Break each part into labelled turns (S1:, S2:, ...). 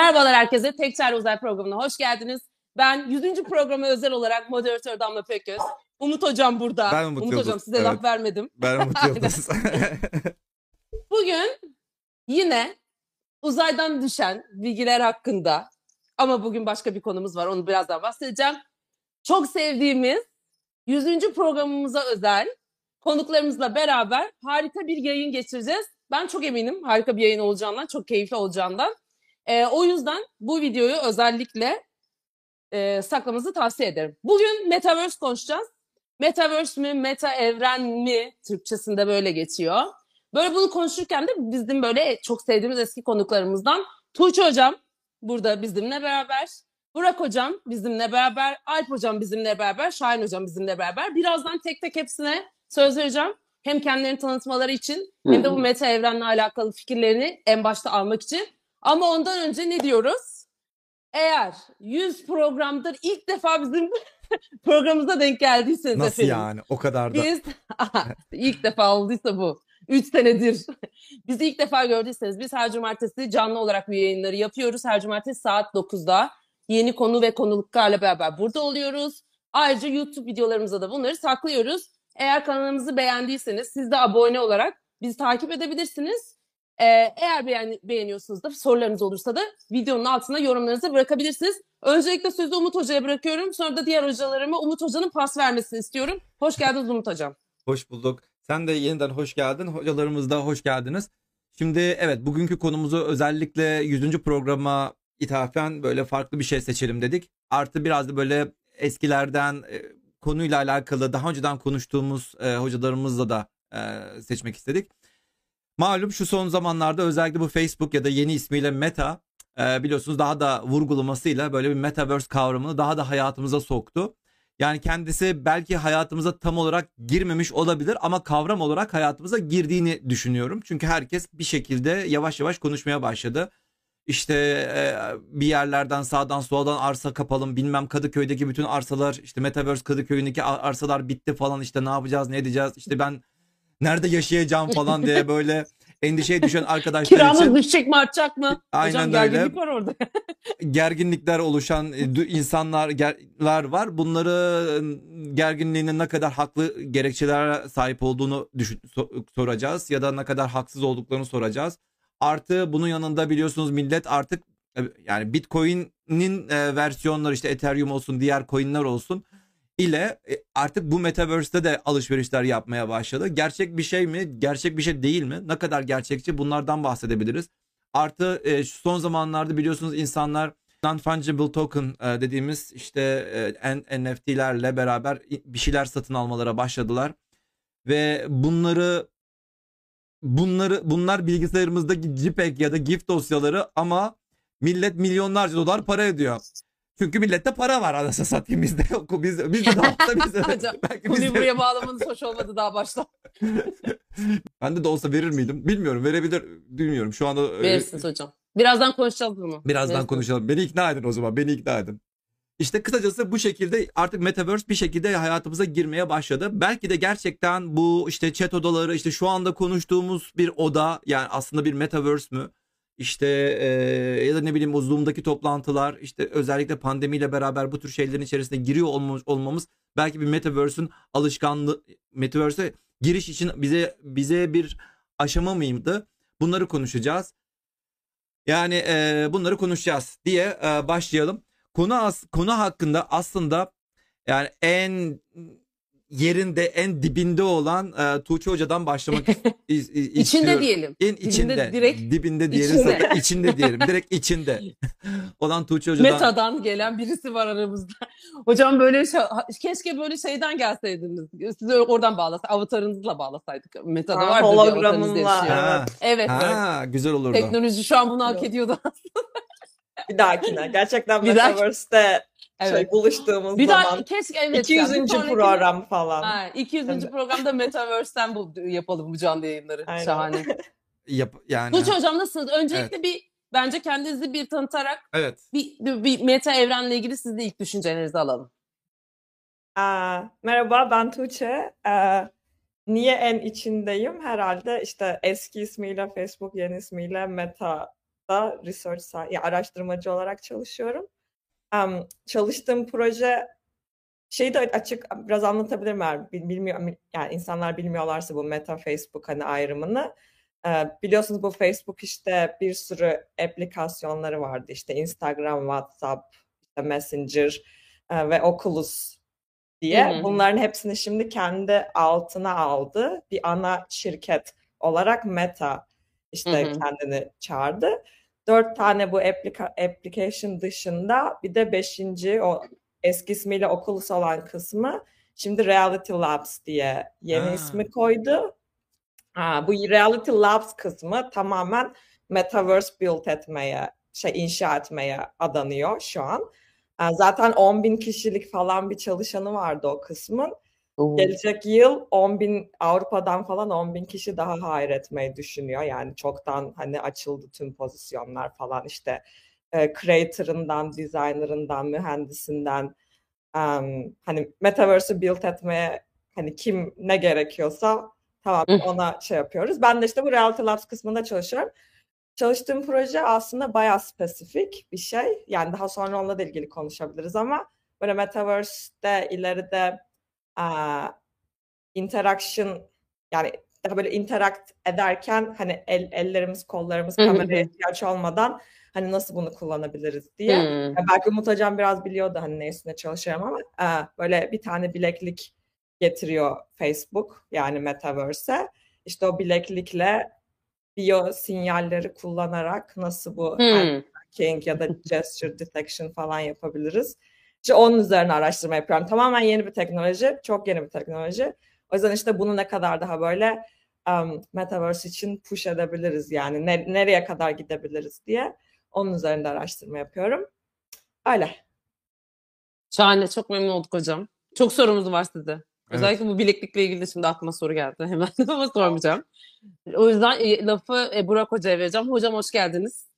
S1: Merhabalar herkese. Tek Çare Uzay programına hoş geldiniz. Ben 100. programı özel olarak moderatör Damla Pekgöz. Umut Hocam burada.
S2: Ben Umut
S1: Umut
S2: Yıldız,
S1: Hocam size
S2: evet.
S1: laf vermedim.
S2: Ben Umut Yıldız.
S1: Bugün yine uzaydan düşen bilgiler hakkında ama bugün başka bir konumuz var. Onu birazdan bahsedeceğim. Çok sevdiğimiz 100. programımıza özel konuklarımızla beraber harika bir yayın geçireceğiz. Ben çok eminim harika bir yayın olacağından, çok keyifli olacağından. Ee, o yüzden bu videoyu özellikle e, saklamanızı tavsiye ederim. Bugün Metaverse konuşacağız. Metaverse mi, meta evren mi? Türkçesinde böyle geçiyor. Böyle bunu konuşurken de bizim böyle çok sevdiğimiz eski konuklarımızdan Tuğçe Hocam burada bizimle beraber. Burak Hocam bizimle beraber, Alp Hocam bizimle beraber, Şahin Hocam bizimle beraber. Birazdan tek tek hepsine söz vereceğim. Hem kendilerini tanıtmaları için hem de bu meta evrenle alakalı fikirlerini en başta almak için. Ama ondan önce ne diyoruz? Eğer 100 programdır ilk defa bizim programımıza denk geldiyseniz
S2: Nasıl
S1: efendim.
S2: yani? O kadar da.
S1: Biz ilk defa olduysa bu. 3 senedir. Bizi ilk defa gördüyseniz biz her cumartesi canlı olarak bu yayınları yapıyoruz. Her cumartesi saat 9'da yeni konu ve konuluklarla beraber burada oluyoruz. Ayrıca YouTube videolarımıza da bunları saklıyoruz. Eğer kanalımızı beğendiyseniz siz de abone olarak bizi takip edebilirsiniz. Ee, eğer beğen beğeniyorsunuz da sorularınız olursa da videonun altına yorumlarınızı bırakabilirsiniz. Öncelikle sözü Umut Hoca'ya bırakıyorum. Sonra da diğer hocalarıma Umut Hoca'nın pas vermesini istiyorum. Hoş geldiniz Umut Hocam.
S2: Hoş bulduk. Sen de yeniden hoş geldin. Hocalarımız da hoş geldiniz. Şimdi evet bugünkü konumuzu özellikle 100. programa ithafen böyle farklı bir şey seçelim dedik. Artı biraz da böyle eskilerden e, konuyla alakalı daha önceden konuştuğumuz e, hocalarımızla da e, seçmek istedik. Malum şu son zamanlarda özellikle bu Facebook ya da yeni ismiyle Meta e, biliyorsunuz daha da vurgulamasıyla böyle bir Metaverse kavramını daha da hayatımıza soktu. Yani kendisi belki hayatımıza tam olarak girmemiş olabilir ama kavram olarak hayatımıza girdiğini düşünüyorum. Çünkü herkes bir şekilde yavaş yavaş konuşmaya başladı. İşte e, bir yerlerden sağdan soldan arsa kapalım bilmem Kadıköy'deki bütün arsalar işte Metaverse Kadıköy'ündeki ar- arsalar bitti falan işte ne yapacağız ne edeceğiz işte ben nerede yaşayacağım falan diye böyle endişeye düşen arkadaşlar
S1: Kiramız
S2: için
S1: düşecek mi artacak mı?
S2: Aynen
S1: Hocam
S2: öyle.
S1: gerginlik var orada.
S2: gerginlikler oluşan e, insanlar gerler var. Bunları e, gerginliğinin ne kadar haklı gerekçelere sahip olduğunu düşün, so- soracağız ya da ne kadar haksız olduklarını soracağız. Artı bunun yanında biliyorsunuz millet artık e, yani Bitcoin'in e, versiyonları işte Ethereum olsun diğer coin'ler olsun ile e, artık bu metaverse'te de alışverişler yapmaya başladı. Gerçek bir şey mi? Gerçek bir şey değil mi? Ne kadar gerçekçi? Bunlardan bahsedebiliriz. Artı e, son zamanlarda biliyorsunuz insanlar non-fungible token e, dediğimiz işte NFT'lerle beraber bir şeyler satın almalara başladılar. Ve bunları bunları bunlar bilgisayarımızdaki JPEG ya da GIF dosyaları ama millet milyonlarca dolar para ediyor. Çünkü millette para var anasını satayım bizde. Biz, biz de dağıtta biz de.
S1: Hocam,
S2: belki
S1: Konuyu
S2: biz de-
S1: buraya bağlamanız hoş olmadı daha başta.
S2: Bende de olsa verir miydim? Bilmiyorum. Verebilir. Bilmiyorum. Şu anda e,
S1: Verirsiniz hocam. Birazdan konuşacağız bunu.
S2: Birazdan
S1: Verirsiniz.
S2: konuşalım. Beni ikna edin o zaman. Beni ikna edin. İşte kısacası bu şekilde artık Metaverse bir şekilde hayatımıza girmeye başladı. Belki de gerçekten bu işte chat odaları işte şu anda konuştuğumuz bir oda yani aslında bir Metaverse mü? İşte e, ya da ne bileyim o Zoom'daki toplantılar işte özellikle pandemiyle beraber bu tür şeylerin içerisine giriyor olmamız, olmamız belki bir Metaverse'ün alışkanlığı Metaverse'e giriş için bize bize bir aşama mıydı? Bunları konuşacağız. Yani e, bunları konuşacağız diye e, başlayalım. Konu as konu hakkında aslında yani en yerinde en dibinde olan e, Tuğçe Hoca'dan başlamak is- is-
S1: İçinde
S2: istiyorum.
S1: diyelim.
S2: En
S1: Dibinde
S2: içinde,
S1: direkt
S2: dibinde diyelim
S1: içinde.
S2: zaten içinde diyelim. Direkt içinde olan Tuğçe Hoca'dan.
S1: Meta'dan gelen birisi var aramızda. Hocam böyle şey, keşke böyle şeyden gelseydiniz. Sizi oradan bağlasak, avatarınızla bağlasaydık. Meta'da yaşıyor.
S2: Ha,
S1: Evet.
S2: ha, güzel olurdu.
S1: Teknoloji şu an bunu hak ediyordu.
S3: Bir dahakine. Gerçekten Metaverse'te
S1: Evet.
S3: şey, buluştuğumuz
S1: Bir
S3: zaman.
S1: daha keşke evet.
S3: 200.
S1: yani bir sonraki-
S3: program falan.
S1: Ha, 200.
S3: Evet.
S1: programda Metaverse'ten bu yapalım bu canlı yayınları.
S3: Aynen.
S1: Şahane.
S2: Yap, yani.
S1: Tuğçe hocam nasılsınız? Öncelikle bir bence kendinizi bir tanıtarak
S2: Evet.
S1: bir, bir, bir meta evrenle ilgili siz de ilk düşüncelerinizi alalım.
S3: Aa, merhaba ben Tuğçe. Ee, niye en içindeyim? Herhalde işte eski ismiyle Facebook, yeni ismiyle Meta Metaverse'da research ya araştırmacı olarak çalışıyorum. Em, çalıştığım proje şeyi de açık biraz anlatabilirim eğer bil- bilmiyor yani insanlar bilmiyorlarsa bu Meta Facebook hani ayrımını. Ee, biliyorsunuz bu Facebook işte bir sürü aplikasyonları vardı işte Instagram, WhatsApp, işte Messenger e, ve Oculus diye.
S1: Hı hı.
S3: Bunların hepsini şimdi kendi altına aldı. Bir ana şirket olarak Meta işte
S1: Hı hı.
S3: kendini çağırdı. Dört tane bu applica- application dışında bir de beşinci o eski ismiyle Oculus olan kısmı şimdi Reality Labs diye yeni
S2: Ha.
S3: ismi koydu. Ha, bu Reality Labs kısmı tamamen Metaverse build etmeye, şey inşa etmeye adanıyor şu an. Zaten 10 bin kişilik falan bir çalışanı vardı o kısmın.
S1: Oo.
S3: Gelecek yıl 10 bin Avrupa'dan falan 10 bin kişi daha hire etmeyi düşünüyor. Yani çoktan hani açıldı tüm pozisyonlar falan işte e, creator'ından, designer'ından, mühendisinden em, hani Metaverse'ü build etmeye hani kim ne gerekiyorsa tamam ona şey yapıyoruz. Ben de işte bu Reality Labs kısmında çalışıyorum. Çalıştığım proje aslında bayağı spesifik bir şey. Yani daha sonra onunla da ilgili konuşabiliriz ama böyle Metaverse'de ileride interaction yani daha böyle interact ederken hani el, ellerimiz kollarımız
S1: Hı hı
S3: kameraya
S1: hı.
S3: ihtiyaç olmadan hani nasıl bunu kullanabiliriz diye. Ya belki Umut Hocam biraz biliyordu hani ne üstüne çalışıyorum ama aa, böyle bir tane bileklik getiriyor Facebook yani Metaverse'e. İşte o bileklikle biyo sinyalleri kullanarak nasıl bu hand
S1: Hmm.
S3: tracking ya da gesture detection falan yapabiliriz. İşte onun üzerine araştırma yapıyorum. Tamamen yeni bir teknoloji, çok yeni bir teknoloji. O yüzden işte bunu ne kadar daha böyle um, Metaverse için push edebiliriz yani ne- nereye kadar gidebiliriz diye onun üzerinde araştırma yapıyorum. Öyle.
S1: Şahane. Çok memnun olduk hocam. Çok sorumuz var size.
S2: Evet.
S1: Özellikle bu bileklikle ilgili de şimdi aklıma soru geldi hemen ama sormayacağım. O yüzden e, lafı e, Burak Hoca'ya vereceğim. Hocam hoş geldiniz.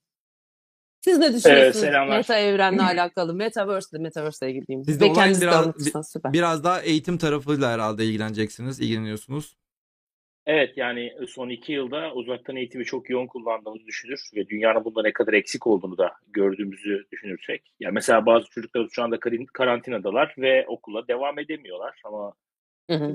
S1: Siz ne düşünüyorsunuz
S4: selamlar.
S1: meta evrenle alakalı? Metaverse ile Metaverse ile ilgili diyeyim.
S2: Siz de
S1: Ve
S2: olayın
S1: kendiniz de
S2: biraz-
S1: süper.
S2: Biraz daha eğitim tarafıyla herhalde ilgileneceksiniz, ilgileniyorsunuz.
S4: Evet yani son iki yılda uzaktan eğitimi çok yoğun kullandığımızı düşünür ve dünyanın bunda ne kadar eksik olduğunu da gördüğümüzü düşünürsek. Ya mesela bazı çocuklar şu anda karantinadalar ve okula devam edemiyorlar ama
S1: Hı hı.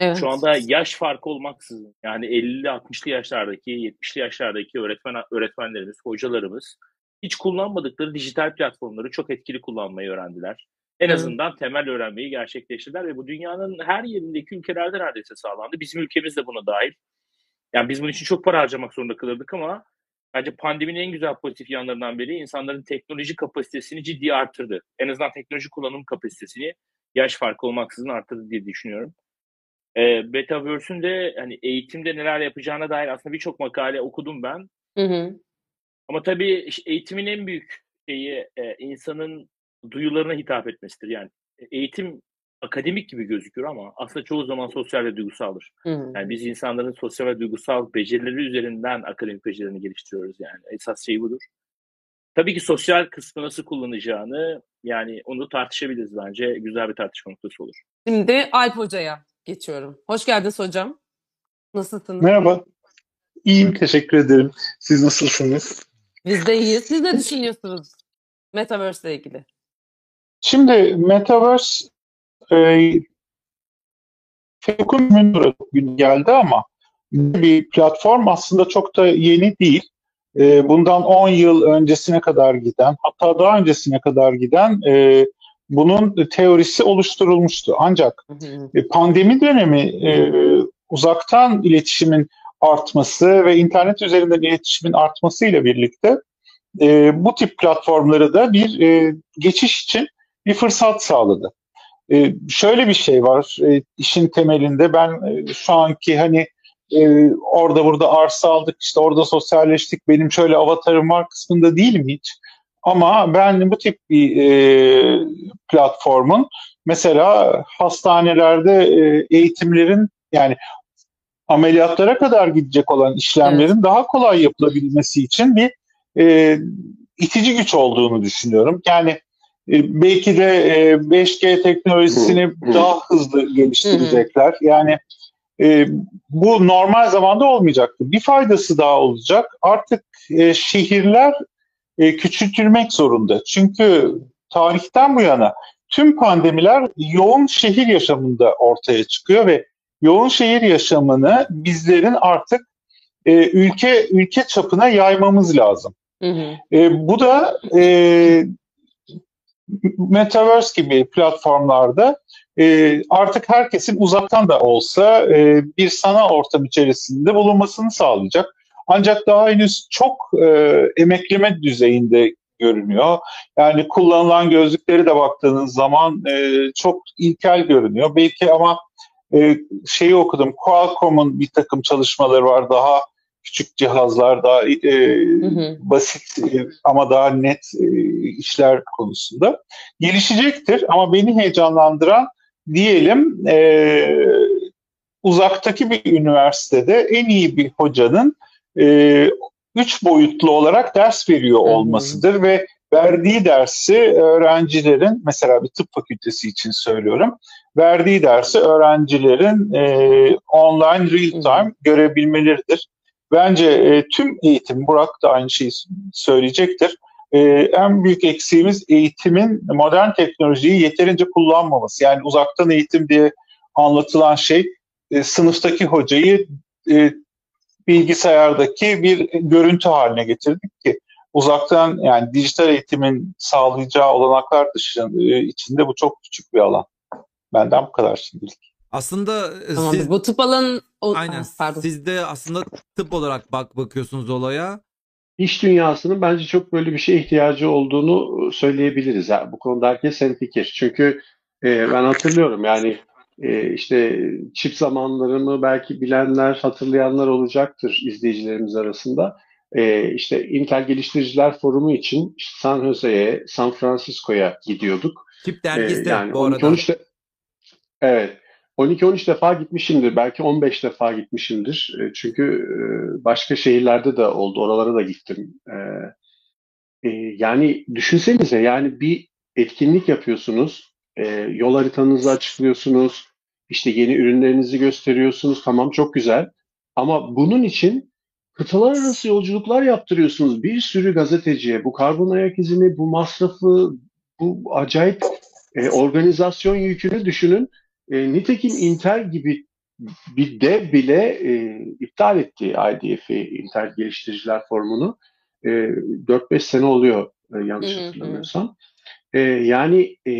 S4: Şu anda yaş farkı olmaksızın yani 50-60'lı yaşlardaki, 70'li yaşlardaki öğretmen öğretmenlerimiz, hocalarımız hiç kullanmadıkları dijital platformları çok etkili kullanmayı öğrendiler. En
S1: Hı.
S4: azından temel öğrenmeyi gerçekleştirdiler ve bu dünyanın her yerindeki ülkelerde neredeyse sağlandı. Bizim ülkemiz de buna dahil. Yani biz bunun için çok para harcamak zorunda kalırdık ama bence pandeminin en güzel pozitif yanlarından biri insanların teknoloji kapasitesini ciddi arttırdı. En azından teknoloji kullanım kapasitesini yaş farkı olmaksızın arttırdı diye düşünüyorum. E, Metaverse'ün de hani eğitimde neler yapacağına dair aslında birçok makale okudum ben.
S1: Hı hı.
S4: Ama tabii işte eğitimin en büyük şeyi e, insanın duyularına hitap etmesidir. Yani eğitim akademik gibi gözükür ama aslında çoğu zaman sosyal ve duygusaldır.
S1: Hı hı.
S4: Yani biz insanların sosyal ve duygusal becerileri üzerinden akademik becerilerini geliştiriyoruz yani. Esas şey budur. Tabii ki sosyal kısmı nasıl kullanacağını yani onu tartışabiliriz bence. Güzel bir tartışma noktası olur.
S1: Şimdi Alp Hoca'ya geçiyorum. Hoş geldiniz hocam. Nasılsınız?
S5: Merhaba. İyiyim, teşekkür ederim. Siz nasılsınız?
S1: Biz de iyiyiz. Siz ne düşünüyorsunuz Metaverse ile ilgili?
S5: Şimdi Metaverse e, Facebook'un gün geldi ama bir platform aslında çok da yeni değil. E, bundan 10 yıl öncesine kadar giden, hatta daha öncesine kadar giden e, bunun teorisi oluşturulmuştu. Ancak. E, pandemi dönemi e, uzaktan iletişimin artması ve internet üzerinden iletişimin artmasıyla birlikte e, bu tip platformları da bir e, geçiş için bir fırsat sağladı. E, şöyle bir şey var e, işin temelinde ben e, şu anki hani e, orada burada arsa aldık, işte orada sosyalleştik, benim şöyle avatarım var kısmında değilim hiç. Ama ben bu tip bir e, platformun mesela hastanelerde e, eğitimlerin yani ameliyatlara kadar gidecek olan işlemlerin daha kolay yapılabilmesi için bir e, itici güç olduğunu düşünüyorum. Yani e, belki de e, 5G teknolojisini
S6: Hı, hı.
S5: daha hızlı geliştirecekler. Yani e, bu normal zamanda olmayacaktı. Bir faydası daha olacak. Artık e, şehirler e, küçültülmek zorunda. Çünkü tarihten bu yana tüm pandemiler yoğun şehir yaşamında ortaya çıkıyor ve yoğun şehir yaşamını bizlerin artık e, ülke ülke çapına yaymamız lazım.
S1: Hı hı.
S5: E, bu da e, Metaverse gibi platformlarda e, artık herkesin uzaktan da olsa e, bir sanal ortam içerisinde bulunmasını sağlayacak. Ancak daha henüz çok e, emekleme düzeyinde görünüyor. Yani kullanılan gözlükleri de baktığınız zaman e, çok ilkel görünüyor. Belki ama e, şeyi okudum, Qualcomm'un bir takım çalışmaları var daha küçük cihazlar, daha e,
S1: Hı hı.
S5: basit e, ama daha net e, işler konusunda gelişecektir. Ama beni heyecanlandıran diyelim e, uzaktaki bir üniversitede en iyi bir hocanın e, üç boyutlu olarak ders veriyor olmasıdır ve verdiği dersi öğrencilerin mesela bir tıp fakültesi için söylüyorum verdiği dersi öğrencilerin e, online real time görebilmeleridir. Bence e, tüm eğitim, Burak da aynı şeyi söyleyecektir. E, en büyük eksiğimiz eğitimin modern teknolojiyi yeterince kullanmaması. Yani uzaktan eğitim diye anlatılan şey e, sınıftaki hocayı e, bilgisayardaki bir görüntü haline getirdik ki uzaktan yani dijital eğitimin sağlayacağı olanaklar dışında e, içinde bu çok küçük bir alan. Benden bu kadar şimdilik.
S2: Aslında e,
S1: Tamamdır.
S2: siz
S1: Bu tıp alanı... O...
S2: aynen
S1: Ah, pardon.
S2: siz de aslında tıp olarak bak bakıyorsunuz olaya.
S6: İş dünyasının bence çok böyle bir şeye ihtiyacı olduğunu söyleyebiliriz. Yani bu konuda herkes hemfikir. Çünkü e, ben hatırlıyorum yani e, işte çip zamanlarımı belki bilenler, hatırlayanlar olacaktır izleyicilerimiz arasında. E, işte Intel Geliştiriciler Forumu için San Jose'ye, San Francisco'ya gidiyorduk.
S2: Çip
S6: E,
S2: dergisi
S6: yani
S2: bu arada.
S6: 12-13 de, evet 12-13 defa gitmişimdir. Belki 15 defa gitmişimdir. E, Çünkü e, başka şehirlerde de oldu. Oralara da gittim. Yani düşünsenize yani bir etkinlik yapıyorsunuz. E, Yol haritanızı açıklıyorsunuz. işte yeni ürünlerinizi gösteriyorsunuz. Tamam çok güzel. Ama bunun için kıtalar arası yolculuklar yaptırıyorsunuz. Bir sürü gazeteciye. Bu karbon ayak izini, bu masrafı, bu acayip e, organizasyon yükünü düşünün. E, nitekim Intel gibi bir dev bile e, iptal etti IDF'i, Intel Geliştiriciler Forumu'nu. E, 4-5 sene oluyor e, yanlış hatırlamıyorsam. E, yani e,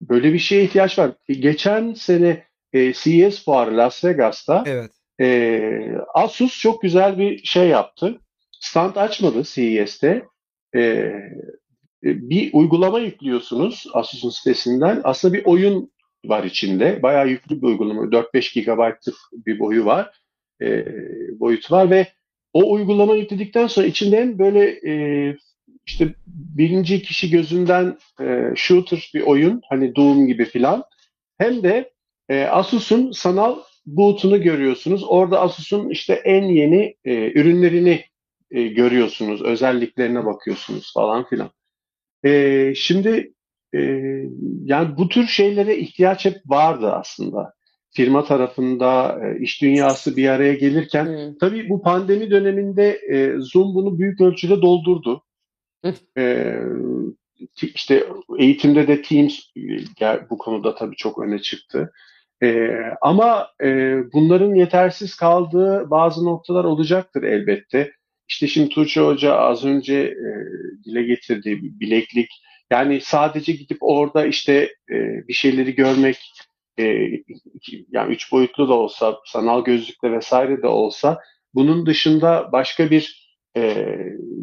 S6: böyle bir şeye ihtiyaç var. E, geçen sene e, CES fuarı Las Vegas'ta
S2: Evet.
S6: e, Asus çok güzel bir şey yaptı. Stand açmadı CES'te. E, bir uygulama yüklüyorsunuz Asus'un sitesinden. Aslında bir oyun var içinde. Bayağı yüklü bir uygulama. 4-5 GB'lık bir boyu var. E, boyutu var ve o uygulama yükledikten sonra içinde hem böyle e, işte birinci kişi gözünden e, shooter bir oyun hani Doom gibi filan hem de e, Asus'un sanal boot'unu görüyorsunuz. Orada Asus'un işte en yeni e, ürünlerini e, görüyorsunuz. Özelliklerine bakıyorsunuz falan filan. E, şimdi e, yani bu tür şeylere ihtiyaç hep vardı aslında. Firma tarafında, e, iş dünyası bir araya gelirken
S1: Hı.
S6: Tabii bu pandemi döneminde e, Zoom bunu büyük ölçüde doldurdu. E, işte eğitimde de Teams e, bu konuda tabii çok öne çıktı. E, ama e, bunların yetersiz kaldığı bazı noktalar olacaktır elbette. İşte şimdi Tuğçe Hoca az önce e, dile getirdiği bileklik. Yani sadece gidip orada işte e, bir şeyleri görmek, e, yani üç boyutlu da olsa, sanal gözlükle vesaire de olsa bunun dışında başka bir e,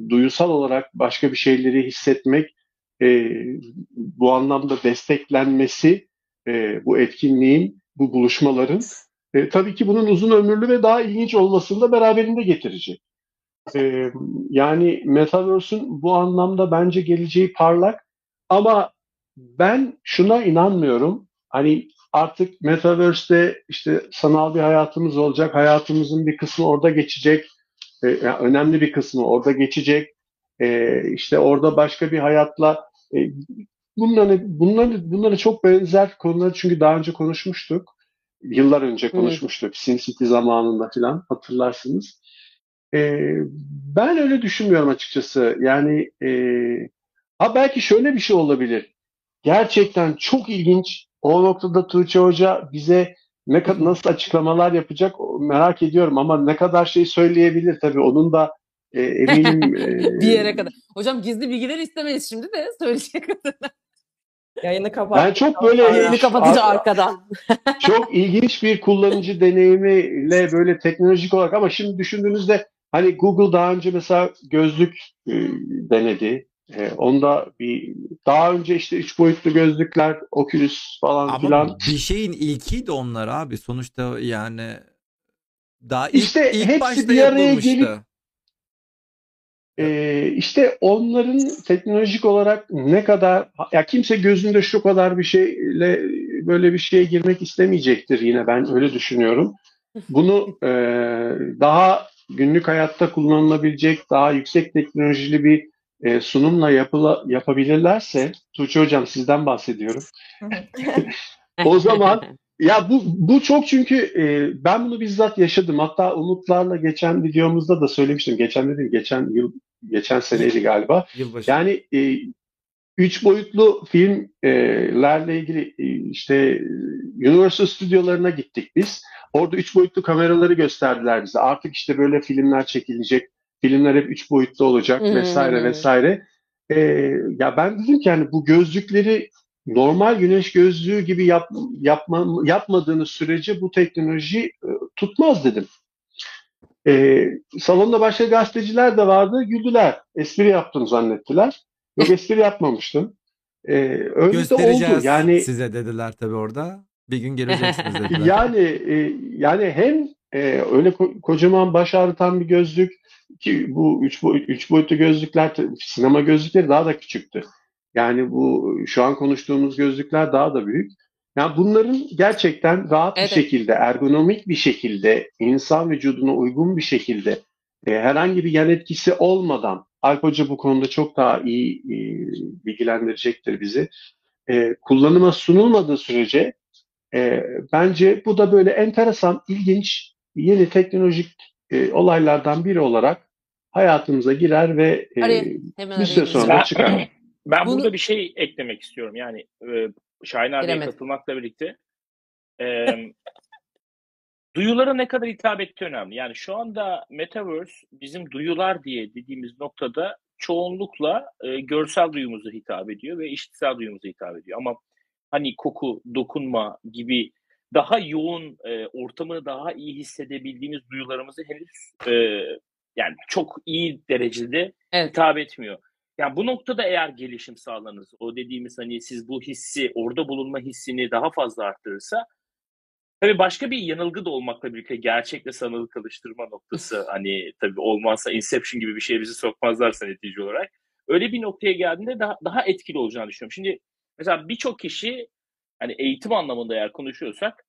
S6: duyusal olarak başka bir şeyleri hissetmek e, bu anlamda desteklenmesi e, bu etkinliğin, bu buluşmaların e, tabii ki bunun uzun ömürlü ve daha ilginç olmasını da beraberinde getirecek. E, yani Metaverse'ün bu anlamda bence geleceği parlak ama ben şuna inanmıyorum. Hani artık Metaverse'de işte sanal bir hayatımız olacak. Hayatımızın bir kısmı orada geçecek. E, yani önemli bir kısmı orada geçecek. E, işte orada başka bir hayatla e, bunları, bunları, bunları çok benzer konuları çünkü daha önce konuşmuştuk. Yıllar önce konuşmuştuk. SimCity zamanında falan hatırlarsınız. E, ben öyle düşünmüyorum açıkçası. Yani e, ha belki şöyle bir şey olabilir. Gerçekten çok ilginç. O noktada Tuğçe Hoca bize ne kad- nasıl açıklamalar yapacak merak ediyorum ama ne kadar şey söyleyebilir tabii onun da e, eminim e,
S1: bir yere kadar. Hocam gizli bilgiler istemeyiz şimdi de söyleyecek kadar.
S3: Yayını kapat.
S6: ben çok böyle
S1: Yayını kapatınca
S6: Ar-
S1: arkadan.
S6: çok ilginç bir kullanıcı deneyimiyle böyle teknolojik olarak ama şimdi düşündüğünüzde hani Google daha önce mesela gözlük e, denedi. E, onda bir daha önce işte üç boyutlu gözlükler, Oculus falan
S2: Ama
S6: filan.
S2: bir şeyin ilkiydi onlar abi. Sonuçta yani daha ilk,
S6: İşte
S2: ilk
S6: hepsi
S2: başta
S6: bir araya gelip Ee, işte onların teknolojik olarak ne kadar ya kimse gözünde şu kadar bir şeyle böyle bir şeye girmek istemeyecektir yine ben öyle düşünüyorum. Bunu e, daha günlük hayatta kullanılabilecek daha yüksek teknolojili bir e, sunumla yapıla, yapabilirlerse Tuğçe Hocam sizden bahsediyorum. O zaman ya bu bu çok çünkü e, ben bunu bizzat yaşadım. Hatta Umutlarla geçen videomuzda da söylemiştim. Geçen dedim geçen yıl geçen seneydi galiba.
S2: Yılbaşı.
S6: Yani e, üç boyutlu filmlerle ilgili e, işte Universal stüdyolarına gittik biz. Orada üç boyutlu kameraları gösterdiler bize. Artık işte böyle filmler çekilecek. Filmler hep üç boyutlu olacak
S1: Hmm.
S6: vesaire vesaire. E, ya ben dedim ki yani bu gözlükleri normal güneş gözlüğü gibi yap, yapma, yapmadığınız sürece bu teknoloji e, tutmaz dedim. E, salonda başka gazeteciler de vardı. Güldüler. Espri yaptım zannettiler. Yok espri yapmamıştım. E, öyle de oldu. Yani
S2: size dediler tabii orada. Bir gün geleceksiniz dediler.
S6: yani e, yani hem e, öyle ko- kocaman baş ağrıtan bir gözlük ki bu üç, boy, üç boyutlu gözlükler sinema gözlükleri daha da küçüktü. Yani bu şu an konuştuğumuz gözlükler daha da büyük. Yani bunların gerçekten rahat
S1: Evet.
S6: bir şekilde, ergonomik bir şekilde, insan vücuduna uygun bir şekilde e, herhangi bir yan etkisi olmadan Alp Hoca bu konuda çok daha iyi e, bilgilendirecektir bizi. E, kullanıma sunulmadığı sürece e, bence bu da böyle enteresan, ilginç, yeni teknolojik e, olaylardan biri olarak hayatımıza girer ve e,
S1: Araya hemen
S6: bir süre sonra
S1: gireceğim.
S6: çıkar.
S4: Ben
S1: Bunu-
S4: burada bir şey eklemek istiyorum. Yani e, Şahin abiye katılmakla birlikte. E, duyulara ne kadar hitap ettiği önemli. Yani şu anda Metaverse bizim duyular diye dediğimiz noktada çoğunlukla e, görsel duyumuza hitap ediyor ve işitsel duyumuza hitap ediyor. Ama hani koku, dokunma gibi daha yoğun e, ortamı daha iyi hissedebildiğimiz duyularımızı henüz e, yani çok iyi derecede
S1: Evet.
S4: hitap etmiyor. Yani bu noktada eğer gelişim sağlanırsa, o dediğimiz hani siz bu hissi, orada bulunma hissini daha fazla arttırırsa, tabii başka bir yanılgı da olmakla birlikte gerçekle sanılı karıştırma noktası hani tabii olmazsa Inception gibi bir şeye bizi sokmazlarsa netice olarak. Öyle bir noktaya geldiğinde daha, daha etkili olacağını düşünüyorum. Şimdi mesela birçok kişi hani eğitim anlamında eğer konuşuyorsak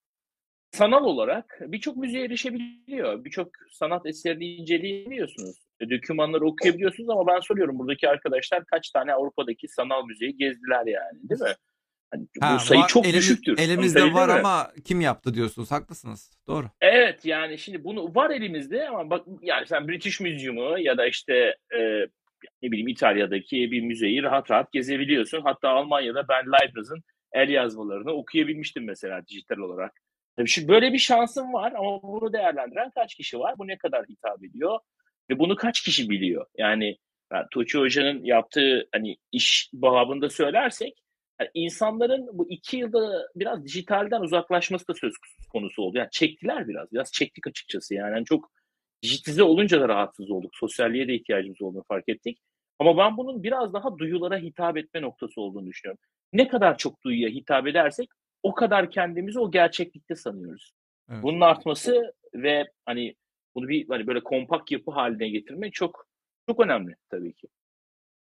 S4: sanal olarak birçok müziğe erişebiliyor. Birçok sanat eserini inceleyebiliyorsunuz. E, Dokümanları okuyabiliyorsunuz ama ben soruyorum buradaki arkadaşlar kaç tane Avrupa'daki sanal müziği gezdiler yani değil mi? Hani
S2: Ha,
S4: bu sayı
S2: var-
S4: çok
S2: elimiz-
S4: düşüktür.
S2: Elimizde var
S4: mi?
S2: ama kim yaptı diyorsunuz. Haklısınız. Doğru.
S4: Evet yani şimdi bunu var elimizde ama bak yani sen British Museum'u ya da işte e, ne bileyim İtalya'daki bir müzeyi rahat rahat gezebiliyorsun. Hatta Almanya'da ben Leibniz'in el yazmalarını okuyabilmiştim mesela dijital olarak. Şimdi böyle bir şansım var ama bunu değerlendiren kaç kişi var? Bu ne kadar hitap ediyor? Ve bunu kaç kişi biliyor? Yani yani Tuğçe Hoca'nın yaptığı hani iş babında söylersek yani insanların bu iki yılda biraz dijitalden uzaklaşması da söz konusu oldu. Yani çektiler biraz. Biraz çektik açıkçası yani. yani çok dijitize olunca da rahatsız olduk. Sosyalliğe de ihtiyacımız olduğunu fark ettik. Ama ben bunun biraz daha duyulara hitap etme noktası olduğunu düşünüyorum. Ne kadar çok duyuya hitap edersek o kadar kendimizi o gerçeklikte sanıyoruz.
S2: Evet.
S4: Bunun artması ve hani bunu bir hani böyle kompakt yapı haline getirmek çok çok önemli tabii ki.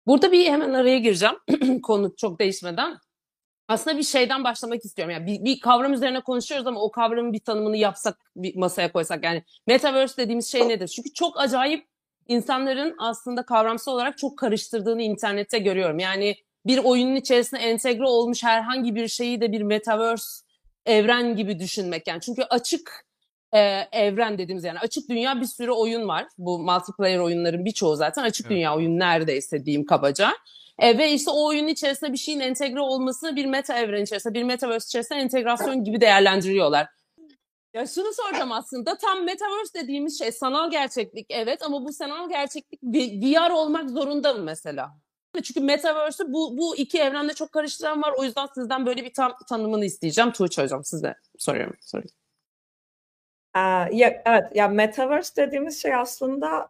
S1: Burada bir hemen araya gireceğim. Konu çok değişmeden. Aslında bir şeyden başlamak istiyorum. Yani bir, bir kavram üzerine konuşuyoruz ama o kavramın bir tanımını yapsak, bir masaya koysak. Yani metaverse dediğimiz şey nedir? Çünkü çok acayip insanların aslında kavramsal olarak çok karıştırdığını internette görüyorum. Yani bir oyunun içerisine entegre olmuş herhangi bir şeyi de bir metaverse evren gibi düşünmek. Yani çünkü açık e, evren dediğimiz yani açık dünya bir sürü oyun var. Bu multiplayer oyunların birçoğu zaten açık
S2: Evet.
S1: dünya oyun neredeyse diyeyim kabaca. E, ve işte o oyunun içerisinde bir şeyin entegre olmasını bir meta evren içerisinde, bir metaverse içerisinde entegrasyon gibi değerlendiriyorlar. Ya şunu soracağım aslında tam metaverse dediğimiz şey sanal gerçeklik evet ama bu sanal gerçeklik VR olmak zorunda mı mesela? Çünkü metaverse'ü bu, bu iki evrende çok karıştıran var. O yüzden sizden böyle bir tam tanımını isteyeceğim. Tuğçe hocam size soruyorum. Sorry.
S3: Ee, ya, evet, ya metaverse dediğimiz şey aslında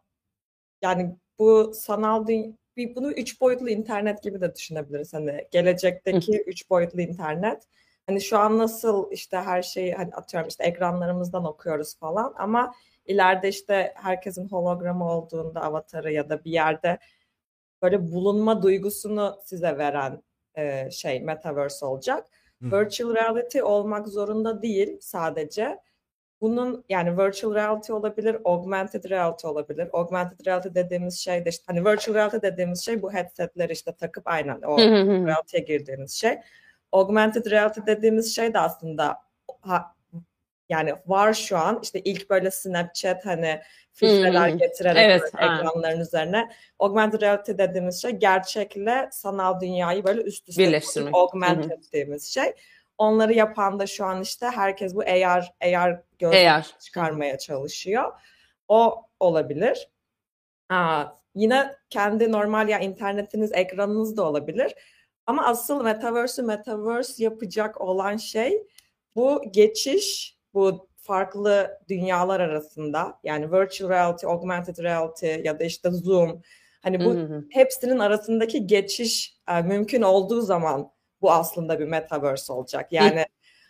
S3: yani bu sanal dünya, bir, bunu üç boyutlu internet gibi de düşünebiliriz. Hani gelecekteki üç boyutlu internet. Hani şu an nasıl işte her şeyi hani atıyorum işte ekranlarımızdan okuyoruz falan ama ileride işte herkesin hologramı olduğunda avatarı ya da bir yerde böyle bulunma duygusunu size veren e, şey metaverse olacak.
S2: Hı.
S3: Virtual reality olmak zorunda değil sadece. Bunun yani virtual reality olabilir, augmented reality olabilir. Augmented reality dediğimiz şey de işte hani virtual reality dediğimiz şey bu headsetleri işte takıp aynen o reality'ye girdiğiniz şey. Augmented reality dediğimiz şey de aslında ha, yani var şu an işte ilk böyle Snapchat hani filtreler
S1: hı.
S3: getirerek
S1: Evet,
S3: ekranların üzerine augmented reality dediğimiz şey gerçekle sanal dünyayı böyle üst üste
S1: Birleştirmek.
S3: koyup augmented dediğimiz şey. Onları yapan da şu an işte herkes bu AR AR gözlük
S1: Eğer.
S3: çıkarmaya çalışıyor. O olabilir. Aa, yine kendi normal ya internetiniz, ekranınız da olabilir. Ama asıl metaverse'ü metaverse yapacak olan şey bu geçiş, bu farklı dünyalar arasında yani virtual reality, augmented reality ya da işte Zoom hani bu
S1: Hı hı hı.
S3: hepsinin arasındaki geçiş e, mümkün olduğu zaman bu aslında bir metaverse olacak. Yani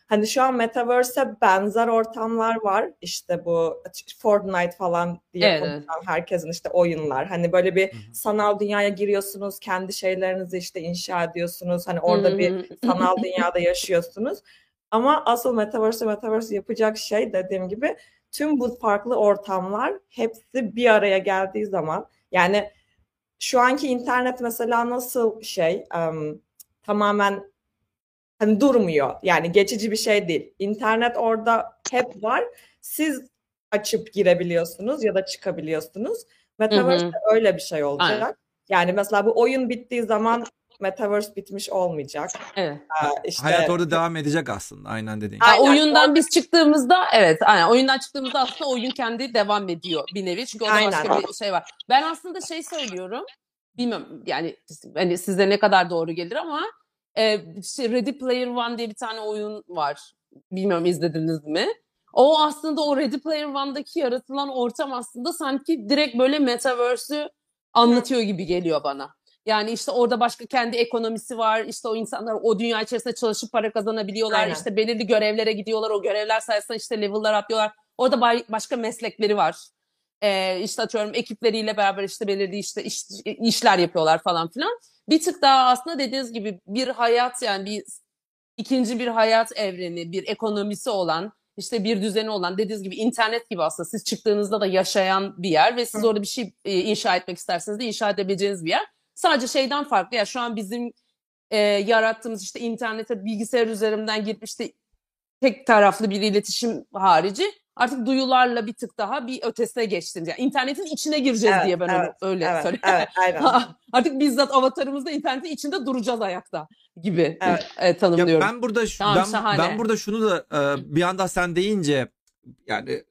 S3: hani şu an metaverse'e benzer ortamlar var. İşte bu Fortnite falan diye
S1: Evet,
S3: konuşan herkesin işte oyunlar. Hani böyle bir
S2: Hı hı.
S3: sanal dünyaya giriyorsunuz, kendi şeylerinizi işte inşa ediyorsunuz. Hani orada bir
S1: Hı hı.
S3: sanal dünyada yaşıyorsunuz. Ama asıl metaverse metaverse yapacak şey dediğim gibi tüm bu farklı ortamlar hepsi bir araya geldiği zaman yani şu anki internet mesela nasıl şey em, tamamen hani durmuyor. Yani geçici bir şey değil. İnternet orada hep var. Siz açıp girebiliyorsunuz ya da çıkabiliyorsunuz. Metaverse öyle bir şey olacak.
S1: Aynen.
S3: Yani mesela bu oyun bittiği zaman Metaverse bitmiş olmayacak.
S1: Evet.
S3: Aa, işte
S2: Hayat orada devam edecek aslında aynen dediğin gibi.
S3: Aynen.
S1: oyundan biz çıktığımızda evet aynen oyundan çıktığımızda aslında oyun kendi devam ediyor bir nevi. Çünkü orada
S3: Aynen.
S1: başka bir şey var. Ben aslında şey söylüyorum. Bilmiyorum yani hani size ne kadar doğru gelir ama e, şey, Ready Player One diye bir tane oyun var. Bilmiyorum izlediniz mi? O aslında o Ready Player One'daki yaratılan ortam aslında sanki direkt böyle metaverse'ü anlatıyor gibi geliyor bana. Yani işte orada başka kendi ekonomisi var. İşte o insanlar o dünya içerisinde çalışıp para kazanabiliyorlar.
S3: Aynen.
S1: İşte belirli görevlere gidiyorlar. O görevler sayesinde işte level'lar atlıyorlar. Orada bay- başka meslekleri var. Ee, işte atıyorum ekipleriyle beraber işte belirli işte iş, işler yapıyorlar falan filan. Bir tık daha aslında dediğiniz gibi bir hayat yani bir ikinci bir hayat evreni, bir ekonomisi olan, işte bir düzeni olan dediğiniz gibi internet gibi aslında siz çıktığınızda da yaşayan bir yer ve siz
S3: Hı.
S1: orada bir şey e, inşa etmek isterseniz de inşa edebileceğiniz bir yer. Sadece şeyden farklı ya şu an bizim e, yarattığımız işte internete bilgisayar üzerinden girip işte tek taraflı bir iletişim harici artık duyularla bir tık daha bir ötesine geçtiniz. Yani internetin içine gireceğiz
S3: Evet,
S1: diye ben
S3: evet,
S1: onu öyle
S3: evet,
S1: söyleyeyim.
S3: evet, aynen.
S1: artık bizzat avatarımızda internetin içinde duracağız ayakta gibi
S3: Evet.
S1: e,
S2: Ya
S1: tanımlıyorum.
S2: ben burada şu-
S1: Tamam,
S2: ben,
S1: şahane.
S2: ben burada şunu da e, bir anda sen deyince yani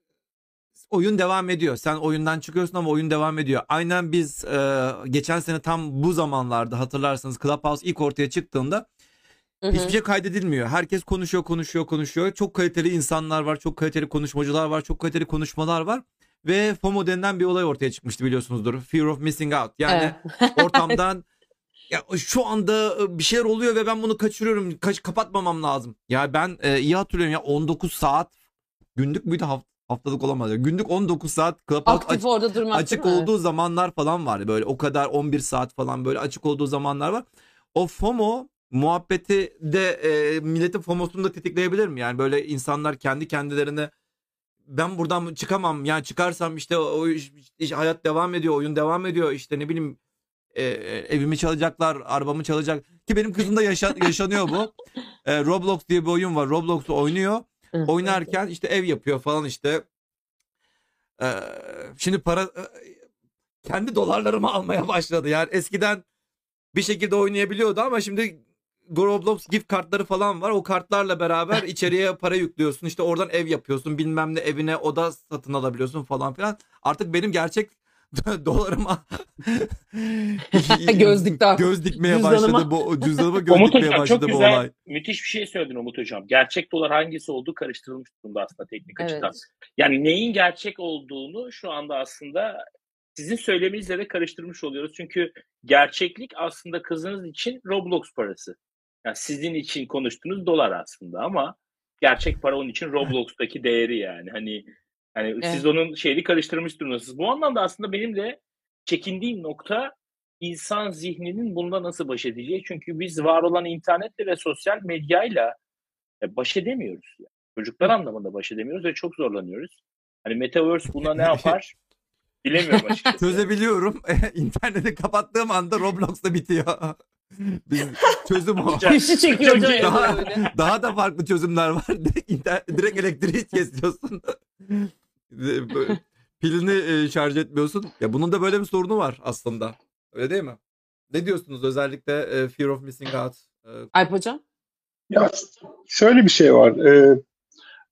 S2: oyun devam ediyor. Sen oyundan çıkıyorsun ama oyun devam ediyor. Aynen biz e, geçen sene tam bu zamanlarda hatırlarsanız Clubhouse ilk ortaya çıktığında
S1: Hı hı.
S2: hiçbir şey kaydedilmiyor. Herkes konuşuyor, konuşuyor, konuşuyor. Çok kaliteli insanlar var, çok kaliteli konuşmacılar var, çok kaliteli konuşmalar var. Ve FOMO denilen bir olay ortaya çıkmıştı biliyorsunuzdur. Fear of missing out. Yani
S1: Evet.
S2: ortamdan ya şu anda e, bir şeyler oluyor ve ben bunu kaçırıyorum. Kaç kapatmamam lazım. Ya ben e, iyi hatırlıyorum ya 19 saat günlük müydü haft- haftalık olamaz. Günlük 19 saat Clubhouse
S1: Aktif
S2: aç-
S1: orada durmak
S2: açık
S1: değil mi?
S2: olduğu zamanlar falan var. Böyle o kadar 11 saat falan böyle açık olduğu zamanlar var. O FOMO muhabbeti de e, milletin FOMO'sunu da tetikleyebilir mi? Yani böyle insanlar kendi kendilerine ben buradan çıkamam. Yani çıkarsam işte o, o iş- iş- hayat devam ediyor, oyun devam ediyor. İşte ne bileyim e, e, evimi çalacaklar, arabamı çalacak. Ki benim kızımda yaşa- yaşanıyor bu. E, Roblox diye bir oyun var. Roblox'u oynuyor. Oynarken işte ev yapıyor falan işte. E, şimdi para kendi dolarlarımı almaya başladı. Yani eskiden bir şekilde oynayabiliyordu ama şimdi Roblox gift kartları falan var. O kartlarla beraber içeriye para yüklüyorsun. İşte oradan ev yapıyorsun. Bilmem ne evine oda satın alabiliyorsun falan filan. Artık benim gerçek dolarıma
S1: Gözlük tak.
S2: göz dikmeye
S1: Cüzdanıma.
S2: başladı bu cüzdanıma göz
S4: Umut
S2: dikmeye
S4: Hocam
S2: başladı
S4: çok
S2: bu
S4: güzel,
S2: olay.
S4: müthiş bir şey söyledin Umut Hocam. Gerçek dolar hangisi olduğu karıştırılmış durumda aslında teknik açıdan.
S1: Evet.
S4: Yani neyin gerçek olduğunu şu anda aslında sizin söyleminizle de karıştırmış oluyoruz. Çünkü gerçeklik aslında kızınız için Roblox parası. Yani sizin için konuştuğunuz dolar aslında ama gerçek para onun için Roblox'taki değeri yani. Hani hani
S1: Evet.
S4: siz onun şeyini karıştırmış durumdasınız. Bu anlamda aslında benim de çekindiğim nokta insan zihninin bunda nasıl baş edeceği. Çünkü biz var olan internetle ve sosyal medyayla e, baş edemiyoruz. Yani. Çocuklar anlamında baş edemiyoruz ve çok zorlanıyoruz. Hani Metaverse buna ne yapar? Bilemiyorum açıkçası.
S2: Çözebiliyorum. İnterneti kapattığım anda Roblox'ta bitiyor. Biz, çözüm o.
S1: Fişi çekiyor
S2: daha, daha da farklı çözümler var. Direkt, inter- direkt elektriği kesiyorsun. Pilini e, şarj etmiyorsun. Ya bunun da böyle bir sorunu var aslında. Öyle değil mi? Ne diyorsunuz özellikle e, fear of missing out? e,
S1: Alp hocam.
S5: Ya şöyle bir şey var. Ee,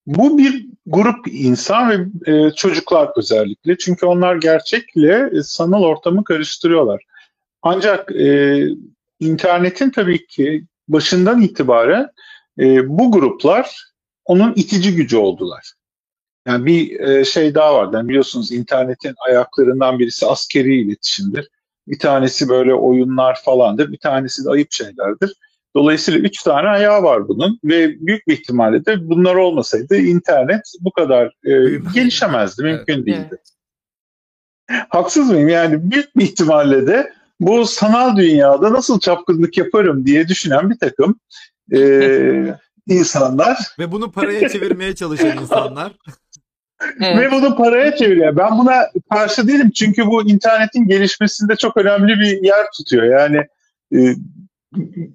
S5: bu bir grup insan ve e, çocuklar özellikle. Çünkü onlar gerçekle e, sanal ortamı karıştırıyorlar. Ancak e, internetin tabii ki başından itibaren e, bu gruplar onun itici gücü oldular. Yani bir e, şey daha var. Yani biliyorsunuz internetin ayaklarından birisi askeri iletişimdir. Bir tanesi böyle oyunlar falandır. Bir tanesi de ayıp şeylerdir. Dolayısıyla üç tane ayağı var bunun ve büyük bir ihtimalle de bunlar olmasaydı internet bu kadar e, gelişemezdi, mümkün
S2: Evet.
S5: değildi. Haksız mıyım? Yani büyük bir ihtimalle de bu sanal dünyada nasıl çapkınlık yaparım diye düşünen bir takım e, insanlar
S2: Ve bunu paraya çevirmeye çalışan insanlar.
S5: ve
S1: Evet.
S5: bunu paraya çeviriyor. Ben buna karşı değilim çünkü bu internetin gelişmesinde çok önemli bir yer tutuyor. Yani e,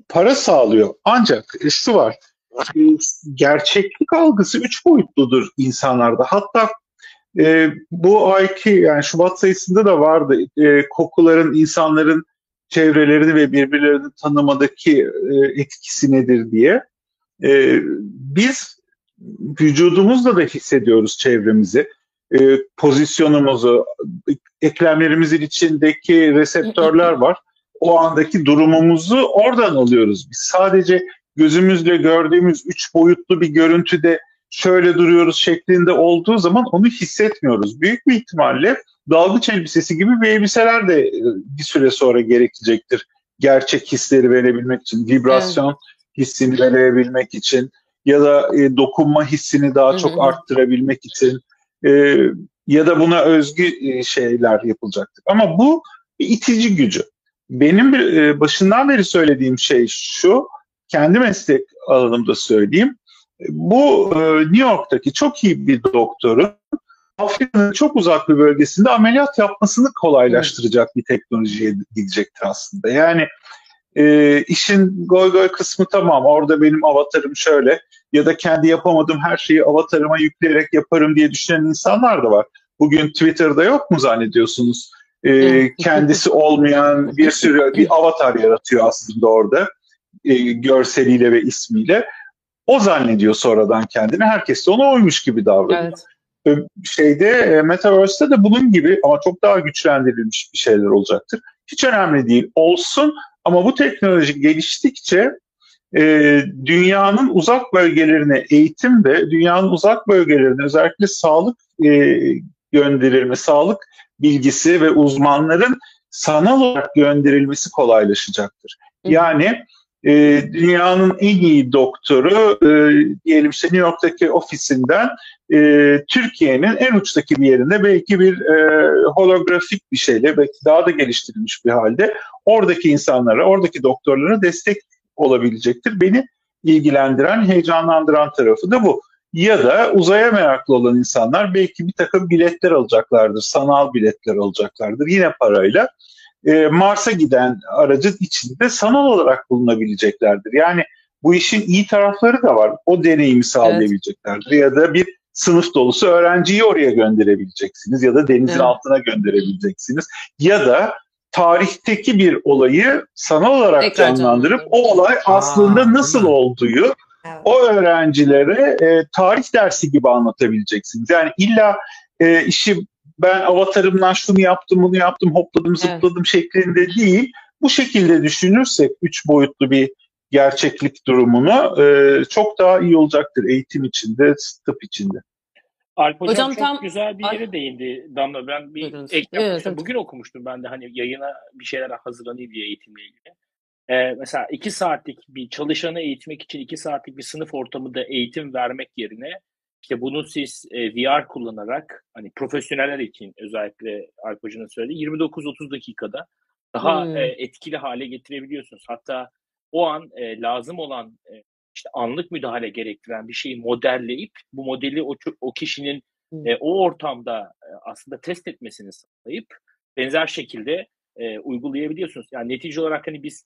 S5: para sağlıyor. Ancak şu var. e, gerçeklik algısı üç boyutludur insanlarda. Hatta e, bu ayki yani Şubat sayısında da vardı. E, kokuların insanların çevrelerini ve birbirlerini tanımadaki e, etkisi nedir diye. E, biz vücudumuzla da hissediyoruz çevremizi. E, pozisyonumuzu, eklemlerimizin içindeki reseptörler var. O andaki durumumuzu oradan alıyoruz. Biz sadece gözümüzle gördüğümüz üç boyutlu bir görüntüde şöyle duruyoruz şeklinde olduğu zaman onu hissetmiyoruz. Büyük bir ihtimalle dalgıç elbisesi gibi bir elbiseler de e, bir süre sonra gerekecektir. Gerçek hisleri verebilmek için, vibrasyon hissini verebilmek için ya da e, dokunma hissini daha çok arttırabilmek için e, ya da buna özgü e, şeyler yapılacaktır. Ama bu bir itici gücü. Benim bir, e, başından beri söylediğim şey şu, kendi meslek alanımda söyleyeyim. Bu e, New York'taki çok iyi bir doktorun Afrika'nın çok uzak bir bölgesinde ameliyat yapmasını kolaylaştıracak bir teknolojiye gidecektir aslında. Yani e, işin goy goy kısmı tamam orada benim avatarım şöyle ya da kendi yapamadığım her şeyi avatarıma yükleyerek yaparım diye düşünen insanlar da var. Bugün Twitter'da yok mu zannediyorsunuz? E, kendisi olmayan bir sürü bir avatar yaratıyor aslında orada e, görseliyle ve ismiyle. O zannediyor sonradan kendini. Herkes de ona oymuş gibi davranıyor
S1: Evet.
S5: şeyde e, Metaverse'te de bunun gibi ama çok daha güçlendirilmiş bir şeyler olacaktır. Hiç önemli değil. Olsun ama bu teknoloji geliştikçe e, dünyanın uzak bölgelerine eğitim ve dünyanın uzak bölgelerine özellikle sağlık e, gönderilme, sağlık bilgisi ve uzmanların sanal olarak gönderilmesi kolaylaşacaktır. Yani e, dünyanın en iyi doktoru e, diyelim işte New York'taki ofisinden e, Türkiye'nin en uçtaki bir yerinde belki bir e, holografik bir şeyle belki daha da geliştirilmiş bir halde oradaki insanlara, oradaki doktorlara destek olabilecektir. Beni ilgilendiren, heyecanlandıran tarafı da bu. Ya da uzaya meraklı olan insanlar belki bir takım biletler alacaklardır, sanal biletler alacaklardır yine parayla. E, Mars'a giden aracın içinde sanal olarak bulunabileceklerdir. Yani bu işin iyi tarafları da var. O deneyimi sağlayabileceklerdir. Ya da bir sınıf dolusu öğrenciyi oraya gönderebileceksiniz ya da denizin
S1: Evet.
S5: altına gönderebileceksiniz. Ya da tarihteki bir olayı sanal olarak
S1: Tekrar
S5: canlandırıp
S1: canlandırıp.
S5: o olay aslında
S2: değil
S5: nasıl olduğu
S3: Evet.
S5: o öğrencilere e, tarih dersi gibi anlatabileceksiniz. Yani illa e, işi ben avatarımdan şunu yaptım bunu yaptım hopladım
S1: Evet.
S5: zıpladım şeklinde değil. Bu şekilde düşünürsek üç boyutlu bir gerçeklik durumunu e, çok daha iyi olacaktır eğitim içinde, tıp içinde.
S4: Alp hocam,
S1: Hocam
S4: çok
S1: tam-
S4: güzel bir yere değindi Damla. Ben bir ek
S1: Evet,
S4: yapmıştım.
S1: evet.
S4: Bugün okumuştum ben de hani yayına bir şeyler hazırlanayım diye eğitimle ilgili. Ee, mesela iki saatlik bir çalışanı eğitmek için iki saatlik bir sınıf ortamında eğitim vermek yerine işte bunu siz e, VR kullanarak hani profesyoneller için özellikle Alp Hoca'nın söylediği 29-30 dakikada daha
S1: Hmm.
S4: e, etkili hale getirebiliyorsunuz. Hatta o an e, lazım olan e, işte anlık müdahale gerektiren bir şeyi modelleyip bu modeli o, o kişinin
S1: Hmm.
S4: e, o ortamda e, aslında test etmesini sağlayıp benzer şekilde e, uygulayabiliyorsunuz. Yani netice olarak hani biz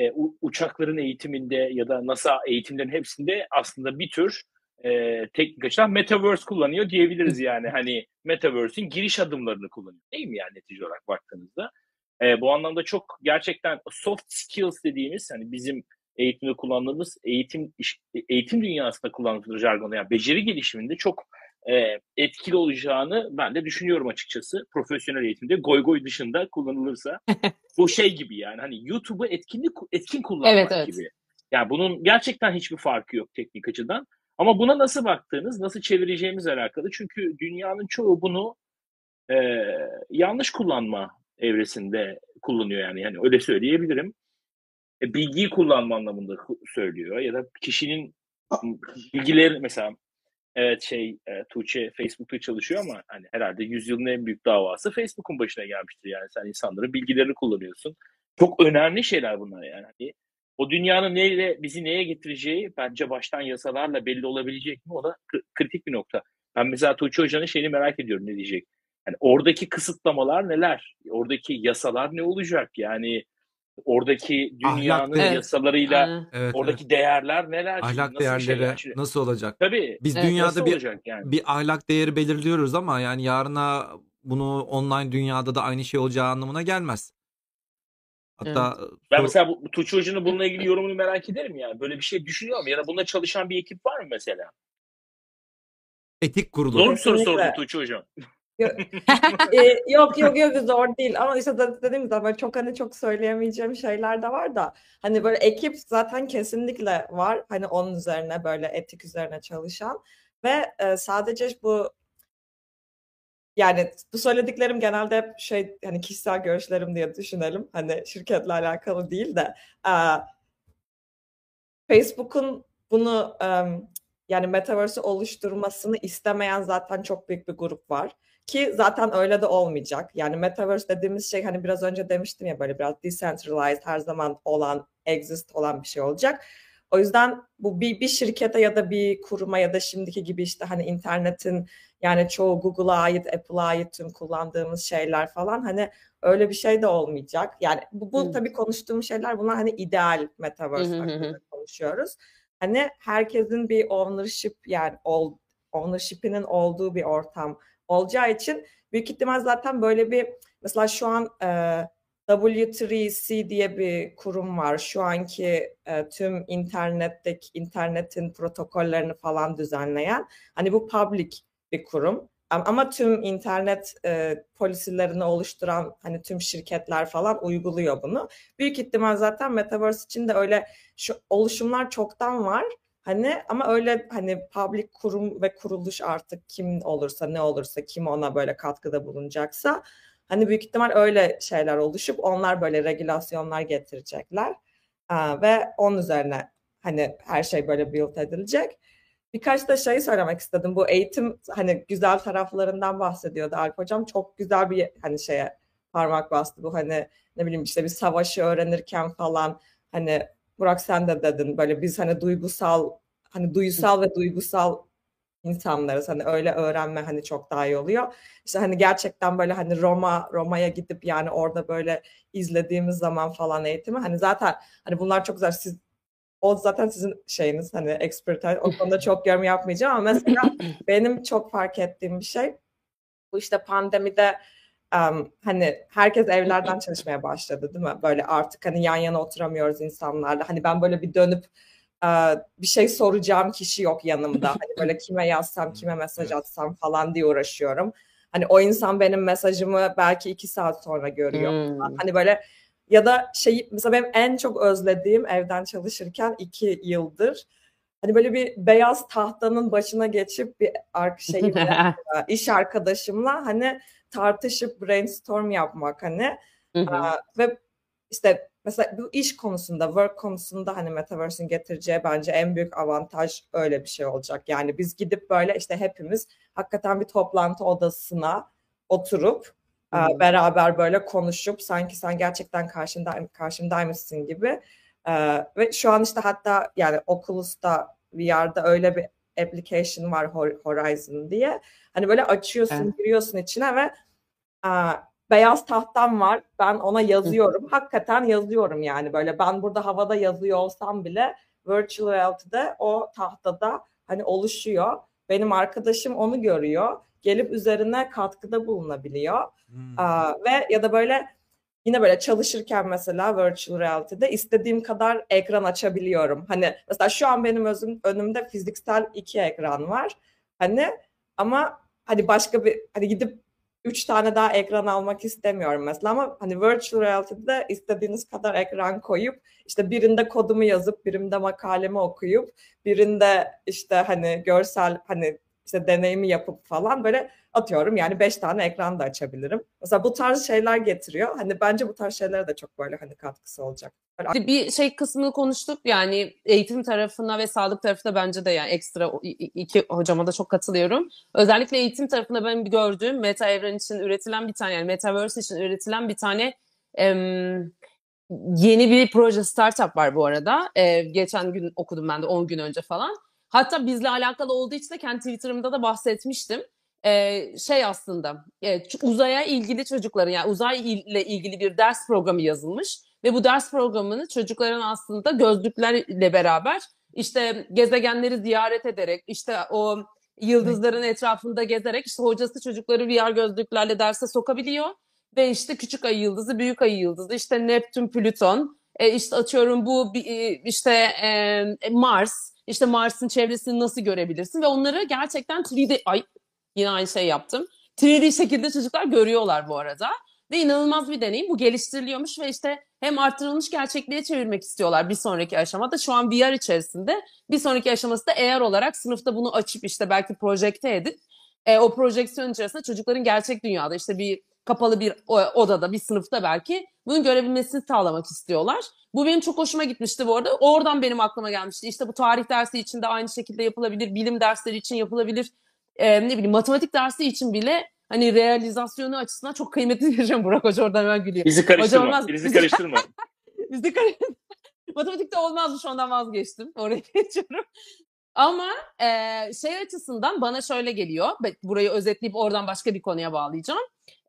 S4: e, uçakların eğitiminde ya da NASA eğitimlerin hepsinde aslında bir tür e, teknik açıdan metaverse kullanıyor diyebiliriz yani. Hani metaverse'in giriş adımlarını kullanıyor değil mi yani netice olarak baktığınızda? E, bu anlamda çok gerçekten soft skills dediğimiz hani bizim eğitimde kullandığımız eğitim eğitim dünyasında kullandığımız jargonda yani beceri gelişiminde çok e, etkili olacağını ben de düşünüyorum açıkçası. Profesyonel eğitimde goy goy dışında kullanılırsa bu şey gibi yani hani YouTube'u etkinlik etkin kullanmak
S1: Evet, evet.
S4: gibi. Yani bunun gerçekten hiçbir farkı yok teknik açıdan. Ama buna nasıl baktığınız, nasıl çevireceğimiz alakalı. Çünkü dünyanın çoğu bunu e, yanlış kullanma evresinde kullanıyor yani. Yani öyle söyleyebilirim. E, bilgiyi kullanma anlamında söylüyor ya da kişinin bilgileri mesela evet şey e, Tuğçe Facebook'ta çalışıyor ama hani herhalde yüzyılın en büyük davası Facebook'un başına gelmiştir yani sen insanların bilgilerini kullanıyorsun. Çok önemli şeyler bunlar yani. Hani o dünyanın neyle bizi neye getireceği bence baştan yasalarla belli olabilecek mi? O da kri- kritik bir nokta. Ben mesela Tuğçe Hoca'nın şeyini merak ediyorum ne diyecek. Yani oradaki kısıtlamalar neler? Oradaki yasalar ne olacak? Yani oradaki dünyanın
S2: değer-
S4: yasalarıyla.
S2: Evet,
S4: oradaki değerler neler?
S2: evet. Ahlak
S4: nasıl bir şey
S2: değerleri
S4: yani? Şimdi-
S2: nasıl olacak?
S4: Tabii.
S2: Biz
S1: Evet,
S2: dünyada bir
S4: yani?
S2: bir ahlak değeri belirliyoruz ama yani yarına bunu online dünyada da aynı şey olacağı anlamına gelmez. Hatta
S4: Ben
S2: sor-
S4: mesela bu, Tuğçe Hoca'nın bununla ilgili yorumunu merak ederim yani. Böyle bir şey düşünüyor mu? Ya da bununla çalışan bir ekip var mı mesela?
S2: etik kurulu.
S4: Zor bir soru sordum Tuğçe Hocam.
S3: Ee, yok yok yok zor değil ama işte de- dediğim gibi çok hani çok söyleyemeyeceğim şeyler de var da hani böyle ekip zaten kesinlikle var hani onun üzerine böyle etik üzerine çalışan ve e, sadece bu yani bu söylediklerim genelde hep şey hani kişisel görüşlerim diye düşünelim hani şirketle alakalı değil de e, Facebook'un bunu em, yani metaverse'ü oluşturmasını istemeyen zaten çok büyük bir grup var. Ki zaten öyle de olmayacak. Yani metaverse dediğimiz şey hani biraz önce demiştim ya böyle biraz decentralized her zaman olan, exist olan bir şey olacak. O yüzden bu bir, bir şirkete ya da bir kuruma ya da şimdiki gibi işte hani internetin yani çoğu Google'a ait, Apple'a ait tüm kullandığımız şeyler falan hani öyle bir şey de olmayacak. Yani bu, bu tabii konuştuğum şeyler bunlar hani ideal metaverse hakkında konuşuyoruz. Hani herkesin bir ownership yani ol, ownership'inin olduğu bir ortam olacağı için büyük ihtimal zaten böyle bir mesela şu an e, W3C diye bir kurum var. Şu anki e, tüm internetteki internetin protokollerini falan düzenleyen. Hani bu public bir kurum. Am- Ama tüm internet e, polisilerini oluşturan hani tüm şirketler falan uyguluyor bunu. Büyük ihtimal zaten Metaverse için de öyle şu oluşumlar çoktan var. Hani ama öyle hani public kurum ve kuruluş artık kim olursa ne olursa kim ona böyle katkıda bulunacaksa hani büyük ihtimal öyle şeyler oluşup onlar böyle regülasyonlar getirecekler. Aa, ve onun üzerine hani her şey böyle build edilecek. Birkaç da şey söylemek istedim. Bu eğitim hani güzel taraflarından bahsediyordu Alp Hocam. Çok güzel bir hani şeye parmak bastı bu hani ne bileyim işte bir savaşı öğrenirken falan hani Burak sen de dedin böyle biz hani duygusal hani duysal ve duygusal insanlarız. Hani öyle öğrenme hani çok daha iyi oluyor. İşte hani gerçekten böyle hani Roma Roma'ya gidip yani orada böyle izlediğimiz zaman falan eğitimi hani zaten hani bunlar çok güzel. Siz o zaten sizin şeyiniz hani expertise o konuda çok yorum yapmayacağım ama mesela benim çok fark ettiğim bir şey bu işte pandemide um, hani herkes evlerden çalışmaya başladı değil mi? Böyle artık hani yan yana oturamıyoruz insanlarla. Hani ben böyle bir dönüp uh, bir şey soracağım kişi yok yanımda. Hani böyle kime yazsam, kime mesaj atsam falan diye uğraşıyorum. Hani o insan benim mesajımı belki iki saat sonra görüyor.
S1: Hmm.
S3: Hani böyle ya da şey mesela benim en çok özlediğim evden çalışırken iki yıldır hani böyle bir beyaz tahtanın başına geçip bir ar- şeyimle iş arkadaşımla hani tartışıp brainstorm yapmak hani. Aa, ve işte mesela bu iş konusunda, work konusunda hani Metaverse'in getireceği bence en büyük avantaj öyle bir şey olacak. Yani biz gidip böyle işte hepimiz hakikaten bir toplantı odasına oturup e, beraber böyle konuşup sanki sen gerçekten karşımda karşımdaymışsın gibi. E, ve şu an işte hatta yani Oculus'ta VR'da öyle bir application var Hor- Horizon diye. Hani böyle açıyorsun,
S1: Evet.
S3: giriyorsun içine ve e, beyaz tahtam var. Ben ona yazıyorum. Hakikaten yazıyorum yani böyle. Ben burada havada yazıyor olsam bile virtual reality'de o tahtada hani oluşuyor. Benim arkadaşım onu görüyor. Gelip üzerine katkıda bulunabiliyor.
S2: Hmm.
S3: Aa, ve ya da böyle yine böyle çalışırken mesela virtual reality'de istediğim kadar ekran açabiliyorum. Hani mesela şu an benim özüm, önümde fiziksel iki ekran var. Hani ama hani başka bir hani gidip üç tane daha ekran almak istemiyorum mesela ama hani virtual reality'de istediğiniz kadar ekran koyup işte birinde kodumu yazıp birinde makalemi okuyup birinde işte hani görsel hani işte deneyimi yapıp falan böyle atıyorum yani beş tane ekran da açabilirim. Mesela bu tarz şeyler getiriyor. Hani bence bu tarz şeylere de çok böyle hani katkısı olacak. Böyle
S1: Bir şey kısmını konuştuk yani eğitim tarafına ve sağlık tarafına bence de yani ekstra iki hocama da çok katılıyorum. Özellikle eğitim tarafında benim gördüğüm meta evren için üretilen bir tane yani metaverse için üretilen bir tane em, yeni bir proje startup var bu arada. Ee, geçen gün okudum ben de 10 gün önce falan. Hatta bizle alakalı olduğu için de kendi Twitter'ımda da bahsetmiştim. Ee, şey aslında e, uzaya ilgili çocukların yani uzay il- ile ilgili bir ders programı yazılmış ve bu ders programını çocukların aslında gözlüklerle beraber işte gezegenleri ziyaret ederek işte o yıldızların etrafında gezerek işte hocası çocukları VR gözlüklerle derse sokabiliyor ve işte küçük ay yıldızı, büyük ay yıldızı, işte Neptün, Plüton, e, işte atıyorum bu e, işte e, Mars, işte Mars'ın çevresini nasıl görebilirsin ve onları gerçekten 3D ay yine aynı şey yaptım. 3D şekilde çocuklar görüyorlar bu arada. Ve inanılmaz bir deneyim. Bu geliştiriliyormuş ve işte hem artırılmış gerçekliğe çevirmek istiyorlar bir sonraki aşamada. Şu an VR içerisinde. Bir sonraki aşaması da eğer olarak sınıfta bunu açıp işte belki projekte edip e, o projeksiyon içerisinde çocukların gerçek dünyada işte bir kapalı bir odada, bir sınıfta belki bunu görebilmesini sağlamak istiyorlar. Bu benim çok hoşuma gitmişti bu arada. Oradan benim aklıma gelmişti. İşte bu tarih dersi için de aynı şekilde yapılabilir, bilim dersleri için yapılabilir, e, ne bileyim matematik dersi için bile hani realizasyonu açısından çok kıymetli vereceğim Burak Hoca oradan hemen gülüyor.
S4: Bizi karıştırma.
S1: olmaz.
S4: Bizi karıştırma.
S1: Bizde kar- matematikte olmazmış ondan vazgeçtim. Oraya geçiyorum. Ama e, şey açısından bana şöyle geliyor. Burayı özetleyip oradan başka bir konuya bağlayacağım.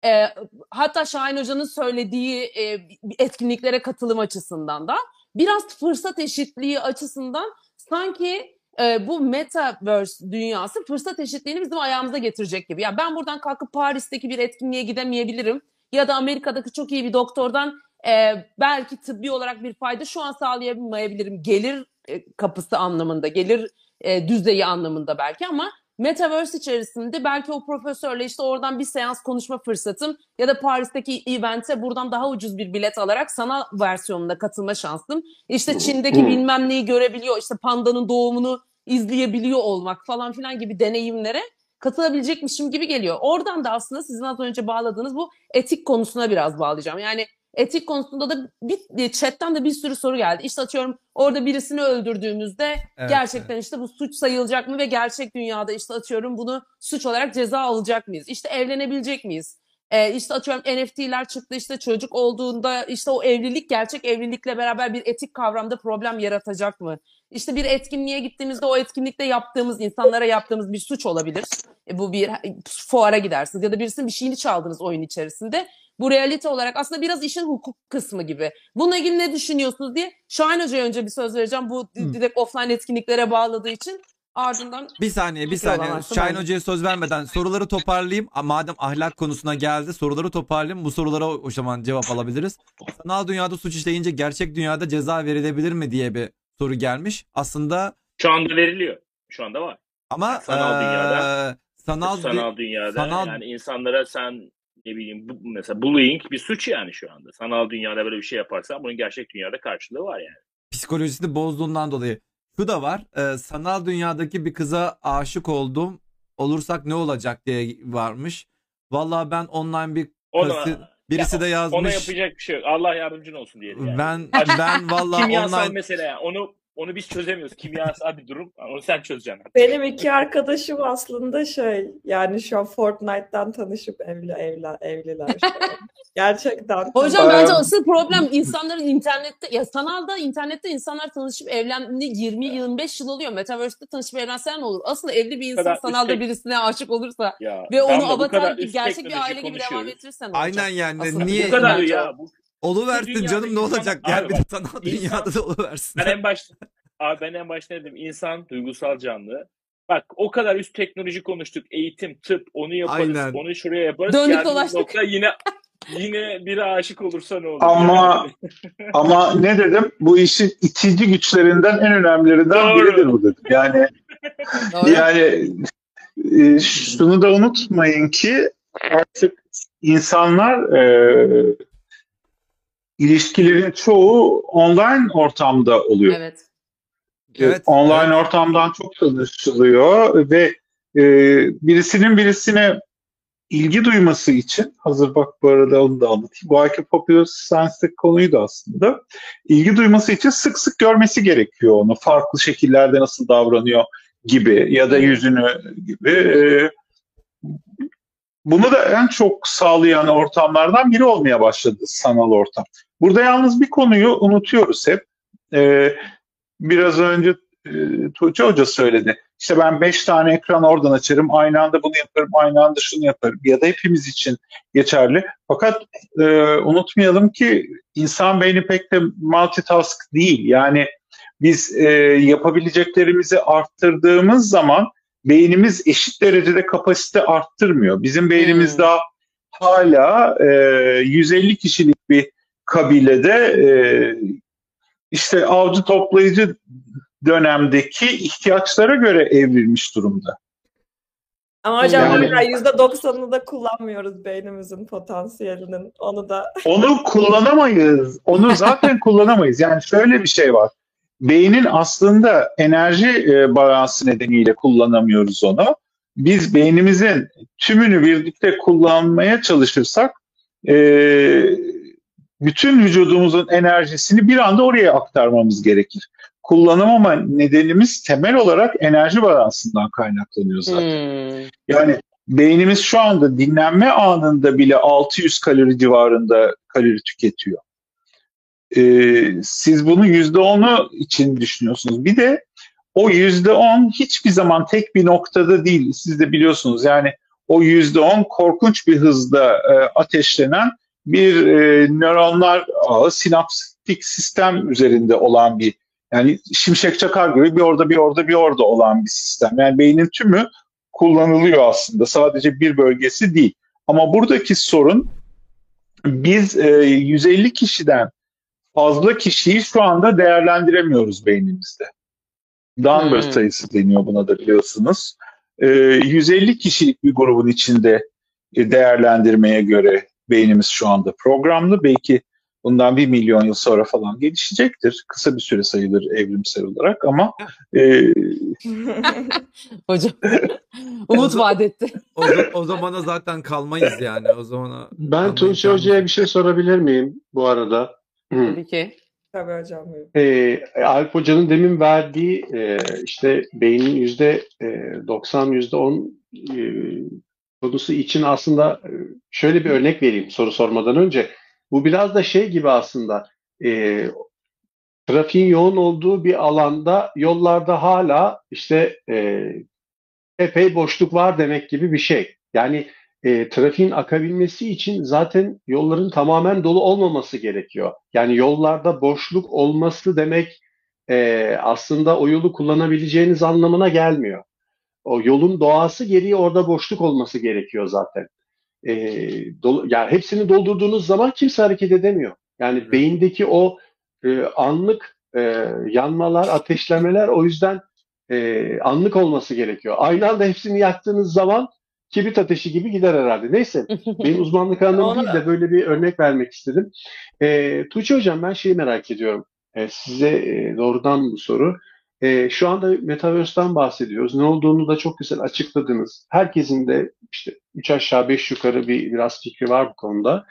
S1: E, hatta Şahin Hoca'nın söylediği e, etkinliklere katılım açısından da biraz fırsat eşitliği açısından sanki e, bu metaverse dünyası fırsat eşitliğini bizim ayağımıza getirecek gibi. Yani ben buradan kalkıp Paris'teki bir etkinliğe gidemeyebilirim. Ya da Amerika'daki çok iyi bir doktordan e, belki tıbbi olarak bir fayda şu an sağlayamayabilirim. Gelir e, kapısı anlamında, gelir e, düzeyi anlamında belki ama Metaverse içerisinde belki o profesörle işte oradan bir seans konuşma fırsatım ya da Paris'teki event'e buradan daha ucuz bir bilet alarak sanal versiyonunda katılma şansım. İşte Çin'deki bilmem neyi görebiliyor, işte pandanın doğumunu izleyebiliyor olmak falan filan gibi deneyimlere katılabilecekmişim gibi geliyor. Oradan da aslında sizin az önce bağladığınız bu etik konusuna biraz bağlayacağım. Yani etik konusunda da bir chatten de bir sürü soru geldi. İşte atıyorum orada birisini öldürdüğümüzde
S2: Evet,
S1: gerçekten işte bu suç sayılacak mı ve gerçek dünyada işte atıyorum bunu suç olarak ceza alacak mıyız? İşte evlenebilecek miyiz? Ee, işte atıyorum NFT'ler çıktı işte çocuk olduğunda işte o evlilik gerçek evlilikle beraber bir etik kavramda problem yaratacak mı? İşte bir etkinliğe gittiğimizde o etkinlikte yaptığımız insanlara yaptığımız bir suç olabilir. E, bu bir fuara gidersiniz ya da birisinin bir şeyini çaldınız oyun içerisinde. Bu realite olarak aslında biraz işin hukuk kısmı gibi. Bununla ilgili ne düşünüyorsunuz diye Şahin Hoca'ya önce bir söz vereceğim. Bu
S2: Hı.
S1: direkt offline etkinliklere bağladığı için ardından
S2: Bir saniye bir saniye. Şahin. Hoca'ya söz vermeden soruları toparlayayım. Madem ahlak konusuna geldi soruları toparlayayım. Bu sorulara o zaman cevap alabiliriz. Sanal dünyada suç işleyince gerçek dünyada ceza verilebilir mi diye bir soru gelmiş. Aslında
S4: Şu anda veriliyor. Şu anda var.
S2: ama
S4: Sanal dünyada-
S2: eee, sanal,
S4: Sanal,
S2: dü-
S4: dünyada
S2: sanal-
S4: yani insanlara sen ne bileyim bu, mesela bullying bir suç yani şu anda. Sanal dünyada böyle bir şey yaparsan bunun gerçek dünyada karşılığı var yani.
S2: psikolojisini bozduğundan dolayı. Şu da var. eee, sanal dünyadaki bir kıza aşık oldum. Olursak ne olacak diye varmış. Vallahi ben online bir
S4: Ona,
S2: Kasi- birisi
S4: Ya,
S2: de yazmış.
S4: ona yapacak bir şey yok. Allah yardımcın olsun diyelim yani.
S2: Ben ben vallahi
S4: Kimyasal
S2: online
S4: mesele yani. Onu onu biz çözemiyoruz. Kimyasal bir durum. Onu sen çözeceksin.
S3: Benim iki arkadaşım aslında şey yani şu an Fortnite'dan tanışıp evli evli evliler. Gerçekten.
S1: Hocam bence asıl problem insanların internette ya sanalda internette insanlar tanışıp evlendi 20-25 yıl oluyor. Metaverse'de tanışıp evlensen ne olur? Asıl evli bir insan
S4: kadar
S1: sanalda
S4: üstte-
S1: birisine aşık olursa
S4: Ya,
S1: ve onu
S4: bu
S1: avatar gibi gerçek bir
S4: teknoloji
S1: aile gibi devam ettirirsen
S2: aynen yani
S1: Aslında
S2: niye
S4: Bu kadar ya.
S1: o.
S4: Bu,
S2: oluversin
S4: dünyada
S2: canım ne
S4: insan-
S2: olacak?
S4: Abi
S2: Gel bir de
S4: bak,
S2: sanal dünyada da oluversin.
S4: ben en başta abi ben en başta ne dedim? İnsan duygusal canlı. Bak o kadar üst teknoloji konuştuk. Eğitim, tıp, onu yaparız,
S2: Aynen.
S4: onu şuraya yaparız.
S1: Döndük
S4: Geldiğimiz
S1: dolaştık.
S4: nokta yine yine biri aşık olursa ne olur?
S5: Ama ama ne dedim? Bu işin itici güçlerinden en önemlilerinden
S4: Doğru.
S5: biridir bu dedim. Yani
S1: Doğru.
S5: yani e, şunu da unutmayın ki artık insanlar e, ilişkilerin çoğu online ortamda oluyor.
S1: Evet.
S2: Evet,
S5: Online
S2: evet.
S5: ortamdan çok çalışılıyor ve e, birisinin birisine ilgi duyması için hazır bak bu arada onu da anlatayım. Bu ayki Popular Science'daki konuydu aslında. İlgi duyması için sık sık görmesi gerekiyor onu. Farklı şekillerde nasıl davranıyor gibi ya da yüzünü gibi. E, bunu da en çok sağlayan ortamlardan biri olmaya başladı sanal ortam. Burada yalnız bir konuyu unutuyoruz hep. E, biraz önce e, Tuğçe Hoca söyledi. İşte ben beş tane ekran oradan açarım, aynı anda bunu yaparım, aynı anda şunu yaparım. Ya da hepimiz için geçerli. Fakat e, unutmayalım ki insan beyni pek de multitask değil. Yani biz e, yapabileceklerimizi arttırdığımız zaman beynimiz eşit derecede kapasite arttırmıyor. Bizim beynimiz
S1: Hmm.
S5: daha hala e, 150 kişilik bir kabilede e, işte avcı toplayıcı dönemdeki ihtiyaçlara göre evrilmiş durumda.
S3: Ama hocam
S5: Yani-
S3: hala %90'ını da kullanmıyoruz beynimizin potansiyelinin. Onu da
S5: Onu kullanamayız. Onu zaten kullanamayız. Yani şöyle bir şey var. Beynin aslında enerji e, balansı nedeniyle kullanamıyoruz onu. Biz beynimizin tümünü birlikte kullanmaya çalışırsak e, bütün vücudumuzun enerjisini bir anda oraya aktarmamız gerekir. Kullanamama nedenimiz temel olarak enerji balansından kaynaklanıyor zaten.
S1: Hmm.
S5: Yani beynimiz şu anda dinlenme anında bile 600 kalori civarında kalori tüketiyor. Ee, siz bunu %10'u için düşünüyorsunuz. Bir de o %10 hiçbir zaman tek bir noktada değil. Siz de biliyorsunuz yani o %10 korkunç bir hızda e, ateşlenen bir e, nöronlar ağı, sinaptik sistem üzerinde olan bir yani şimşek çakar gibi bir orada bir orada bir orada olan bir sistem. Yani beynin tümü kullanılıyor aslında. Sadece bir bölgesi değil. Ama buradaki sorun biz e, 150 kişiden fazla kişiyi şu anda değerlendiremiyoruz beynimizde. Dunbar
S1: Hmm.
S5: sayısı deniyor buna da biliyorsunuz. E, 150 kişilik bir grubun içinde e, değerlendirmeye göre beynimiz şu anda programlı. Belki bundan bir milyon yıl sonra falan gelişecektir. Kısa bir süre sayılır evrimsel olarak ama e,
S1: Hocam umut vaat etti.
S2: O, o zamana zaten kalmayız yani. O zamana
S6: Ben
S2: imkanımız
S6: Hoca'ya bir şey sorabilir miyim bu arada? Hı.
S1: Tabii ki.
S3: Tabii hocam.
S6: Ee, Alp Hoca'nın demin verdiği e, işte beynin yüzde e, 90 yüzde 10 e, konusu için aslında e, şöyle bir örnek vereyim soru sormadan önce. Bu biraz da şey gibi aslında e, trafiğin yoğun olduğu bir alanda yollarda hala işte e, epey boşluk var demek gibi bir şey. Yani e, trafiğin akabilmesi için zaten yolların tamamen dolu olmaması gerekiyor. Yani yollarda boşluk olması demek e, aslında o yolu kullanabileceğiniz anlamına gelmiyor. O yolun doğası gereği orada boşluk olması gerekiyor zaten. E, dolu, yani hepsini doldurduğunuz zaman kimse hareket edemiyor. Yani beyindeki o e, anlık e, yanmalar, ateşlemeler o yüzden e, anlık olması gerekiyor. Aynı anda hepsini yaktığınız zaman kibrit ateşi gibi gider herhalde. Neyse benim uzmanlık alanım değil de böyle bir örnek vermek istedim. E, Tuğçe Hocam ben şeyi merak ediyorum. E, size e, doğrudan bu soru. E, şu anda Metaverse'den bahsediyoruz. Ne olduğunu da çok güzel açıkladınız. Herkesin de işte üç aşağı beş yukarı bir biraz fikri var bu konuda.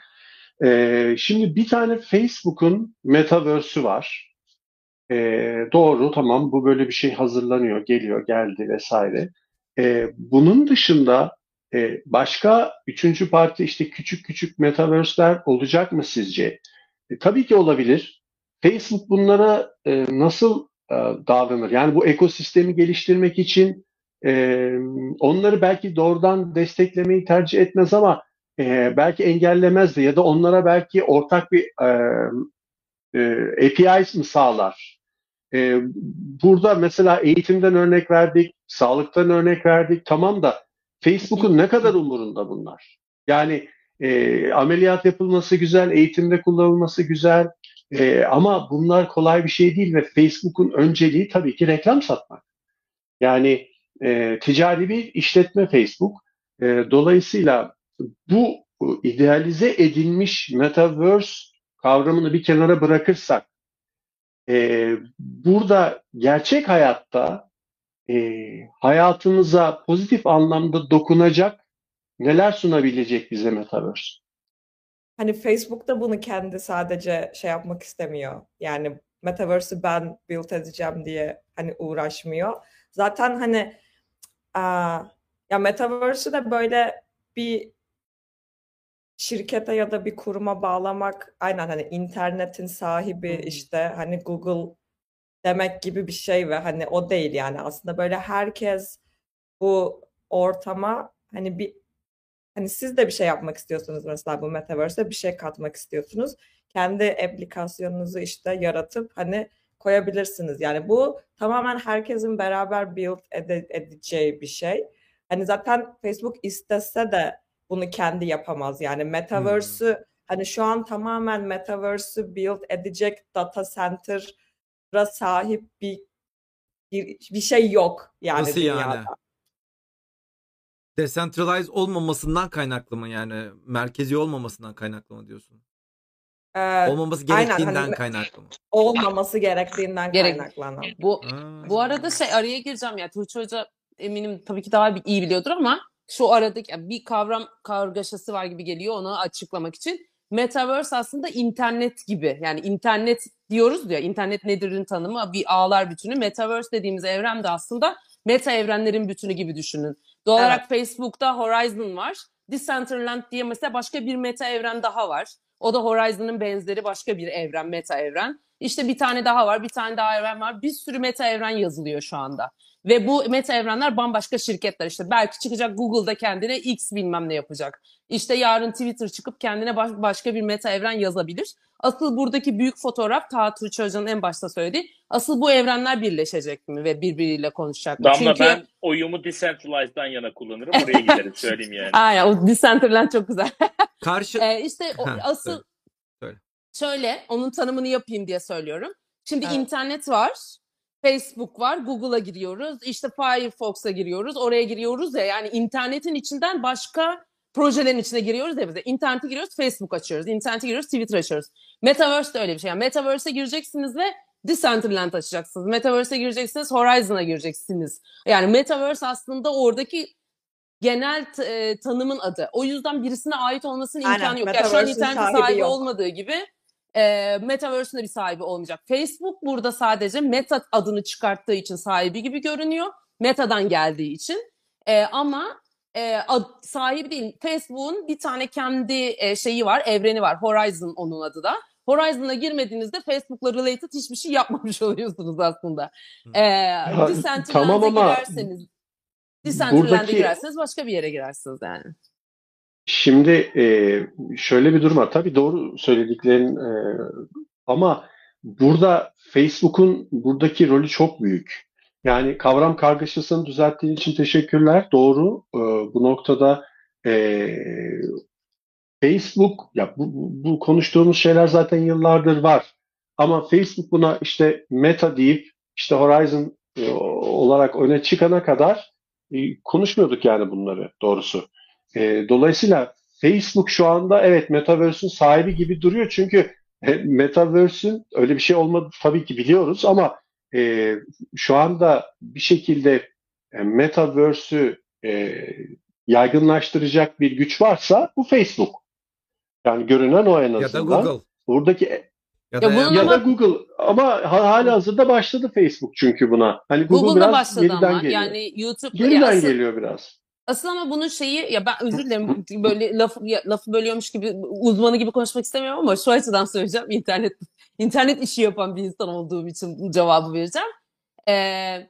S6: E, şimdi bir tane Facebook'un Metaverse'ü var. E, doğru tamam bu böyle bir şey hazırlanıyor, geliyor, geldi vesaire. E, bunun dışında e, başka üçüncü parti işte küçük küçük metaverse'ler olacak mı sizce? E, tabii ki olabilir. Facebook bunlara e, nasıl e, davranır? Yani bu ekosistemi geliştirmek için e, onları belki doğrudan desteklemeyi tercih etmez ama e, belki engellemez de ya da onlara belki ortak bir e, e, APIs mi sağlar? E, burada mesela eğitimden örnek verdik, sağlıktan örnek verdik. Tamam da Facebook'un ne kadar umurunda bunlar? Yani e, ameliyat yapılması güzel, eğitimde kullanılması güzel e, ama bunlar kolay bir şey değil ve Facebook'un önceliği tabii ki reklam satmak. Yani e, ticari bir işletme Facebook. E, dolayısıyla bu idealize edilmiş metaverse kavramını bir kenara bırakırsak e, burada gerçek hayatta e, hayatımıza pozitif anlamda dokunacak neler sunabilecek bize Metaverse?
S3: Hani Facebook da bunu kendi sadece şey yapmak istemiyor. Yani Metaverse'ü ben build edeceğim diye hani uğraşmıyor. Zaten hani aa, ya Metaverse'ü de böyle bir şirkete ya da bir kuruma bağlamak aynen hani internetin sahibi işte hani Google demek gibi bir şey ve hani o değil yani aslında böyle herkes bu ortama hani bir hani siz de bir şey yapmak istiyorsunuz mesela bu metaverse'e bir şey katmak istiyorsunuz. Kendi aplikasyonunuzu işte yaratıp hani koyabilirsiniz. Yani bu tamamen herkesin beraber build ede- edeceği bir şey. Hani zaten Facebook istese de bunu kendi yapamaz. Yani metaverse'ü hani şu an tamamen metaverse'ü build edecek data center'a sahip bir bir, bir şey yok yani
S2: Nasıl yani?
S3: dünyada.
S2: Decentralize olmamasından kaynaklı mı yani? Merkezi olmamasından kaynaklı mı diyorsun?
S3: Ee,
S2: Olmaması
S3: aynen,
S2: gerektiğinden
S3: hani-
S2: kaynaklı mı?
S3: olmaması gerektiğinden
S1: Gerek-
S3: kaynaklanan.
S1: Bu
S2: Ha.
S1: Bu arada şey araya gireceğim ya Tuğçe Hoca eminim tabii ki daha iyi biliyordur ama şu aradaki yani bir kavram kargaşası var gibi geliyor onu açıklamak için. Metaverse aslında internet gibi. Yani internet diyoruz ya internet nedir'in tanımı bir ağlar bütünü. Metaverse dediğimiz evren de aslında meta evrenlerin bütünü gibi düşünün. Doğal
S3: Evet.
S1: olarak Facebook'ta Horizon var. Decentraland diye mesela başka bir meta evren daha var. O da Horizon'ın benzeri başka bir evren, meta evren. İşte bir tane daha var, bir tane daha evren var. Bir sürü meta evren yazılıyor şu anda. Ve bu meta evrenler bambaşka şirketler işte. Belki çıkacak Google'da kendine X bilmem ne yapacak. İşte yarın Twitter çıkıp kendine baş- başka bir meta evren yazabilir. Asıl buradaki büyük fotoğraf ta Tuğçe Hoca'nın en başta söylediği. Asıl bu evrenler birleşecek mi ve birbiriyle konuşacak mı?
S4: Damla
S1: Çünkü
S4: ben oyumu decentralized'dan yana kullanırım. Oraya giderim söyleyeyim yani.
S1: Aynen o Decentraland çok güzel.
S2: Karşı
S1: Ee, işte o, asıl. Şöyle onun tanımını yapayım diye söylüyorum. Şimdi
S3: Evet.
S1: internet var, Facebook var, Google'a giriyoruz, işte Firefox'a giriyoruz, oraya giriyoruz ya yani internetin içinden başka projelerin içine giriyoruz ya bize. İnternete giriyoruz, Facebook açıyoruz. İnternete giriyoruz, Twitter açıyoruz. Metaverse de öyle bir şey. Yani Metaverse'e gireceksiniz ve Decentraland açacaksınız. Metaverse'e gireceksiniz, Horizon'a gireceksiniz. Yani Metaverse aslında oradaki genel e, tanımın adı. O yüzden birisine ait olmasının
S3: Aynen,
S1: imkanı yok. Yani şu an internet
S3: sahibi
S1: sahibi olmadığı gibi e, Metaverse'ün de bir sahibi olmayacak. Facebook burada sadece Meta adını çıkarttığı için sahibi gibi görünüyor. Meta'dan geldiği için. E, ama e, ad- sahibi değil. Facebook'un bir tane kendi e, şeyi var, evreni var. Horizon onun adı da. Horizon'a girmediğinizde Facebook'la related hiçbir şey yapmamış oluyorsunuz aslında. E, Decentraland'e
S6: tamam ama
S1: girerseniz Decentraland'e
S6: buradaki-
S1: girerseniz başka bir yere girersiniz yani.
S6: Şimdi e, şöyle bir durum var. Tabii doğru söylediklerin e, ama burada Facebook'un buradaki rolü çok büyük. Yani kavram kargaşasını düzelttiğin için teşekkürler. Doğru. E, bu noktada Facebook ya bu, bu- konuştuğumuz şeyler zaten yıllardır var. Ama Facebook buna işte Meta deyip işte Horizon olarak öne çıkana kadar konuşmuyorduk yani bunları doğrusu. E, dolayısıyla Facebook şu anda evet Metaverse'ün sahibi gibi duruyor çünkü e, Metaverse'ün öyle bir şey olmadı tabii ki biliyoruz ama e, şu anda bir şekilde e, Metaverse'ü e, yaygınlaştıracak bir güç varsa bu Facebook. Yani görünen o en
S2: Ya da
S6: azından.
S2: Google.
S6: Buradaki
S2: Ya
S1: Ya
S2: da
S6: ya
S1: ama-
S6: da Google ama ha- hala hazırda başladı Facebook çünkü buna. Hani Google
S1: Google'da
S6: biraz
S1: başladı
S6: geriden
S1: ama
S6: geliyor.
S1: yani YouTube
S6: geriden
S1: ya
S6: geliyor biraz.
S1: Asıl ama bunun şeyi ya ben özür dilerim böyle laf, ya- lafı bölüyormuş gibi uzmanı gibi konuşmak istemiyorum ama şu açıdan söyleyeceğim. İnternet internet işi yapan bir insan olduğum için cevabı vereceğim. Ee,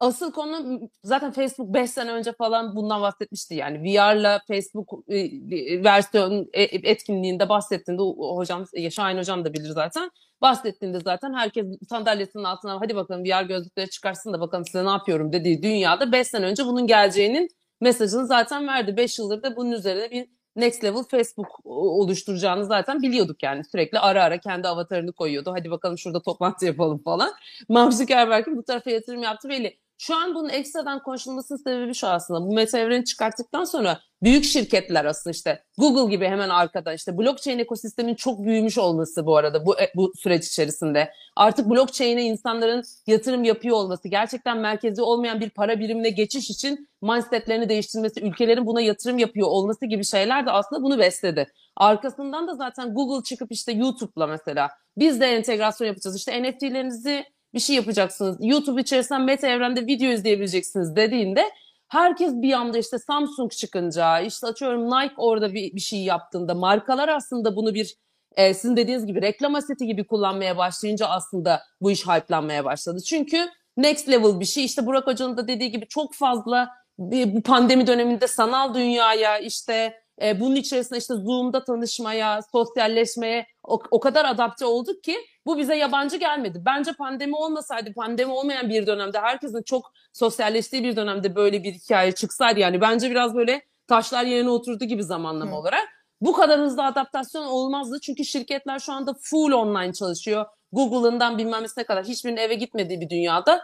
S1: asıl konu zaten Facebook 5 sene önce falan bundan bahsetmişti. Yani VR'la Facebook e, e, versiyon e, etkinliğinde bahsettiğinde hocam e, Şahin hocam da bilir zaten. Bahsettiğinde zaten herkes sandalyesinin altına hadi bakalım VR gözlükleri çıkarsın da bakalım size ne yapıyorum? dediği dünyada 5 sene önce bunun geleceğinin mesajını zaten verdi. 5 yıldır da bunun üzerine bir next level Facebook oluşturacağını zaten biliyorduk yani sürekli ara ara kendi avatarını koyuyordu. Hadi bakalım şurada toplantı yapalım falan. Mark Zuckerberg'in bu tarafa yatırım yaptı belli. Şu an bunun ekstradan konuşulmasının sebebi şu aslında. Bu meta evreni çıkarttıktan sonra büyük şirketler aslında işte Google gibi hemen arkada işte blockchain ekosistemin çok büyümüş olması bu arada bu e, bu süreç içerisinde. Artık blockchain'e insanların yatırım yapıyor olması, gerçekten merkezi olmayan bir para birimine geçiş için mindsetlerini değiştirmesi, ülkelerin buna yatırım yapıyor olması gibi şeyler de aslında bunu besledi. Arkasından da zaten Google çıkıp işte YouTube'la mesela biz de entegrasyon yapacağız. İşte NFT'lerinizi bir şey yapacaksınız. YouTube içerisinden meta evrende video izleyebileceksiniz dediğinde herkes bir anda işte Samsung çıkınca işte açıyorum Nike orada bir, bir şey yaptığında markalar aslında bunu bir e, sizin dediğiniz gibi reklam aseti gibi kullanmaya başlayınca aslında bu iş hype'lanmaya başladı. Çünkü next level bir şey işte Burak Hoca'nın da dediği gibi çok fazla bu pandemi döneminde sanal dünyaya işte e, bunun içerisinde işte Zoom'da tanışmaya, sosyalleşmeye o, o kadar adapte olduk ki bu bize yabancı gelmedi. Bence pandemi olmasaydı, pandemi olmayan bir dönemde, herkesin çok sosyalleştiği bir dönemde böyle bir hikaye çıksaydı yani bence biraz böyle taşlar yerine oturdu gibi zamanlama
S3: Hı.
S1: olarak. Bu kadar hızlı adaptasyon olmazdı çünkü şirketler şu anda full online çalışıyor. Google'ından bilmem ne kadar hiçbirinin eve gitmediği bir dünyada,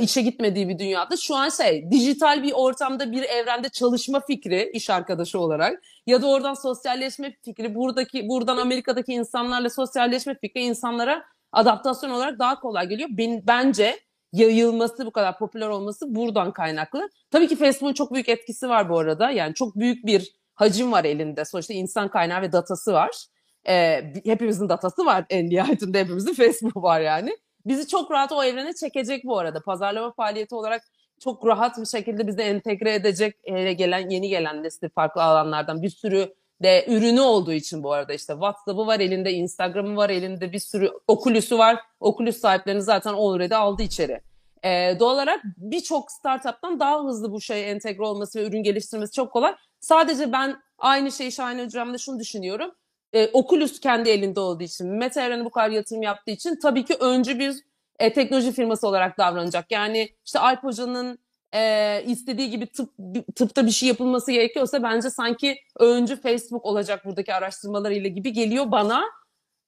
S1: işe gitmediği bir dünyada şu an şey dijital bir ortamda bir evrende çalışma fikri iş arkadaşı olarak ya da oradan sosyalleşme fikri buradaki buradan Amerika'daki insanlarla sosyalleşme fikri insanlara adaptasyon olarak daha kolay geliyor. Ben, bence yayılması bu kadar popüler olması buradan kaynaklı. Tabii ki Facebook'un çok büyük etkisi var bu arada. Yani çok büyük bir hacim var elinde. Sonuçta insan kaynağı ve datası var. Ee, hepimizin datası var en nihayetinde hepimizin Facebook var yani. Bizi çok rahat o evrene çekecek bu arada. Pazarlama faaliyeti olarak çok rahat bir şekilde bizi entegre edecek hele gelen yeni gelen nesli farklı alanlardan bir sürü de ürünü olduğu için bu arada işte WhatsApp'ı var elinde, Instagram'ı var elinde, bir sürü Oculus'u var. Oculus sahiplerini zaten already aldı içeri. Ee, doğal olarak birçok startup'tan daha hızlı bu şeye entegre olması ve ürün geliştirmesi çok kolay. Sadece ben aynı şeyi Şahin Hocam'da şunu düşünüyorum. Ee, Oculus kendi elinde olduğu için, Meta evreni bu kadar yatırım yaptığı için tabii ki öncü bir e, teknoloji firması olarak davranacak. Yani işte Alp Hoca'nın e, istediği gibi tıp tıpta bir şey yapılması gerekiyorsa bence sanki öncü Facebook olacak buradaki araştırmalarıyla gibi geliyor bana.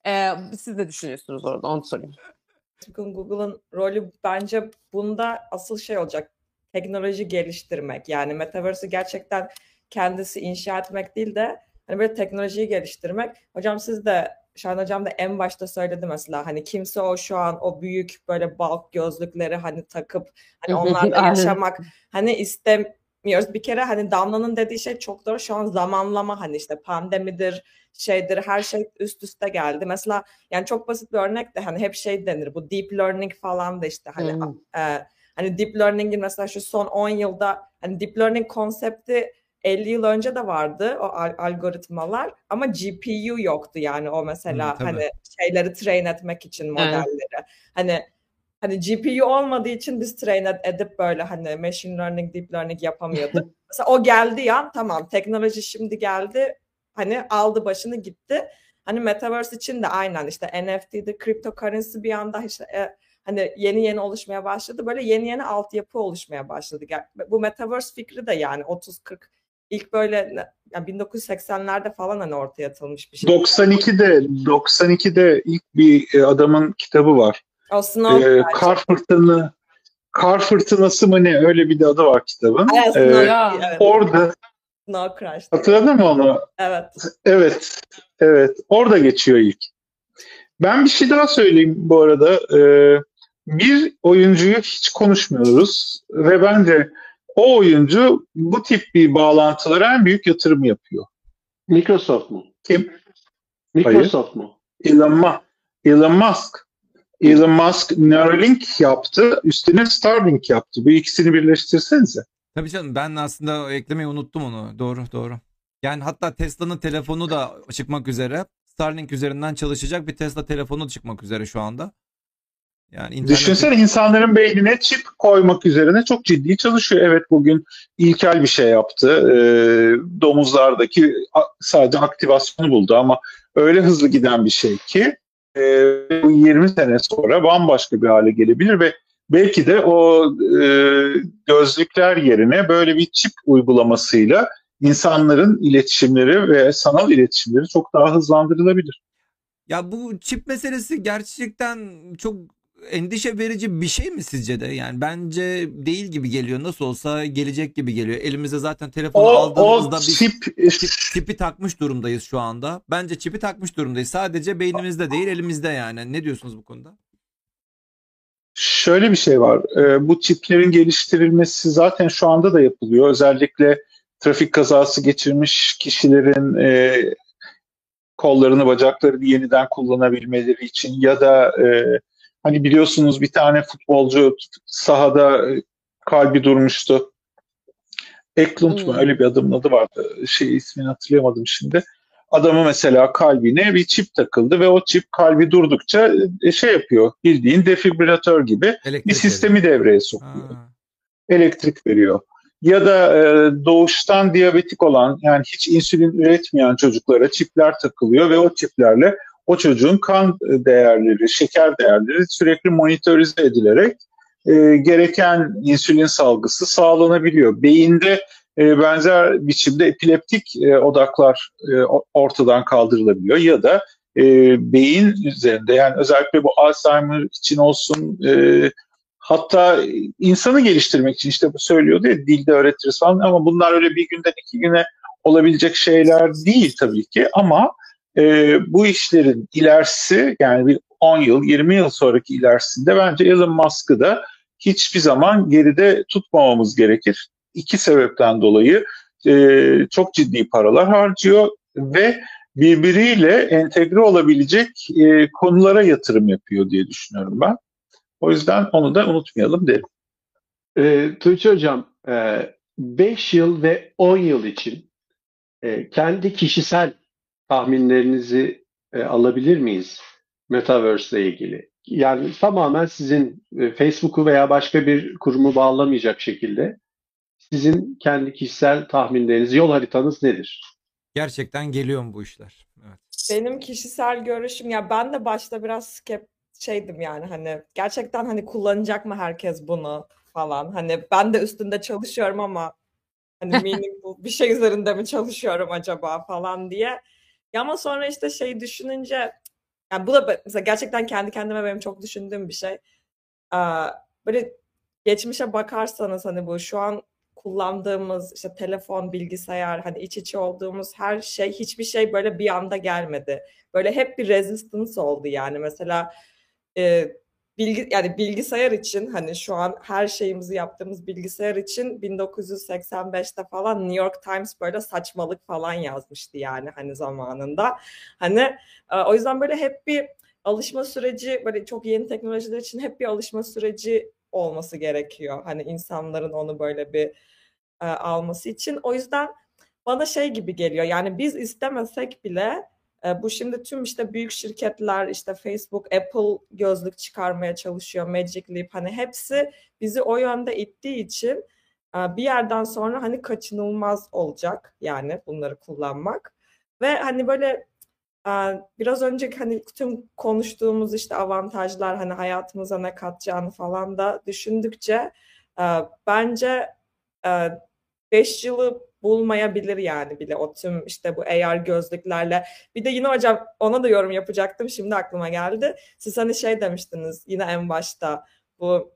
S1: E, siz ne düşünüyorsunuz orada onu sorayım.
S3: Google'ın rolü bence bunda asıl şey olacak. Teknoloji geliştirmek. Yani Metaverse'ü gerçekten kendisi inşa etmek değil de hani böyle teknolojiyi geliştirmek. Hocam siz de Şahin Hocam da en başta söyledi mesela hani kimse o şu an o büyük böyle balk gözlükleri hani takıp hani onlarla yaşamak hani istemiyoruz. Bir kere hani Damla'nın dediği şey çok doğru. Şu an zamanlama hani işte pandemidir, şeydir her şey üst üste geldi. Mesela yani çok basit bir örnek de hani hep şey denir bu deep learning falan da işte hani
S1: Hmm.
S3: e, hani deep learning'in mesela şu son 10 yılda hani deep learning konsepti 50 yıl önce de vardı o al- algoritmalar ama GPU yoktu yani o mesela
S2: Hmm, tabii.
S3: hani şeyleri train etmek için modelleri. Hani hani GPU olmadığı için biz train ed- edip böyle hani machine learning, deep learning yapamıyorduk. mesela o geldi ya tamam teknoloji şimdi geldi hani aldı başını gitti. Hani metaverse için de aynen işte NFT'de cryptocurrency bir anda işte e, hani yeni yeni oluşmaya başladı. Böyle yeni yeni altyapı oluşmaya başladı. Bu metaverse fikri de yani 30-40 ilk böyle yani 1980'lerde falan hani ortaya atılmış bir şey.
S5: 92'de 92'de ilk bir e, adamın kitabı var.
S3: O Snow
S5: Ee, kar fırtını Kar fırtınası mı ne öyle bir de adı var kitabın.
S3: Aynen,
S5: Ee,
S3: evet,
S5: orada
S3: Snow Crash.
S5: hatırladın mı onu?
S3: Evet.
S5: Evet. Evet. Orada geçiyor ilk. Ben bir şey daha söyleyeyim bu arada. Ee, bir oyuncuyu hiç konuşmuyoruz ve bence o oyuncu bu tip bir bağlantılara en büyük yatırım yapıyor.
S6: Microsoft mu?
S5: Kim?
S6: Microsoft mu?
S5: Elon Musk. Elon Musk. Elon Musk Neuralink yaptı. Üstüne Starlink yaptı. Bu ikisini birleştirsenize.
S2: Tabii canım ben aslında eklemeyi unuttum onu. Doğru doğru. Yani hatta Tesla'nın telefonu da çıkmak üzere. Starlink üzerinden çalışacak bir Tesla telefonu çıkmak üzere şu anda. Yani internet
S5: Düşünsene insanların beynine çip koymak üzerine çok ciddi çalışıyor. Evet bugün ilkel bir şey yaptı. Ee, domuzlardaki sadece aktivasyonu buldu ama öyle hızlı giden bir şey ki e, bu 20 sene sonra bambaşka bir hale gelebilir ve belki de o e, gözlükler yerine böyle bir çip uygulamasıyla insanların iletişimleri ve sanal iletişimleri çok daha hızlandırılabilir.
S2: Ya bu çip meselesi gerçekten çok endişe verici bir şey mi sizce de? Yani bence değil gibi geliyor. Nasıl olsa gelecek gibi geliyor. Elimize zaten telefonu
S5: O, o
S2: aldığımızda bir
S5: çip
S2: çip, çipi takmış durumdayız şu anda. Bence çipi takmış durumdayız. Sadece beynimizde değil elimizde yani. Ne diyorsunuz bu konuda?
S5: Şöyle bir şey var. Ee, bu çiplerin geliştirilmesi zaten şu anda da yapılıyor. Özellikle trafik kazası geçirmiş kişilerin e, kollarını, bacaklarını yeniden kullanabilmeleri için ya da e, hani biliyorsunuz bir tane futbolcu sahada e, kalbi durmuştu. Eklund mu
S1: Hmm.
S5: öyle bir adamın adı vardı. Şey ismini hatırlayamadım şimdi. Adamı mesela kalbine bir çip takıldı ve o çip kalbi durdukça e, şey yapıyor. Bildiğin defibrilatör gibi
S2: Elektrik
S5: bir sistemi devreye
S2: veriyor.
S5: sokuyor.
S2: Ha.
S5: Elektrik veriyor. Ya da e, doğuştan diyabetik olan yani hiç insülin üretmeyen çocuklara çipler takılıyor ve o çiplerle o çocuğun kan değerleri, şeker değerleri sürekli monitörize edilerek e, gereken insülin salgısı sağlanabiliyor. Beyinde e, benzer biçimde epileptik e, odaklar e, ortadan kaldırılabiliyor ya da e, beyin üzerinde yani özellikle bu Alzheimer için olsun e, hatta insanı geliştirmek için işte bu söylüyordu ya dilde öğretiriz falan ama bunlar öyle bir günden iki güne olabilecek şeyler değil tabii ki ama e, bu işlerin ilerisi yani bir 10 yıl 20 yıl sonraki ilerisinde bence Elon Musk'ı da hiçbir zaman geride tutmamamız gerekir. İki sebepten dolayı e, çok ciddi paralar harcıyor ve birbiriyle entegre olabilecek e, konulara yatırım yapıyor diye düşünüyorum ben. O yüzden onu da unutmayalım derim.
S6: Ee, Tuğçe Hocam, 5 yıl ve 10 yıl için e, kendi kişisel tahminlerinizi e, alabilir miyiz Metaverse ile ilgili? Yani tamamen sizin e, Facebook'u veya başka bir kurumu bağlamayacak şekilde sizin kendi kişisel tahminleriniz, yol haritanız nedir?
S2: Gerçekten geliyor mu bu işler? Evet.
S3: Benim kişisel görüşüm ya ben de başta biraz skep şeydim yani hani gerçekten hani kullanacak mı herkes bunu falan. Hani ben de üstünde çalışıyorum ama hani meaningful bir şey üzerinde mi çalışıyorum acaba falan diye. Ya ama sonra işte şey düşününce yani bu da mesela gerçekten kendi kendime benim çok düşündüğüm bir şey. Böyle geçmişe bakarsanız hani bu şu an kullandığımız işte telefon, bilgisayar, hani iç içe olduğumuz her şey hiçbir şey böyle bir anda gelmedi. Böyle hep bir resistance oldu yani. Mesela bilgi yani bilgisayar için hani şu an her şeyimizi yaptığımız bilgisayar için 1985'te falan New York Times böyle saçmalık falan yazmıştı yani hani zamanında. Hani e, o yüzden böyle hep bir alışma süreci böyle çok yeni teknolojiler için hep bir alışma süreci olması gerekiyor. Hani insanların onu böyle bir e, alması için. O yüzden bana şey gibi geliyor. Yani biz istemesek bile bu şimdi tüm işte büyük şirketler işte Facebook, Apple gözlük çıkarmaya çalışıyor, Magic Leap hani hepsi bizi o yönde ittiği için e, bir yerden sonra hani kaçınılmaz olacak yani bunları kullanmak. Ve hani böyle e, biraz önceki hani tüm konuştuğumuz işte avantajlar hani hayatımıza ne katacağını falan da düşündükçe e, bence 5 yılı bulmayabilir yani bile o tüm işte bu AR gözlüklerle. Bir de yine hocam ona da yorum yapacaktım. Şimdi aklıma geldi. Siz hani şey demiştiniz yine en başta bu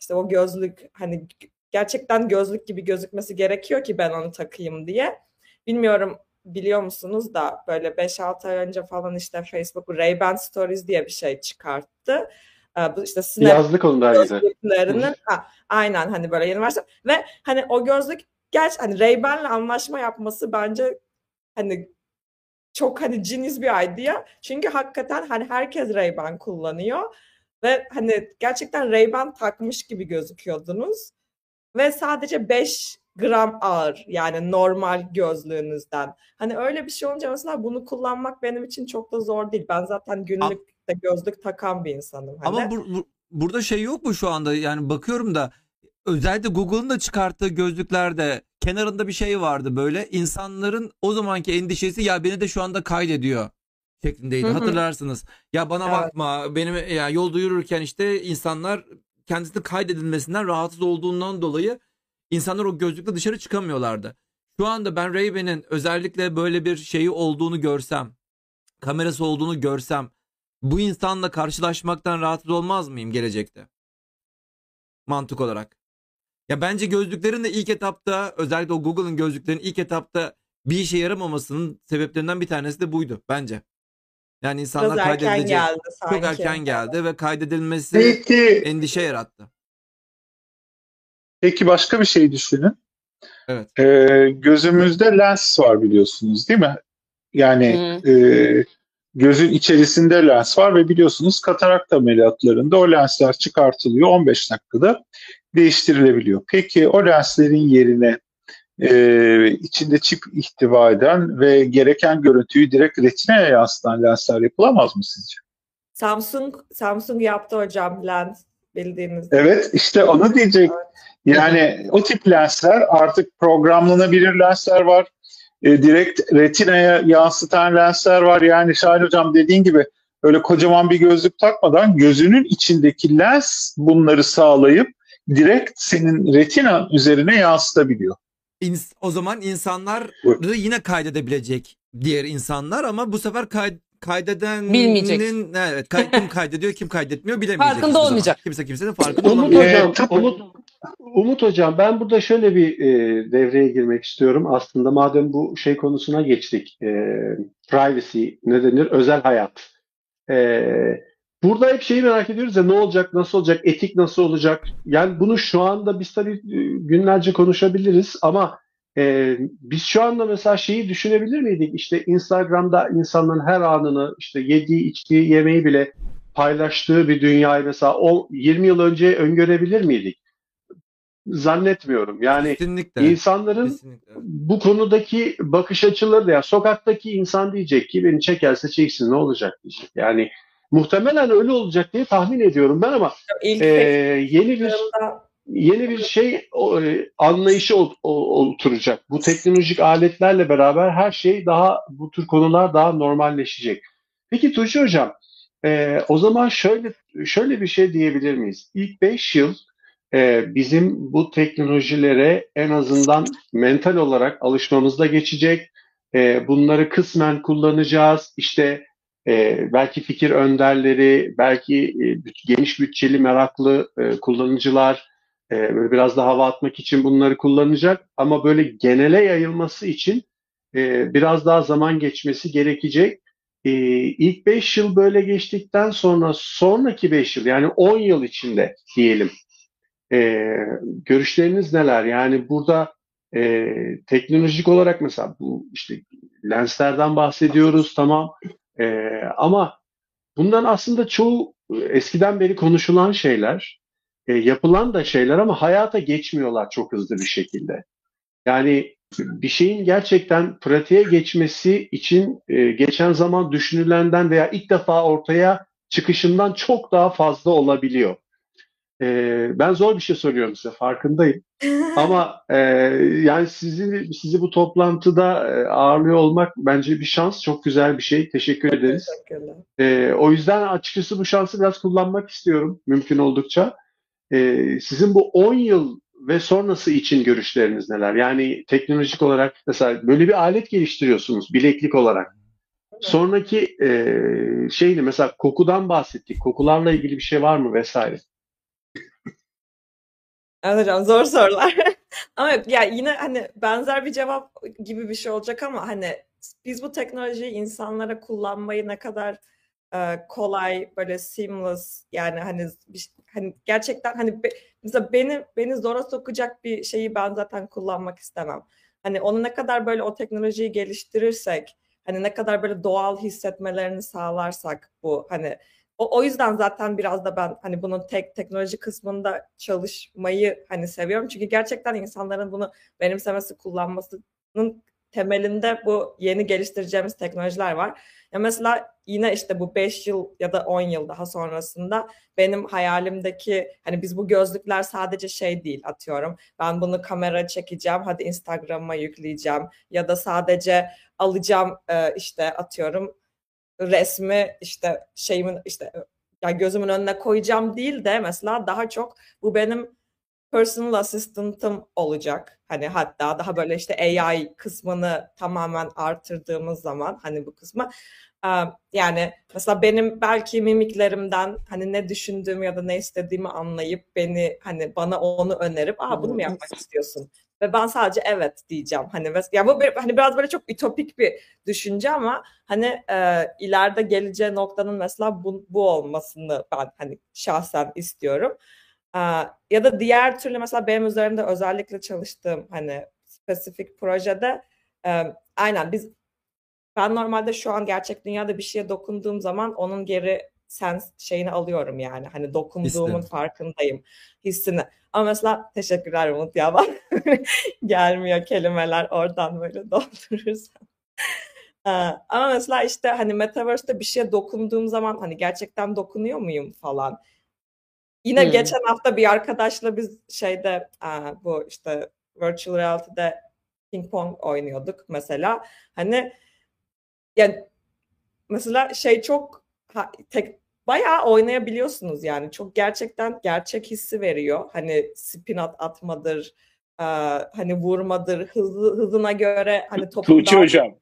S3: işte o gözlük hani gerçekten gözlük gibi gözükmesi gerekiyor ki ben onu takayım diye. Bilmiyorum biliyor musunuz da böyle 5-6 ay önce falan işte Facebook Ray-Ban Stories diye bir şey çıkarttı. Bu işte Snap
S6: Yazdık onu daha
S3: gözlüklerinin ha, aynen hani böyle yeni versiyon ve hani o gözlük gerçi hani Ray-Ban'le anlaşma yapması bence hani çok hani genius bir idea. Çünkü hakikaten hani herkes Ray-Ban kullanıyor ve hani gerçekten Ray-Ban takmış gibi gözüküyordunuz. Ve sadece 5 gram ağır yani normal gözlüğünüzden. Hani öyle bir şey olunca mesela bunu kullanmak benim için çok da zor değil. Ben zaten günlük de gözlük takan bir insanım. Hani.
S2: Ama bu, bu, burada şey yok mu şu anda? Yani bakıyorum da özellikle Google'ın da çıkarttığı gözlüklerde kenarında bir şey vardı böyle. insanların o zamanki endişesi ya beni de şu anda kaydediyor şeklindeydi. Hı hı. Hatırlarsınız. Ya bana evet. bakma benim ya yolda yürürken işte insanlar kendisini kaydedilmesinden rahatsız olduğundan dolayı insanlar o gözlükle dışarı çıkamıyorlardı. Şu anda ben Ray-Ban'in özellikle böyle bir şeyi olduğunu görsem, kamerası olduğunu görsem bu insanla karşılaşmaktan rahatsız olmaz mıyım gelecekte? Mantık olarak. Ya bence gözlüklerin de ilk etapta özellikle o Google'ın gözlüklerinin ilk etapta bir işe yaramamasının sebeplerinden bir tanesi de buydu bence. Yani insanlar
S3: Biraz
S2: kaydedilecek.
S3: geldi sanki.
S2: Çok erken geldi ve kaydedilmesi
S5: Peki,
S2: endişe yarattı.
S5: peki başka bir şey düşünün.
S2: Evet.
S5: Ee, gözümüzde lens var biliyorsunuz değil mi? Yani e, gözün içerisinde lens var ve biliyorsunuz katarakt ameliyatlarında o lensler çıkartılıyor 15 dakikada değiştirilebiliyor. Peki o lenslerin yerine e, içinde çip ihtiva eden ve gereken görüntüyü direkt retinaya yansıtan lensler yapılamaz mı sizce?
S3: Samsung Samsung yaptı hocam lens bildiğiniz.
S5: Evet işte onu diyecek. Yani o tip lensler artık programlanabilir lensler var. E, direkt retinaya yansıtan lensler var. Yani Şahin Hocam dediğin gibi öyle kocaman bir gözlük takmadan gözünün içindeki lens bunları sağlayıp direkt senin retina üzerine yansıtabiliyor.
S2: İns- o zaman insanları
S5: Buyurun.
S2: yine kaydedebilecek diğer insanlar ama bu sefer kay- kaydedenin
S1: Bilmeyecek.
S2: evet kay- kim kaydediyor kim kaydetmiyor bilemeyecek.
S1: Farkında
S2: hiçbir zaman.
S1: olmayacak.
S2: Kimse kimsenin farkında
S6: Umut
S2: olamayacak.
S6: hocam,
S5: Ee, tabii.
S6: Umut, Umut hocam ben burada şöyle bir e, devreye girmek istiyorum. Aslında madem bu şey konusuna geçtik, e, privacy ne denir, özel hayat. E, burada hep şeyi merak ediyoruz ya ne olacak, nasıl olacak, etik nasıl olacak? Yani bunu şu anda biz tabii e, günlerce konuşabiliriz ama e, biz şu anda mesela şeyi düşünebilir miydik? İşte Instagram'da insanların her anını işte yediği, içtiği yemeği bile paylaştığı bir dünyayı mesela o 20 yıl önce öngörebilir miydik? Zannetmiyorum. Yani
S2: Kesinlikle.
S6: insanların
S2: Kesinlikle.
S6: bu konudaki bakış açıları da ya sokaktaki insan diyecek ki beni çekerse çeksin ne olacak diyecek. Yani muhtemelen öyle olacak diye tahmin ediyorum ben ama
S3: İlk
S6: e, yeni bir yeni bir şey o, e, anlayışı o- oturacak. Bu teknolojik aletlerle beraber her şey daha bu tür konular daha normalleşecek. Peki Tuğçe Hocam, e, o zaman şöyle şöyle bir şey diyebilir miyiz? İlk 5 yıl e, bizim bu teknolojilere en azından mental olarak alışmamızda geçecek. E, bunları kısmen kullanacağız. İşte e, belki fikir önderleri, belki e, geniş bütçeli meraklı e, kullanıcılar e, böyle biraz da hava atmak için bunları kullanacak ama böyle genele yayılması için e, biraz daha zaman geçmesi gerekecek. E, ilk 5 yıl böyle geçtikten sonra sonraki 5 yıl yani 10 yıl içinde diyelim. E, görüşleriniz neler? Yani burada e, teknolojik olarak mesela bu işte lenslerden bahsediyoruz tamam E, ama bundan aslında çoğu eskiden beri konuşulan şeyler e, yapılan da şeyler ama hayata geçmiyorlar çok hızlı bir şekilde. Yani bir şeyin gerçekten pratiğe geçmesi için e, geçen zaman düşünülenden veya ilk defa ortaya çıkışından çok daha fazla olabiliyor. E, ben zor bir şey soruyorum size farkındayım. Ama e, yani sizi sizi bu toplantıda e, ağırlıyor olmak bence bir şans, çok güzel bir şey. Teşekkür ederiz. E, o yüzden açıkçası bu şansı biraz kullanmak istiyorum mümkün oldukça. E, sizin bu 10 yıl ve sonrası için görüşleriniz neler? Yani teknolojik olarak mesela böyle bir alet geliştiriyorsunuz bileklik olarak. Sonraki e, şeyini mesela kokudan bahsettik. Kokularla ilgili bir şey var mı vesaire?
S3: Evet zor sorular. Ama ya yine hani benzer bir cevap gibi bir şey olacak ama hani biz bu teknolojiyi insanlara kullanmayı ne kadar e, kolay böyle seamless yani hani bir- hani gerçekten hani be- mesela beni beni zora sokacak bir şeyi ben zaten kullanmak istemem. Hani onu ne kadar böyle o teknolojiyi geliştirirsek hani ne kadar böyle doğal hissetmelerini sağlarsak bu hani o, o yüzden zaten biraz da ben hani bunun tek teknoloji kısmında çalışmayı hani seviyorum. Çünkü gerçekten insanların bunu benimsemesi, kullanmasının temelinde bu yeni geliştireceğimiz teknolojiler var. Ya mesela yine işte bu 5 yıl ya da 10 yıl daha sonrasında benim hayalimdeki hani biz bu gözlükler sadece şey değil atıyorum. Ben bunu kamera çekeceğim, hadi Instagram'a yükleyeceğim ya da sadece alacağım işte atıyorum resmi işte şeyimin işte yani gözümün önüne koyacağım değil de mesela daha çok bu benim personal assistant'ım olacak. Hani hatta daha böyle işte AI kısmını tamamen artırdığımız zaman hani bu kısmı yani mesela benim belki mimiklerimden hani ne düşündüğümü ya da ne istediğimi anlayıp beni hani bana onu önerip aa bunu mu yapmak istiyorsun? Ve ben sadece evet diyeceğim. Hani ya bu bir- hani biraz böyle çok ütopik bir düşünce ama hani e, ileride geleceği noktanın mesela bu, bu olmasını ben hani şahsen istiyorum. E, ya da diğer türlü mesela benim üzerinde özellikle çalıştığım hani spesifik projede e, aynen biz ben normalde şu an gerçek dünyada bir şeye dokunduğum zaman onun geri sens şeyini alıyorum yani. Hani dokunduğumun
S2: Hissini.
S3: farkındayım hissini. Ama mesela teşekkürler Umut ya bak gelmiyor kelimeler oradan böyle doldurursam. Ee, Ama mesela işte hani Metaverse'te bir şeye dokunduğum zaman hani gerçekten dokunuyor muyum falan. Yine
S1: Hmm.
S3: geçen hafta bir arkadaşla biz şeyde bu işte virtual reality'de ping pong oynuyorduk mesela. Hani yani mesela şey çok ha- tek bayağı oynayabiliyorsunuz yani. Çok gerçekten gerçek hissi veriyor. Hani spin at atmadır, e, hani vurmadır, hızlı hızına göre hani topun
S4: Tuğçe hocam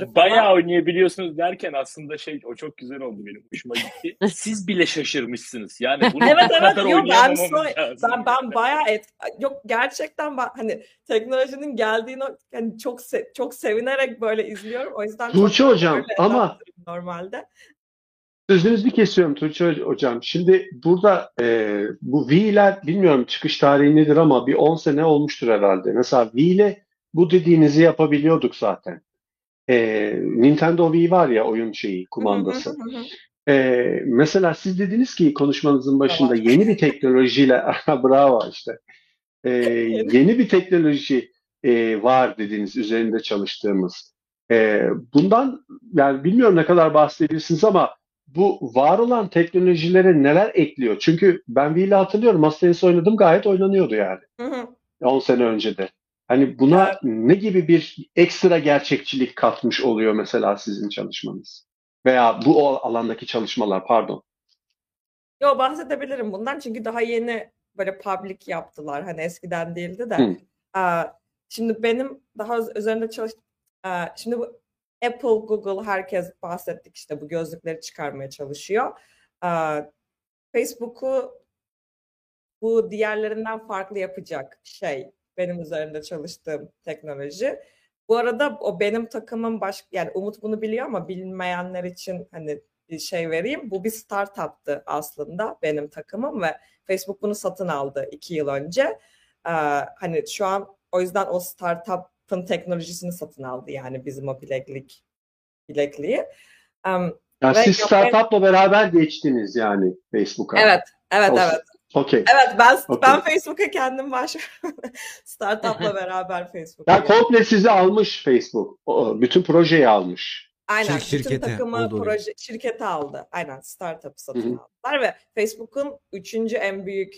S3: falan.
S4: bayağı oynayabiliyorsunuz derken aslında şey o çok güzel oldu benim hoşuma gitti. Siz bile şaşırmışsınız. Yani bunu
S3: Evet evet
S4: kadar
S3: yok ben so- ben ben bayağı et yok gerçekten ben hani teknolojinin geldiğini hani çok se- çok sevinerek böyle izliyorum. O yüzden
S6: Tuğçe hocam ama
S3: normalde.
S6: Sözünüzü kesiyorum Tuğçe Hocam. Şimdi burada e, bu V'ler bilmiyorum çıkış tarihi nedir ama bir 10 sene olmuştur herhalde. Mesela V ile bu dediğinizi yapabiliyorduk zaten. E, Nintendo Wii var ya oyun şeyi kumandası.
S3: Hı hı hı hı.
S6: E, mesela siz dediniz ki konuşmanızın başında
S3: Bravo.
S6: yeni bir teknolojiyle bravo işte. E, yeni bir teknoloji e, var dediniz üzerinde çalıştığımız. E, bundan yani bilmiyorum ne kadar bahsedebilirsiniz ama bu var olan teknolojilere neler ekliyor? Çünkü ben Wii ile hatırlıyorum Masa tenisi oynadım gayet oynanıyordu yani
S3: Hı hı.
S6: 10 sene önce de. Hani buna
S3: Evet.
S6: ne gibi bir ekstra gerçekçilik katmış oluyor mesela sizin çalışmanız? Veya bu alandaki çalışmalar pardon.
S3: Yo bahsedebilirim bundan çünkü daha yeni böyle public yaptılar. Hani eskiden değildi de.
S6: Hı.
S3: Aa, şimdi benim daha üz- üzerinde çalış Aa, şimdi bu Apple, Google herkes bahsettik işte bu gözlükleri çıkarmaya çalışıyor. Facebook'u bu diğerlerinden farklı yapacak şey benim üzerinde çalıştığım teknoloji. Bu arada o benim takımım baş yani Umut bunu biliyor ama bilmeyenler için hani bir şey vereyim. Bu bir startuptı aslında benim takımım ve Facebook bunu satın aldı iki yıl önce. Ee, hani şu an o yüzden o startup'ın teknolojisini satın aldı yani bizim o bileklik bilekliği. Um,
S6: Yani
S3: Ve
S6: siz startup'la beraber geçtiniz yani Facebook'a.
S3: evet, evet,
S6: O-
S3: evet.
S6: Okey.
S3: Evet ben
S6: Okey.
S3: ben Facebook'a kendim başvurdum. Startup'la beraber Facebook'a.
S6: Yani
S3: girdim.
S6: komple sizi almış Facebook. O, bütün projeyi almış.
S3: Aynen.
S2: Şir-
S3: bütün takımı
S2: gibi.
S3: proje şirkete aldı. Aynen startup satın aldılar ve Facebook'un üçüncü en büyük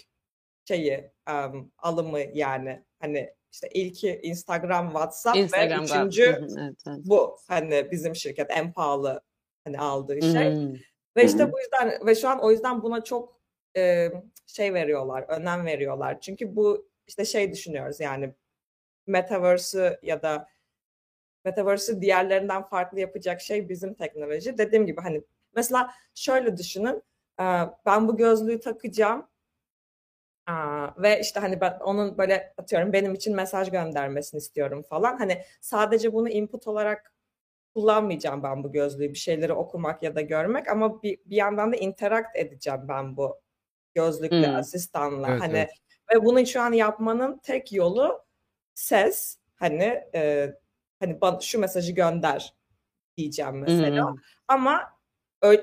S3: şeyi um, alımı yani hani işte ilki Instagram, WhatsApp
S1: Instagram
S3: ve üçüncü
S1: evet, evet.
S3: bu hani bizim şirket en pahalı hani aldığı şey.
S1: Hmm.
S3: Ve işte
S6: hı.
S3: bu yüzden ve şu an o yüzden buna çok e, şey veriyorlar, önem veriyorlar. Çünkü bu işte şey düşünüyoruz yani metaverse'ü ya da metaverse'ü diğerlerinden farklı yapacak şey bizim teknoloji. Dediğim gibi hani mesela şöyle düşünün. Ben bu gözlüğü takacağım. Aa, ve işte hani ben onun böyle atıyorum benim için mesaj göndermesini istiyorum falan. Hani sadece bunu input olarak kullanmayacağım ben bu gözlüğü bir şeyleri okumak ya da görmek ama bir, bir yandan da interact edeceğim ben bu gözlükle
S1: Hmm.
S3: asistanla
S2: Evet,
S3: hani
S2: evet.
S3: ve bunu şu an yapmanın tek yolu ses hani e, hani bana şu mesajı gönder diyeceğim mesela
S1: Hmm.
S3: ama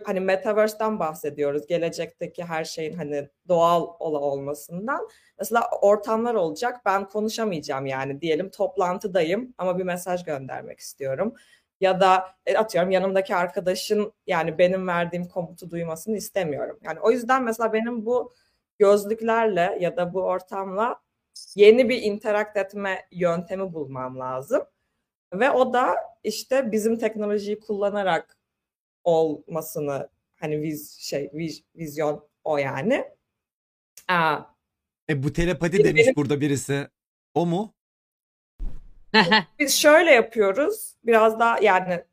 S3: hani metaverse'den bahsediyoruz gelecekteki her şeyin hani doğal ola olmasından mesela ortamlar olacak ben konuşamayacağım yani diyelim toplantıdayım ama bir mesaj göndermek istiyorum ya da e, atıyorum yanımdaki arkadaşın yani benim verdiğim komutu duymasını istemiyorum. Yani o yüzden mesela benim bu gözlüklerle ya da bu ortamla yeni bir interakt etme yöntemi bulmam lazım. Ve o da işte bizim teknolojiyi kullanarak olmasını hani viz şey viz, vizyon o yani. Aa,
S2: E bu telepati demiş
S3: benim-
S2: burada birisi. O mu?
S3: biz şöyle yapıyoruz. Biraz daha yani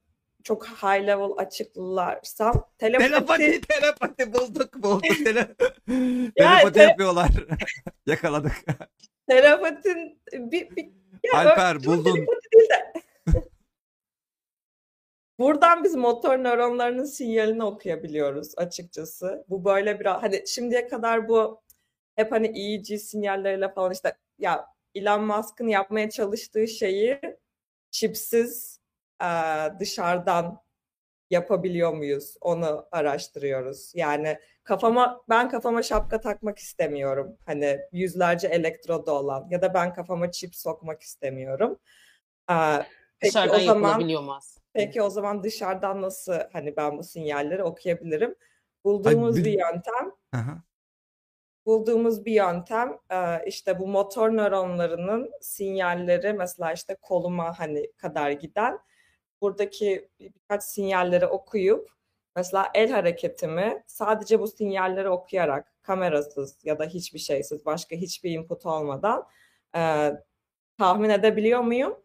S3: çok high level açıklarsam telepati,
S2: Telepati, telepati bulduk, bulduk. Tele...
S3: Ya,
S2: telepati
S3: te-
S2: yapıyorlar. Yakaladık.
S3: telepatin bir, bir ya
S2: Alper buldun.
S3: telepati değil de. Buradan biz motor nöronlarının sinyalini okuyabiliyoruz açıkçası. Bu böyle biraz hani şimdiye kadar bu hep hani EEG sinyalleriyle falan işte ya Elon Musk'ın yapmaya çalıştığı şeyi çipsiz eee, dışarıdan yapabiliyor muyuz? Onu araştırıyoruz. Yani kafama ben kafama şapka takmak istemiyorum. Hani yüzlerce elektrodu olan ya da ben kafama çip sokmak istemiyorum. Eee, peki
S1: Dışarıdan
S3: o zaman
S1: yapılabiliyor mu aslında?
S3: Peki o zaman dışarıdan nasıl hani ben bu sinyalleri okuyabilirim? Bulduğumuz
S2: bir-
S3: bir yöntem,
S2: Aha.
S3: bulduğumuz bir yöntem e, işte bu motor nöronlarının sinyalleri mesela işte koluma hani kadar giden buradaki bir- birkaç sinyalleri okuyup mesela el hareketimi sadece bu sinyalleri okuyarak kamerasız ya da hiçbir şeysiz başka hiçbir input olmadan e, tahmin edebiliyor muyum?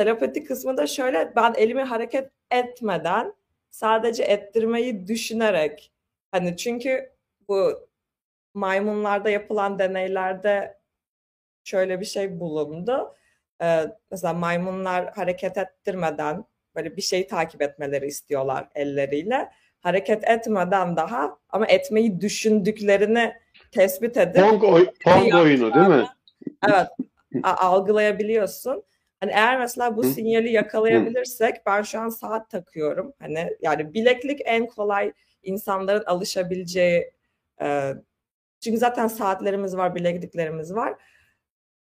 S3: Telepati kısmı da şöyle ben elimi hareket etmeden sadece ettirmeyi düşünerek hani çünkü bu maymunlarda yapılan deneylerde şöyle bir şey bulundu. Ee, mesela maymunlar hareket ettirmeden böyle bir şeyi takip etmeleri istiyorlar elleriyle. Hareket etmeden daha ama etmeyi düşündüklerini tespit edip
S6: Pong, oy- Pong oyunu değil mi?
S3: Evet, algılayabiliyorsun. Hani eğer mesela bu sinyali yakalayabilirsek ben şu an saat takıyorum. Hani yani bileklik en kolay insanların alışabileceği e, çünkü zaten saatlerimiz var, bilekliklerimiz var.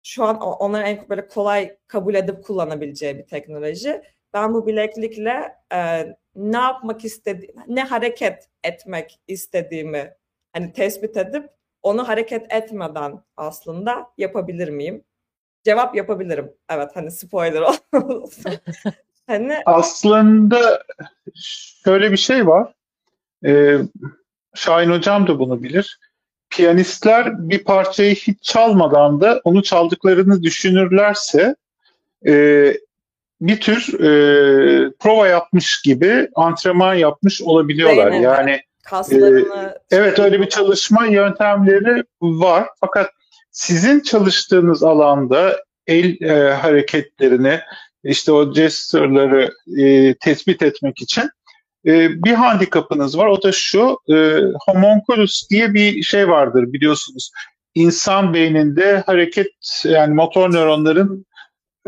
S3: Şu an onların en böyle kolay kabul edip kullanabileceği bir teknoloji. Ben bu bileklikle e, ne yapmak istediğim, ne hareket etmek istediğimi hani tespit edip onu hareket etmeden aslında yapabilir miyim? Cevap yapabilirim. Evet hani spoiler olmasın. hani
S5: Aslında şöyle bir şey var. Ee, Şahin Hocam da bunu bilir. Piyanistler bir parçayı hiç çalmadan da onu çaldıklarını düşünürlerse e, bir tür e, prova yapmış gibi antrenman yapmış olabiliyorlar.
S3: Beynine.
S5: Yani
S3: kaslarını
S5: evet öyle bir çalışma yöntemleri var. Fakat sizin çalıştığınız alanda el e, hareketlerini, işte o gesture'ları e, tespit etmek için e, bir handikapınız var. O da şu, e, homunculus diye bir şey vardır biliyorsunuz. İnsan beyninde hareket, yani motor nöronların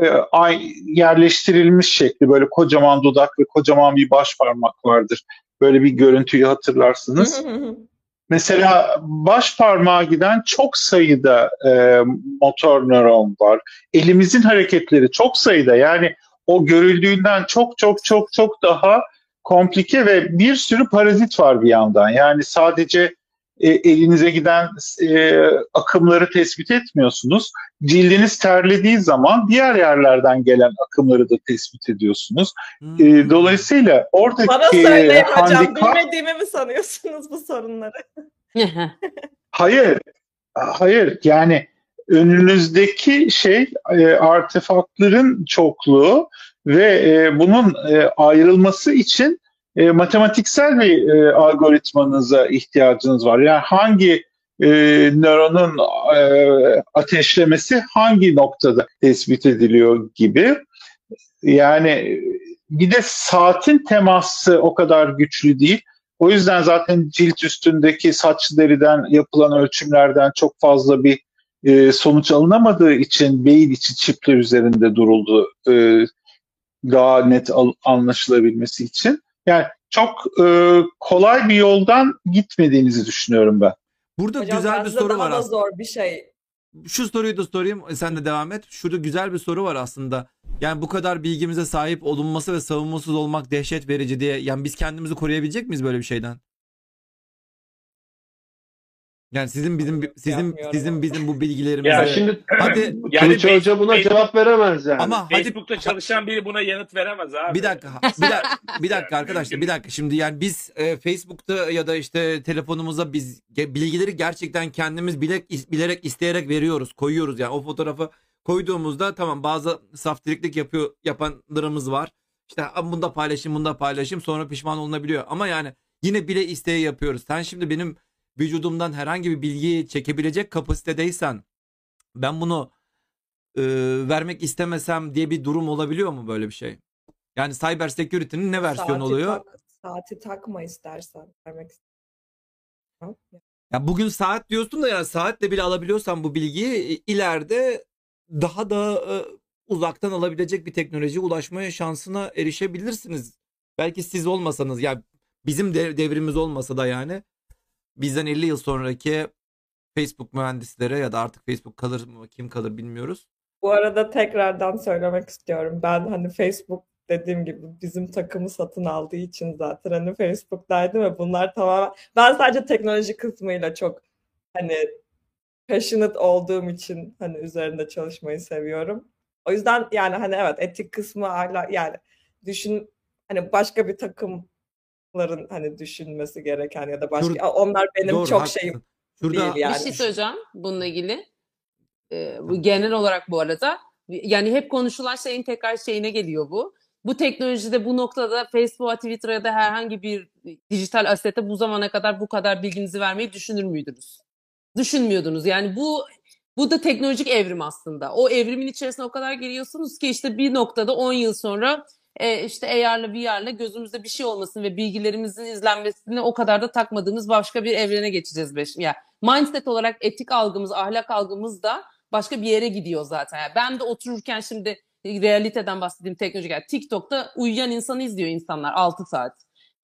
S5: e, ay, yerleştirilmiş şekli böyle kocaman dudak ve kocaman bir baş parmak vardır. Böyle bir görüntüyü hatırlarsınız. Mesela baş parmağa giden çok sayıda e, motor nöron var. Elimizin hareketleri çok sayıda yani o görüldüğünden çok çok çok çok daha komplike ve bir sürü parazit var bir yandan. Yani sadece e, elinize giden e, akımları tespit etmiyorsunuz. Cildiniz terlediği zaman diğer yerlerden gelen akımları da tespit ediyorsunuz.
S2: Hmm.
S5: E, dolayısıyla oradaki
S3: Bana söyleyin hocam.
S5: handikap
S3: Bilmediğimi mi sanıyorsunuz bu sorunları?
S5: Hayır, hayır. Yani önünüzdeki şey e, artefaktların çokluğu ve e, bunun e, ayrılması için e, matematiksel bir e, algoritmanıza ihtiyacınız var. Yani hangi e, nöronun e, ateşlemesi hangi noktada tespit ediliyor gibi. Yani bir de saatin teması o kadar güçlü değil. O yüzden zaten cilt üstündeki saç deriden yapılan ölçümlerden çok fazla bir e, sonuç alınamadığı için beyin içi çipler üzerinde duruldu e, daha net al- anlaşılabilmesi için. Yani çok e, kolay bir yoldan gitmediğinizi düşünüyorum ben.
S2: Burada
S3: Hocam
S2: güzel bir soru
S3: daha
S2: var
S3: da
S2: aslında.
S3: zor bir şey.
S2: Şu soruyu da sorayım. e, Sen de devam et. Şurada güzel bir soru var aslında. Yani bu kadar bilgimize sahip olunması ve savunmasız olmak dehşet verici diye. Yani biz kendimizi koruyabilecek miyiz böyle bir şeyden? Yani sizin bizim sizin
S3: Yapmıyorum
S2: sizin bizim bu bilgilerimize
S4: Ya
S6: şimdi
S2: Hadi
S4: Yani
S6: Tuğçe Hoca buna
S4: Face-
S6: cevap veremez yani.
S2: ama hadi
S4: Facebook'ta çalışan biri buna yanıt veremez abi.
S2: Bir dakika, bir dakika, bir dakika arkadaşlar, bir dakika. Şimdi yani biz e, Facebook'ta ya da işte telefonumuza biz ge- bilgileri gerçekten kendimiz bilerek, bilerek isteyerek veriyoruz, koyuyoruz. Yani o fotoğrafı koyduğumuzda tamam bazı saftiriklik yapıyor yapanlarımız var. İşte "Aa, bunu da paylaşayım, bunu da paylaşayım sonra pişman olunabiliyor. Ama yani yine bile isteye yapıyoruz. Sen şimdi benim vücudumdan herhangi bir bilgiyi çekebilecek kapasitedeysen ben bunu e, vermek istemesem diye bir durum olabiliyor mu böyle bir şey? Yani cyber security'nin ne versiyonu
S3: Saati
S2: oluyor?
S3: tak- saati takma istersen. Vermek istersen.
S2: Ya bugün saat diyorsun da yani saatle bile alabiliyorsan bu bilgiyi ileride daha da e, uzaktan alabilecek bir teknolojiye ulaşmaya şansına erişebilirsiniz. Belki siz olmasanız ya bizim de, devrimiz olmasa da yani bizden 50 yıl sonraki Facebook mühendisleri ya da artık Facebook kalır mı kim kalır bilmiyoruz.
S3: Bu arada tekrardan söylemek istiyorum. Ben hani Facebook dediğim gibi bizim takımı satın aldığı için zaten hani Facebook'taydım ve bunlar tamamen ben sadece teknoloji kısmıyla çok hani passionate olduğum için hani üzerinde çalışmayı seviyorum. O yüzden yani hani evet etik kısmı hala yani düşün hani başka bir takımların hani düşünmesi gereken ya da başka
S2: Dur-
S3: onlar benim
S2: Doğru,
S3: çok
S2: haklısın.
S3: şeyim
S2: Şurada
S3: değil yani.
S1: Bir şey söyleyeceğim bununla ilgili. Ee, bu genel olarak bu arada yani hep konuşulan şeyin tekrar şeyine geliyor bu. Bu teknolojide bu noktada Facebook'a, Twitter'a ya da herhangi bir dijital asete bu zamana kadar bu kadar bilginizi vermeyi düşünür müydünüz? Düşünmüyordunuz. Yani bu bu da teknolojik evrim aslında. O evrimin içerisine o kadar giriyorsunuz ki işte bir noktada 10 yıl sonra e, işte AR'la VR'la gözümüzde bir şey olmasın ve bilgilerimizin izlenmesini o kadar da takmadığımız başka bir evrene geçeceğiz. Beş. Yani mindset olarak etik algımız, ahlak algımız da başka bir yere gidiyor zaten. Yani ben de otururken şimdi realiteden bahsettiğim teknolojik. Yani TikTok'ta uyuyan insanı izliyor insanlar 6 saat.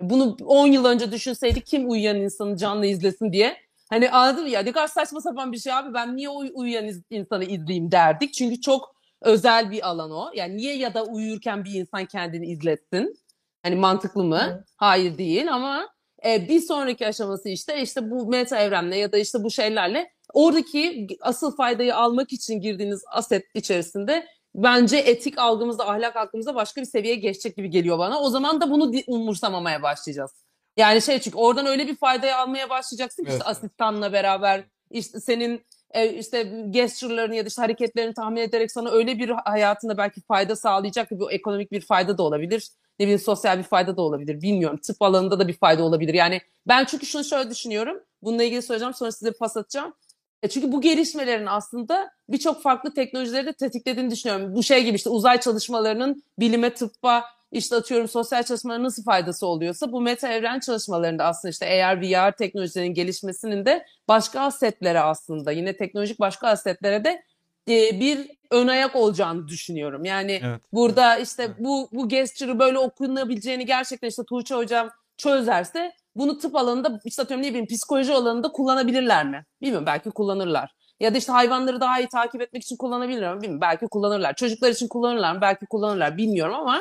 S1: Bunu 10 yıl önce düşünseydik kim uyuyan insanı canlı izlesin diye. Hani anladın mı ya ne kadar saçma sapan bir şey abi ben niye uy- uyuyan iz- insanı izleyeyim derdik. Çünkü çok özel bir alan o. Yani niye ya da uyurken bir insan kendini izletsin? Hani mantıklı mı? Hayır değil ama e, bir sonraki aşaması işte işte bu meta evrenle ya da işte bu şeylerle oradaki asıl faydayı almak için girdiğiniz aset içerisinde bence etik algımızda, ahlak algımızda başka bir seviyeye geçecek gibi geliyor bana. O zaman da bunu umursamamaya başlayacağız. Yani şey çünkü oradan öyle bir faydayı almaya başlayacaksın ki
S2: Evet,
S1: işte asistanla beraber işte senin e, işte gesture'larını ya da işte hareketlerini tahmin ederek sana öyle bir hayatında belki fayda sağlayacak ki bu ekonomik bir fayda da olabilir. Ne bileyim sosyal bir fayda da olabilir. Bilmiyorum. Tıp alanında da bir fayda olabilir. Yani ben çünkü şunu şöyle düşünüyorum. Bununla ilgili söyleyeceğim sonra size pas atacağım. E çünkü bu gelişmelerin aslında birçok farklı teknolojileri de tetiklediğini düşünüyorum. Bu şey gibi işte uzay çalışmalarının bilime, tıbba, işte atıyorum sosyal çalışmalara nasıl faydası oluyorsa bu meta evren çalışmalarında aslında işte eğer VR teknolojilerinin gelişmesinin de başka asetlere aslında yine teknolojik başka asetlere de e, bir ön ayak olacağını düşünüyorum. Yani
S2: Evet.
S1: burada işte
S2: Evet.
S1: bu bu gesture'ı böyle okunabileceğini gerçekten işte Tuğçe hocam çözerse bunu tıp alanında işte atıyorum ne bileyim psikoloji alanında kullanabilirler mi? Bilmiyorum belki kullanırlar. Ya da işte hayvanları daha iyi takip etmek için kullanabilirler mi? Bilmiyorum belki kullanırlar. Çocuklar için kullanırlar mı? Belki kullanırlar. Bilmiyorum ama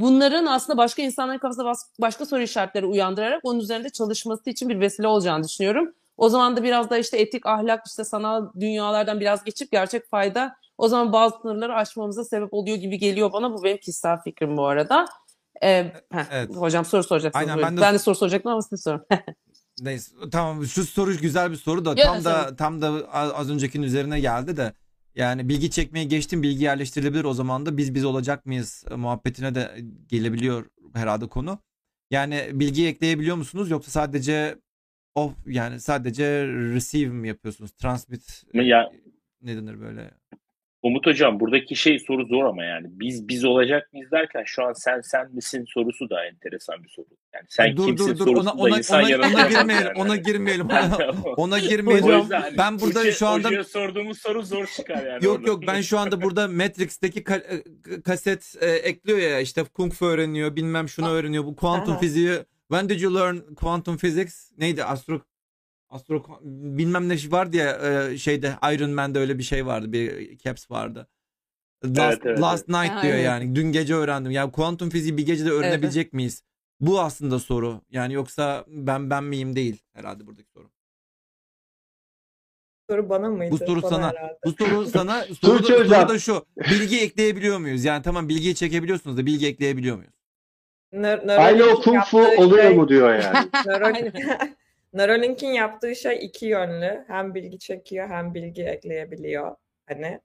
S1: bunların aslında başka insanların kafasında başka soru işaretleri uyandırarak onun üzerinde çalışması için bir vesile olacağını düşünüyorum. O zaman da biraz da işte etik, ahlak, işte sanal dünyalardan biraz geçip gerçek fayda o zaman bazı sınırları aşmamıza sebep oluyor gibi geliyor bana. Bu benim kişisel fikrim bu arada. Ee, heh,
S2: Evet.
S1: Hocam soru soracaksınız.
S2: Aynen,
S1: buyurun.
S2: ben
S1: ben,
S2: de-
S1: de... soru soracaktım ama siz sorun.
S2: Neyse tamam şu soru güzel bir soru da
S1: Ya,
S2: tam da tam da az az öncekinin üzerine geldi de yani bilgi çekmeye geçtim bilgi yerleştirilebilir o zaman da biz biz olacak mıyız e, muhabbetine de gelebiliyor herhalde konu. Yani bilgi ekleyebiliyor musunuz yoksa sadece of yani sadece receive mi yapıyorsunuz? Transmit e,
S4: Ya-
S2: ne denir böyle?
S4: Umut hocam buradaki şey soru zor ama yani biz biz olacak mıyız derken şu an sen sen misin sorusu da enteresan bir soru. Yani sen
S2: dur
S4: kimsin
S2: dur dur
S4: sorusu
S2: ona
S4: da
S2: ona
S4: insan
S2: ona, ona girmeyelim.
S4: yani.
S2: Ona girmeyelim. Ona, ona girmeyelim.
S4: o yüzden hani
S2: ben burada şu anda
S4: hocaya sorduğumuz soru zor çıkar yani.
S2: Yok
S4: orada.
S2: yok ben şu anda burada Matrix'teki ka- e, kaset e, ekliyor ya işte Kung Fu öğreniyor bilmem şunu öğreniyor bu kuantum fiziği when did you learn quantum physics neydi astro astro bilmem ne vardı ya e, şeyde Iron Man'de öyle bir şey vardı bir caps vardı. Last,
S4: Evet, evet,
S2: last night
S1: Ha,
S2: diyor
S1: evet.
S2: yani dün gece öğrendim yani kuantum fiziği bir gecede öğrenebilecek miyiz? Bu aslında soru yani yoksa ben ben miyim değil herhalde buradaki soru.
S3: Soru bana mıydı?
S2: Bu soru
S3: Bana
S2: sana.
S3: herhalde.
S2: Bu soru sana soru da, soru da şu. Bilgi ekleyebiliyor muyuz? Yani tamam bilgiyi çekebiliyorsunuz da bilgi ekleyebiliyor muyuz?
S3: Nö-
S6: Aynı o kung fu oluyor
S3: şey-
S6: mu diyor yani.
S3: Neural- Neuralink'in yaptığı şey iki yönlü. Hem bilgi çekiyor hem bilgi ekleyebiliyor. Hani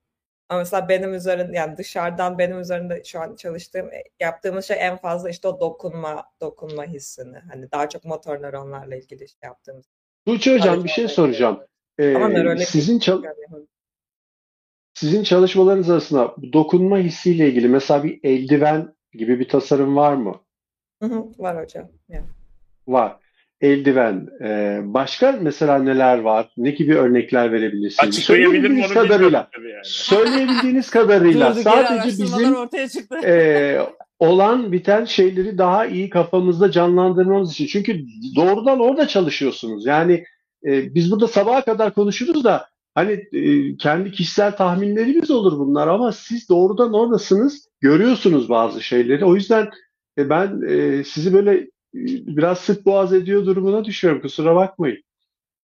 S3: ama mesela benim üzerinde yani dışarıdan benim üzerinde şu an çalıştığım yaptığımız şey en fazla işte o dokunma dokunma hissini. Hani daha çok motor nöronlarla ilgili şey yaptığımız.
S6: Tuğçe hocam bir şey soracağım. Ee, sizin çal-
S3: yani
S6: sizin çalışmalarınız arasında dokunma hissiyle ilgili mesela bir eldiven gibi bir tasarım var mı?
S3: Hı hı, var hocam. Yani.
S6: Var. Eldiven. Ee, başka mesela neler var? Ne gibi örnekler verebilirsiniz? Söyleyebildiğiniz kadarıyla.
S4: yani.
S6: Söyleyebildiğiniz kadarıyla
S1: Durduk
S6: sadece bizim
S1: ortaya çıktı.
S6: e, olan biten şeyleri daha iyi kafamızda canlandırmamız için. Çünkü doğrudan orada çalışıyorsunuz. Yani e, biz burada sabaha kadar konuşuruz da hani e, kendi kişisel tahminlerimiz olur bunlar ama siz doğrudan oradasınız, görüyorsunuz bazı şeyleri. O yüzden e, ben e, sizi böyle biraz sık boğaz ediyor durumuna düşüyorum. Kusura bakmayın.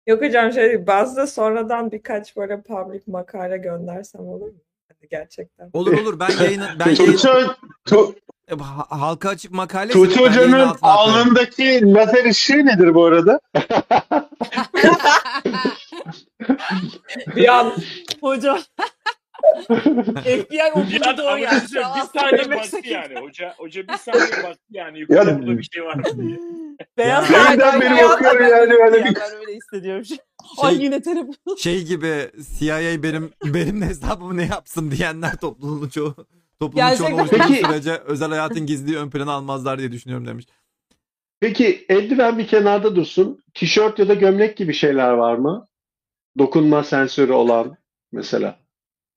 S3: Yok hocam şey bazı da sonradan birkaç böyle public makale göndersem olur mu? Hadi gerçekten.
S2: Olur olur ben yayın ben yayın
S5: Tuğçe, Tu-
S2: Ha- halka açık makale
S5: Tuğçe Hoca'nın alnındaki lazer ışığı nedir bu arada?
S3: Bir an
S1: Hocam. FBI
S4: Ya
S1: okudu da o
S4: ama
S1: yani.
S4: bir saniye
S1: istediğim-
S4: yani. Hoca, hoca bir saniye baktı yani. Yukarıda
S5: Ya-
S4: burada bir şey var mı diye.
S1: Beyaz
S2: Ya-
S1: saraydan
S5: Deminden beri
S1: bir anda
S5: bakıyorum
S1: ben
S5: yani
S1: öyle
S5: bir-
S1: Ben öyle hissediyorum. Ay
S2: Şey,
S1: yine telefon.
S2: şey gibi CIA benim benim hesabımı ne yapsın diyenler topluluğun çoğu toplumun
S1: Gerçekten.
S2: çoğunu oluşturduğu
S6: Peki-
S2: sürece özel hayatın gizliliği ön plana almazlar diye düşünüyorum demiş.
S6: Peki eldiven bir kenarda dursun. Tişört ya da gömlek gibi şeyler var mı? Dokunma sensörü olan mesela.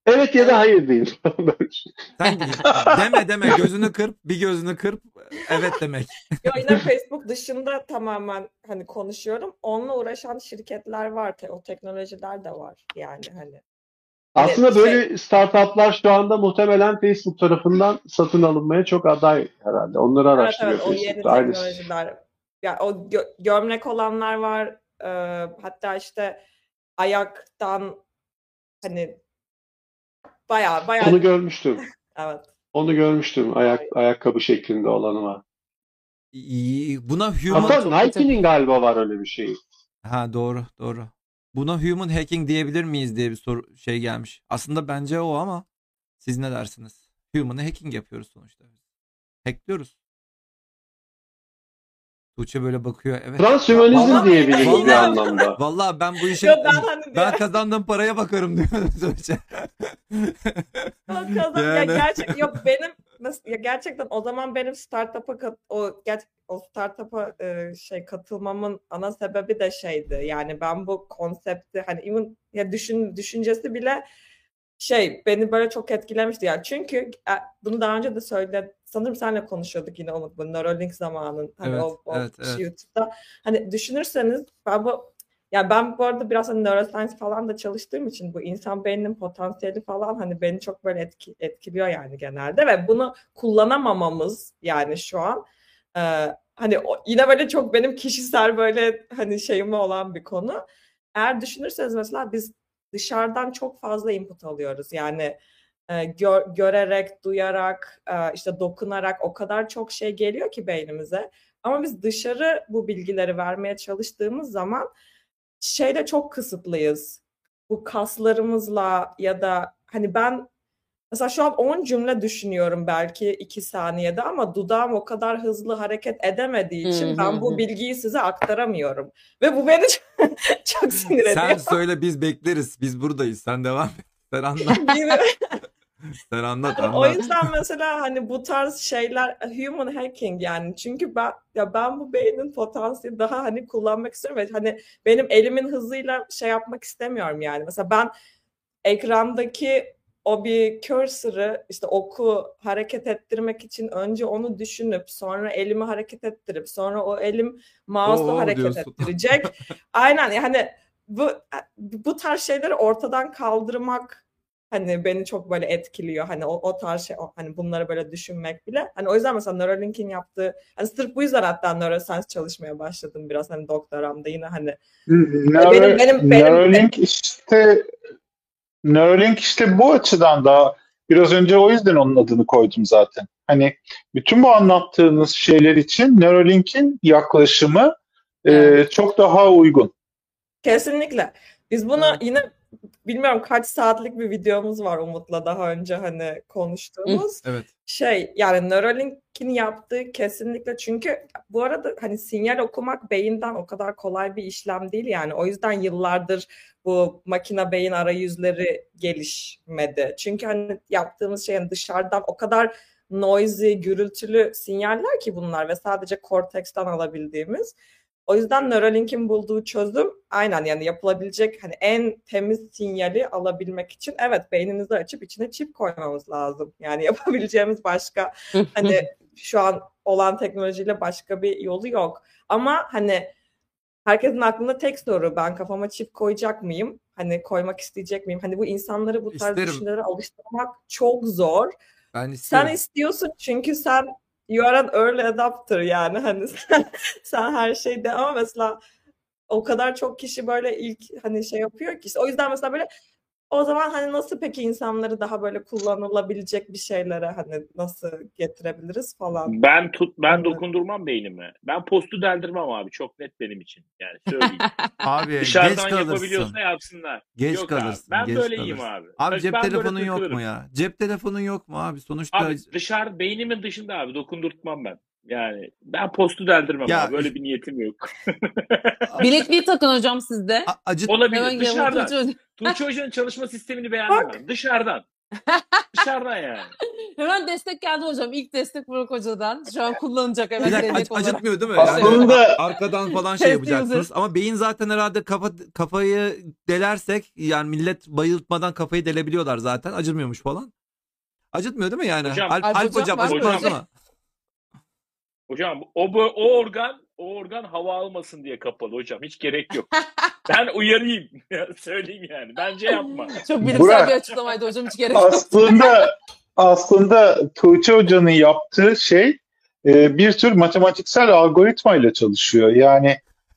S6: Evet ya da hayır deyin.
S2: Sen deme deme gözünü kırp bir gözünü kırp evet demek.
S3: Yo, yine Facebook dışında tamamen hani konuşuyorum. Onunla uğraşan şirketler var. Te- o teknolojiler de var. Yani hani.
S6: Aslında
S3: şey-
S6: böyle startuplar şu anda muhtemelen Facebook tarafından satın alınmaya çok aday herhalde. Onları
S3: Evet
S6: araştırıyor
S3: evet o yeni
S6: Facebook. Aynı.
S3: teknolojiler. Ya o gö- gömlek olanlar var. Ee, hatta işte ayaktan hani bayağı bayağı
S6: Onu görmüştüm.
S3: evet.
S6: Onu görmüştüm. Ayak ayakkabı şeklinde olanı var.
S2: İyi, Buna human
S6: Hatta Nike'nin galiba var öyle bir şey.
S2: Ha doğru doğru. Buna human hacking diyebilir miyiz diye bir soru şey gelmiş. Aslında bence o ama siz ne dersiniz? Human'ı hacking yapıyoruz sonuçta. Hackliyoruz. Tuğçe böyle bakıyor. Evet.
S6: Transhümanizm
S3: Vallahi-
S6: diyebiliriz bir
S3: Vallahi-
S6: anlamda.
S2: Vallahi ben bu işe
S3: Yok ben hani
S2: ben kazandığım paraya bakarım diyor Tuğçe.
S3: Kazan- ya
S2: Yani.
S3: gerçek yok benim nasıl ya gerçekten o zaman benim startup'a kat, o ger, o startup'a e, şey katılmamın ana sebebi de şeydi. Yani ben bu konsepti hani even ya düşün düşüncesi bile şey beni böyle çok etkilemişti yani. Çünkü e, bunu daha önce de söyle sanırım seninle konuşuyorduk yine Umut bu Neuralink zamanın hani
S2: Evet,
S3: o, o
S2: evet, evet.
S3: YouTube'da. Hani düşünürseniz ben bu ya ben bu arada biraz hani neuroscience falan da çalıştığım için bu insan beyninin potansiyeli falan hani beni çok böyle etki, etkiliyor yani genelde ve bunu kullanamamamız yani şu an e, hani o, yine böyle çok benim kişisel böyle hani şeyime olan bir konu. Eğer düşünürseniz mesela biz dışarıdan çok fazla input alıyoruz. Yani e, gör- görerek, duyarak, e, işte dokunarak o kadar çok şey geliyor ki beynimize. Ama biz dışarı bu bilgileri vermeye çalıştığımız zaman şeyde çok kısıtlıyız. Bu kaslarımızla ya da hani ben mesela şu an 10 cümle düşünüyorum belki 2 saniyede ama dudağım o kadar hızlı hareket edemediği için
S1: Hı hı
S3: ben bu bilgiyi size aktaramıyorum. Ve bu beni çok, sinir ediyor.
S2: Sen söyle biz bekleriz. Biz buradayız. Sen devam et. Sen anlat. Sen anlat
S3: o
S2: anlat.
S3: yüzden mesela hani bu tarz şeyler human hacking yani çünkü ben ya ben bu beynin potansiyeli daha hani kullanmak istiyorum ve hani benim elimin hızıyla şey yapmak istemiyorum yani mesela ben ekrandaki o bir cursor'ı işte oku hareket ettirmek için önce onu düşünüp sonra elimi hareket ettirip sonra o elim mouse'u
S2: Oo
S3: hareket
S2: diyorsun.
S3: ettirecek. Aynen yani bu bu tarz şeyleri ortadan kaldırmak hani beni çok böyle etkiliyor. Hani o, o tarz şey o- hani bunları böyle düşünmek bile. Hani o yüzden mesela Neuralink'in yaptığı hani sırf bu yüzden hatta neuroscience çalışmaya başladım biraz hani doktoramda yine hani
S5: Neuro-
S3: benim- benim-
S5: Neuralink işte Neuralink işte bu açıdan da biraz önce o yüzden onun adını koydum zaten. Hani bütün bu anlattığınız şeyler için Neuralink'in yaklaşımı e, çok daha uygun.
S3: Kesinlikle. Biz bunu yine bilmiyorum kaç saatlik bir videomuz var Umut'la daha önce hani konuştuğumuz.
S2: Evet.
S3: Şey yani Neuralink'in yaptığı kesinlikle çünkü bu arada hani sinyal okumak beyinden o kadar kolay bir işlem değil yani. O yüzden yıllardır bu makine beyin arayüzleri gelişmedi. Çünkü hani yaptığımız şey yani dışarıdan o kadar noisy, gürültülü sinyaller ki bunlar ve sadece korteksten alabildiğimiz. O yüzden Neuralink'in bulduğu çözüm aynen yani yapılabilecek hani en temiz sinyali alabilmek için evet beyninizi açıp içine çip koymamız lazım. Yani yapabileceğimiz başka hani şu an olan teknolojiyle başka bir yolu yok. Ama hani herkesin aklında tek soru ben kafama çip koyacak mıyım? Hani koymak isteyecek miyim? Hani bu insanları bu tarz
S2: İsterim.
S3: düşüncelere alıştırmak çok zor.
S2: Ben
S3: Sen istiyorsun çünkü sen you are an early adopter yani. Hani sen, sen her şeyde ama mesela o kadar çok kişi böyle ilk hani şey yapıyor ki o yüzden mesela böyle o zaman hani nasıl peki insanları daha böyle kullanılabilecek bir şeylere hani nasıl getirebiliriz falan.
S4: Ben tut ben
S3: Evet.
S4: dokundurmam beynime. Ben postu deldirmem abi. Çok net benim için. Yani söyleyeyim.
S2: Abi geç
S4: Dışarıdan
S2: kalırsın.
S4: yapabiliyorsa yapsınlar.
S2: Geç
S4: Yok
S2: kalırsın.
S4: Abi. Ben
S2: geç
S4: böyleyim
S2: kalırsın.
S4: abi.
S2: Abi
S4: Bak,
S2: cep telefonun yok mu ya? Cep telefonun yok mu abi? Sonuçta
S4: Abi dışarı beynimin dışında abi dokundurtmam ben. Yani ben postu deldirmem
S2: Ya-
S4: abi. Böyle bir niyetim yok.
S1: Bilekliği takın hocam sizde.
S2: A- acıt
S4: Olabilir.
S1: Hemen
S4: Dışarıdan. Tuğçe Hoca'nın çalışma sistemini beğendim ben. Dışarıdan. Dışarıdan yani.
S1: Hemen destek geldi hocam. İlk destek Burak Hoca'dan. Şu an kullanacak evet
S2: bir dakika ac-
S1: olarak.
S2: acıtmıyor değil mi?
S5: Aslında-
S2: Yani arkadan falan şey yapacaksınız. Ama beyin zaten herhalde kafa kafayı delersek yani millet bayıltmadan kafayı delebiliyorlar zaten. Acıtmıyormuş falan. Acıtmıyor değil mi yani?
S4: Hocam-
S2: Alp,
S1: Alp
S2: Alp
S1: hocam
S2: hocam
S1: hocam?
S2: mı?
S4: Hocam o, bö- o organ o organ hava almasın diye kapalı hocam. Hiç gerek yok. ben uyarayım. Söyleyeyim yani. Bence yapma.
S1: Çok bilimsel
S5: Burak.
S1: bir açıklamaydı hocam. Hiç gerek yok.
S5: Aslında aslında Tuğçe Hoca'nın yaptığı şey e, bir tür matematiksel algoritma ile çalışıyor. Yani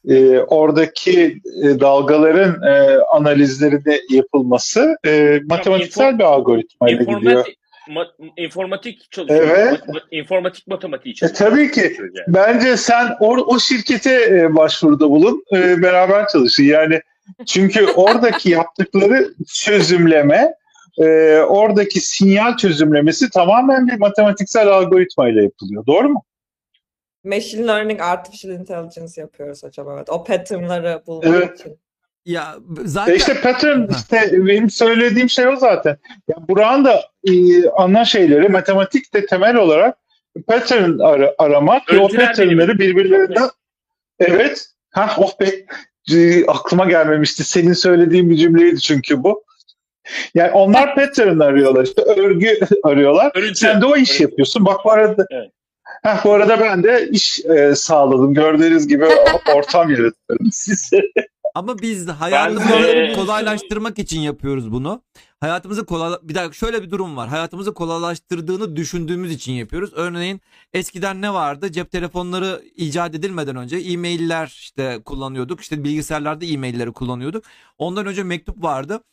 S5: e, oradaki e, dalgaların e, analizlerinde yapılması e, matematiksel bir algoritma ile gidiyor.
S4: İnformatik, ma- informatik çalışıyor.
S5: Evet.
S4: Ma- ma- informatik matematiği
S5: E,
S4: çalışıyor.
S5: tabii ki.
S4: Yani.
S5: Bence sen o, o şirkete e, başvuruda bulun, e, beraber çalışın. Yani çünkü oradaki yaptıkları çözümleme, e, oradaki sinyal çözümlemesi tamamen bir matematiksel algoritma ile yapılıyor. Doğru mu?
S3: Machine Learning, Artificial Intelligence yapıyoruz hocam evet. O patternları bulmak
S5: Evet.
S3: için.
S2: Ya
S5: E
S2: zaten
S5: işte pattern işte benim söylediğim şey o zaten. Ya Burak'ın da e, ana şeyleri matematik de temel olarak pattern ara- aramak ve o
S4: Öncüler
S5: patternları birbirlerinden evet ha oh be aklıma gelmemişti. Senin söylediğin bir cümleydi çünkü bu. Yani onlar pattern arıyorlar işte örgü arıyorlar.
S4: Örüntü.
S5: Sen de o iş
S4: Örüntü.
S5: yapıyorsun. Bak bu arada
S4: Evet.
S5: Heh, bu arada ben de iş e, sağladım. Gördüğünüz gibi ortam yaratıyorum size.
S2: Ama biz hayatımızı kolaylaştırmak için yapıyoruz bunu. Hayatımızı kolay bir dakika şöyle bir durum var. Hayatımızı kolaylaştırdığını düşündüğümüz için yapıyoruz. Örneğin eskiden ne vardı? Cep telefonları icat edilmeden önce e-mailler işte kullanıyorduk. İşte bilgisayarlarda e-mailleri kullanıyorduk. Ondan önce mektup vardı.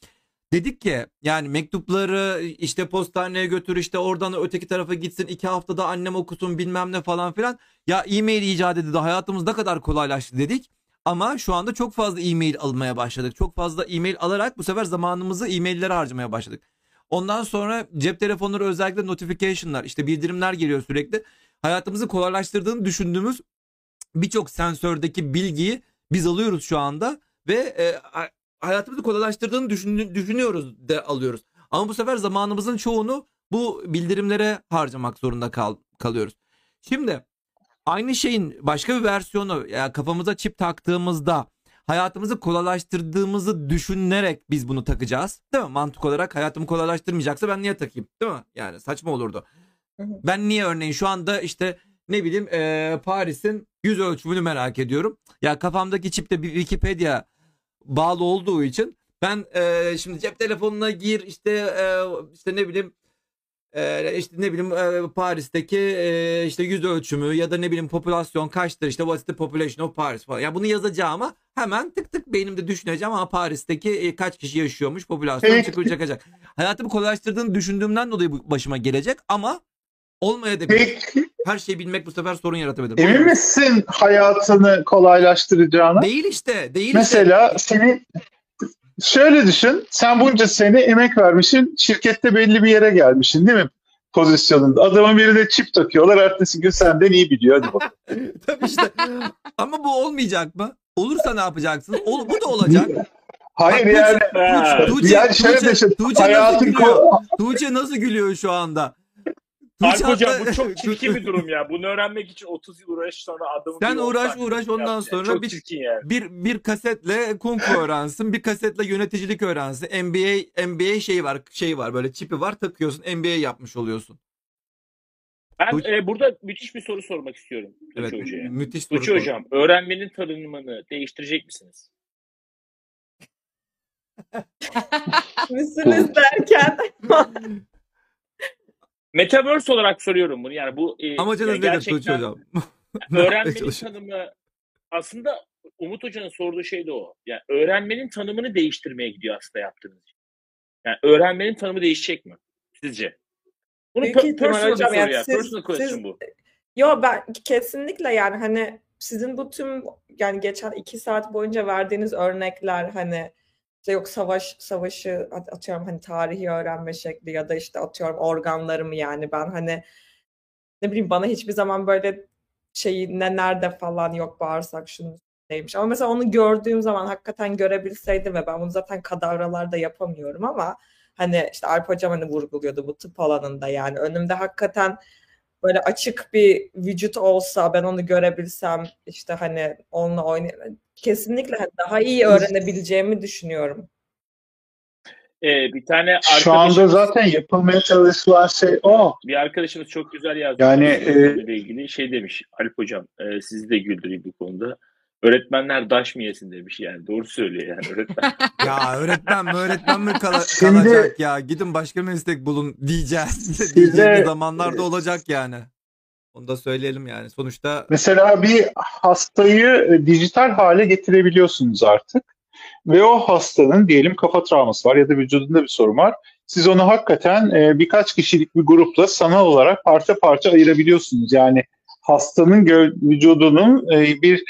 S2: Dedik ki yani mektupları işte postaneye götür işte oradan öteki tarafa gitsin iki haftada annem okusun bilmem ne falan filan. Ya e-mail icat edildi hayatımız ne kadar kolaylaştı dedik. Ama şu anda çok fazla e-mail almaya başladık. Çok fazla e-mail alarak bu sefer zamanımızı e-maillere harcamaya başladık. Ondan sonra cep telefonları özellikle notification'lar işte bildirimler geliyor sürekli. Hayatımızı kolaylaştırdığını düşündüğümüz birçok sensördeki bilgiyi biz alıyoruz şu anda ve e, ha- hayatımızı kolaylaştırdığını düşün- düşünüyoruz de alıyoruz. Ama bu sefer zamanımızın çoğunu bu bildirimlere harcamak zorunda kal- kalıyoruz. Şimdi aynı şeyin başka bir versiyonu yani kafamıza çip taktığımızda hayatımızı kolaylaştırdığımızı düşünerek biz bunu takacağız. Değil mi? Mantık olarak hayatımı kolaylaştırmayacaksa ben niye takayım? Değil mi? Yani saçma olurdu. Ben niye örneğin şu anda işte ne bileyim eee, Paris'in yüz ölçümünü merak ediyorum. Ya kafamdaki çipte bir Wikipedia bağlı olduğu için ben eee, şimdi cep telefonuna gir işte eee, işte ne bileyim eee, işte ne bileyim eee, Paris'teki eee, işte yüz ölçümü ya da ne bileyim popülasyon kaçtır işte what's the population of Paris falan. Ya bunu yazacağıma hemen tık tık beynimde düşüneceğim ama Paris'teki e, kaç kişi yaşıyormuş popülasyon çıkacak çıkacak. Hayatımı kolaylaştırdığını düşündüğümden dolayı bu başıma gelecek ama olmayabilir.
S5: Peki
S2: Her şeyi bilmek bu sefer sorun yaratabilir.
S5: emin misin hayatını kolaylaştıracağına?
S2: Değil işte. Değil işte.
S5: Mesela seni şöyle düşün. Sen bunca sene emek vermişsin. Şirkette belli bir yere gelmişsin değil mi? Pozisyonunda. Adamın biri de çip takıyorlar. Ertesi gün senden iyi biliyor. Hadi bakalım.
S2: Tabii işte. Ama bu olmayacak mı? Olursa ne yapacaksın? Ol, bu da olacak.
S5: Hayır
S2: Bak,
S5: yani.
S4: Ha.
S2: Tuğçe,
S5: yani şöyle
S2: Tuğçe. Tuğçe nasıl
S5: hayatın
S2: gülüyor?
S5: ko-
S2: Tuğçe nasıl gülüyor şu anda? Tuğçe
S4: hocam
S2: hatta-
S4: bu çok çirkin bir durum ya. Bunu öğrenmek için 30 yıl uğraş sonra adamın
S2: Sen
S4: bir on
S2: uğraş,
S4: saniye
S2: uğraş, ondan
S4: yaptı.
S2: sonra
S4: çok
S2: bir-
S4: çirkin yani.
S2: bir bir kasetle kung fu öğrensin, bir kasetle yöneticilik öğrensin. NBA NBA şey var, şey var böyle çipi var takıyorsun, NBA yapmış oluyorsun.
S4: Ben
S2: Tuğçe-
S4: e, burada müthiş bir soru sormak istiyorum
S2: Evet,
S4: Hoca'ya.
S2: müthiş soru.
S4: Tuğçe. Hocam, öğrenmenin tanımını değiştirecek misiniz?
S3: Misiniz derken
S4: Metaverse olarak soruyorum bunu. Yani bu e,
S2: Amacınız
S4: ya
S2: nedir
S4: gerçekten
S2: Tuğçe hocam?
S4: Öğrenmenin tanımı aslında Umut Hoca'nın sorduğu şey de o. Yani öğrenmenin tanımını değiştirmeye gidiyor aslında yaptığınız. Yani öğrenmenin tanımı değişecek mi sizce? Bunu
S3: Büyük
S4: per-
S3: ihtimal
S4: personal bir
S3: hocam,
S4: soru
S3: yani
S4: ya.
S3: siz-
S4: personal question
S3: siz-
S4: bu.
S3: Yo ben kesinlikle yani hani sizin bu tüm yani geçen iki saat boyunca verdiğiniz örnekler hani işte yok savaş savaşı at- atıyorum hani tarihi öğrenme şekli ya da işte atıyorum organlarımı yani ben hani ne bileyim bana hiçbir zaman böyle şeyi ne nerede? falan yok bağırsak şunu neymiş. Ama mesela onu gördüğüm zaman hakikaten görebilseydim ve ben bunu zaten kadavralarda yapamıyorum ama hani işte Alp hocam hani vurguluyordu bu tıp alanında yani. Önümde hakikaten böyle açık bir vücut olsa ben onu görebilsem işte hani onunla oynay kesinlikle daha iyi öğrenebileceğimi düşünüyorum.
S4: Ee, bir tane
S5: Şu anda zaten yapılmaya çalışılan şey o.
S4: bir arkadaşımız çok güzel yazdı.
S5: Yani, e,
S4: ilgili şey demiş Alp hocam e, sizi de güldüreyim bu konuda. Öğretmenler daş mı yesin demiş yani. Doğru söylüyor yani öğretmen.
S2: Ya öğretmen mi öğretmen mi kala-
S5: Şimdi-
S2: kalacak ya? Gidin başka meslek bulun diyeceğiz. Diyeceğimiz zamanlarda olacak yani. Onu da söyleyelim yani. Sonuçta
S5: Mesela bir hastayı e, dijital hale getirebiliyorsunuz artık. Ve o hastanın diyelim kafa travması var ya da vücudunda bir sorun var. Siz onu hakikaten e, birkaç kişilik bir grupla sanal olarak parça parça ayırabiliyorsunuz. Yani hastanın gö- vücudunun e, bir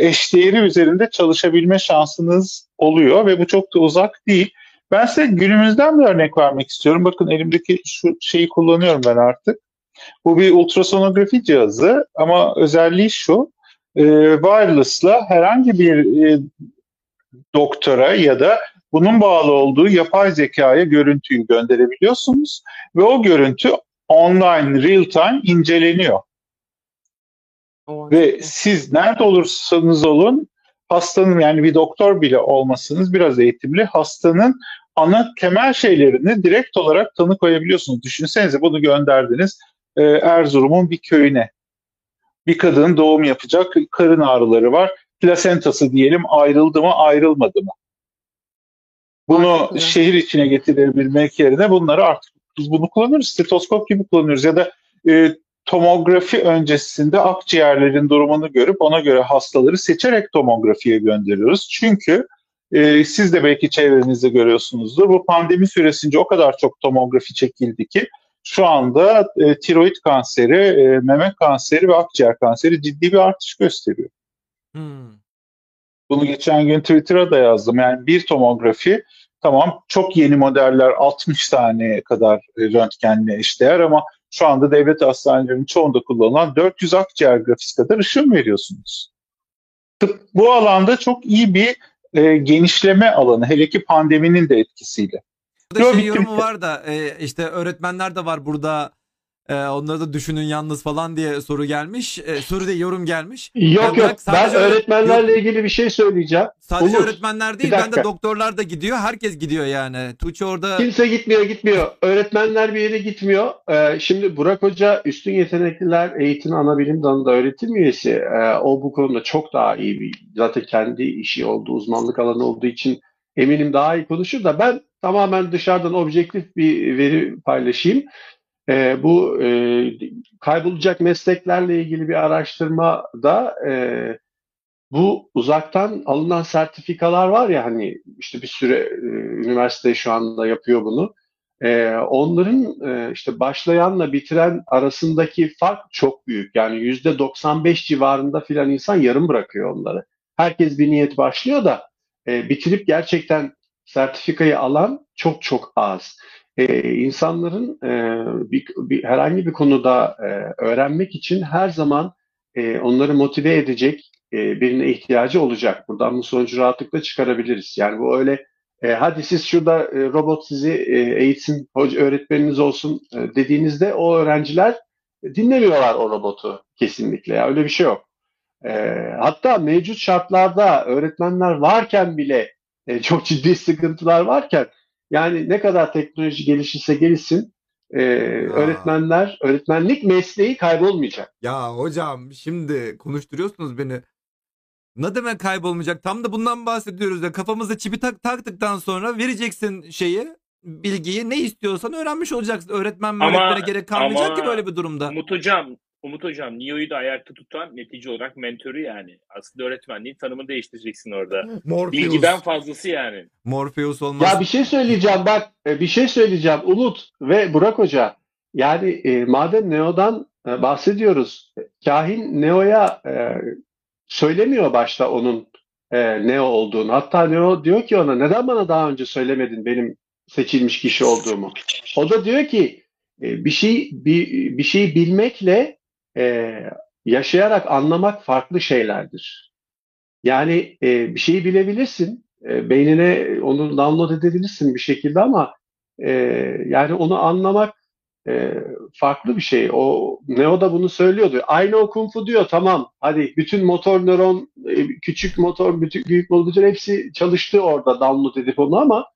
S5: eşdeğeri üzerinde çalışabilme şansınız oluyor ve bu çok da uzak değil. Ben size günümüzden bir örnek vermek istiyorum. Bakın elimdeki şu şeyi kullanıyorum ben artık. Bu bir ultrasonografi cihazı ama özelliği şu, e, wireless'la herhangi bir e, doktora ya da bunun bağlı olduğu yapay zekaya görüntüyü gönderebiliyorsunuz ve o görüntü online, real time inceleniyor.
S1: O
S5: Ve siz nerede olursanız olun hastanın yani bir doktor bile olmasanız biraz eğitimli hastanın ana temel şeylerini direkt olarak tanı koyabiliyorsunuz. Düşünsenize bunu gönderdiniz e, Erzurum'un bir köyüne. Bir kadın doğum yapacak, karın ağrıları var. Plasentası diyelim ayrıldı mı ayrılmadı mı? Bunu
S1: güzel.
S5: şehir içine getirebilmek yerine bunları artık biz bunu kullanıyoruz. Stetoskop gibi kullanıyoruz ya da e, tomografi öncesinde akciğerlerin durumunu görüp ona göre hastaları seçerek tomografiye gönderiyoruz. Çünkü e, siz de belki çevrenizde görüyorsunuzdur. Bu pandemi süresince o kadar çok tomografi çekildi ki şu anda e, tiroid kanseri, e, meme kanseri ve akciğer kanseri ciddi bir artış gösteriyor.
S2: Hmm.
S5: Bunu geçen gün Twitter'a da yazdım. Yani bir tomografi tamam çok yeni modeller 60 tane kadar e, röntgenle eşdeğer ama şu anda devlet hastanelerinin çoğunda kullanılan 400 akciğer grafisi kadar ışın veriyorsunuz. Tıp bu alanda çok iyi bir e, genişleme alanı hele ki pandeminin de etkisiyle.
S2: Burada şey yorumu var da e, işte öğretmenler de var burada. E, onları da düşünün yalnız falan diye soru gelmiş. E, soru değil yorum gelmiş.
S6: Yok yok ben öğretmenlerle ilgili bir şey söyleyeceğim.
S2: Sadece
S6: Umut,
S2: öğretmenler değil, ben de doktorlar da gidiyor. Herkes gidiyor yani. Tuğçe orada
S6: Kimse gitmiyor gitmiyor. Öğretmenler bir yere gitmiyor. Ee, şimdi Burak Hoca Üstün Yetenekliler Eğitimi Anabilim Dalı'nda öğretim üyesi. Ee, o bu konuda çok daha iyi bir zaten kendi işi olduğu uzmanlık alanı olduğu için eminim daha iyi konuşur da ben tamamen dışarıdan objektif bir veri paylaşayım. Ee, bu e, kaybolacak mesleklerle ilgili bir araştırmada e, bu uzaktan alınan sertifikalar var ya hani işte bir süre e, üniversite şu anda yapıyor bunu. E, onların e, işte başlayanla bitiren arasındaki fark çok büyük. Yani yüzde 95 civarında filan insan yarım bırakıyor onları. Herkes bir niyet başlıyor da e, bitirip gerçekten sertifikayı alan çok çok az. E, insanların e, bir, bir, herhangi bir konuda e, öğrenmek için her zaman e, onları motive edecek e, birine ihtiyacı olacak. Buradan bu sonucu rahatlıkla çıkarabiliriz. Yani bu öyle e, hadi siz şurada e, robot sizi e, eğitsin, hoca, öğretmeniniz olsun e, dediğinizde o öğrenciler dinlemiyorlar o robotu kesinlikle. Ya, öyle bir şey yok. E, hatta mevcut şartlarda öğretmenler varken bile e, çok ciddi sıkıntılar varken yani ne kadar teknoloji gelişirse gelişsin e, öğretmenler, öğretmenlik mesleği kaybolmayacak.
S2: Ya hocam şimdi konuşturuyorsunuz beni. Ne demek kaybolmayacak? Tam da bundan bahsediyoruz ya. Kafamıza çipi tak taktıktan sonra vereceksin şeyi, bilgiyi. Ne istiyorsan öğrenmiş olacaksın. Öğretmen öğretmene gerek kalmayacak
S4: ama
S2: ki böyle bir durumda.
S4: Umut Hocam, Umut Hocam Neo'yu da ayakta tutan netice olarak mentörü yani. Aslında öğretmenliğin tanımını değiştireceksin orada.
S2: Morpheus.
S4: Bilgiden fazlası yani.
S2: Morpheus olmaz.
S6: Ya bir şey söyleyeceğim bak e, bir şey söyleyeceğim Umut ve Burak Hoca. Yani e, madem Neo'dan e, bahsediyoruz. Kahin Neo'ya e, söylemiyor başta onun e, Neo olduğunu. Hatta Neo diyor ki ona neden bana daha önce söylemedin benim seçilmiş kişi olduğumu. O da diyor ki e, bir şey bir, bir şeyi bilmekle e, yaşayarak anlamak farklı şeylerdir. Yani e, bir şeyi bilebilirsin, e, beynine onu download edebilirsin bir şekilde ama e, yani onu anlamak e, farklı bir şey. O Neo da bunu söylüyordu. Aynı o Kung Fu diyor tamam hadi bütün motor nöron, e, küçük motor, bütün büyük motor hepsi çalıştı orada download edip onu ama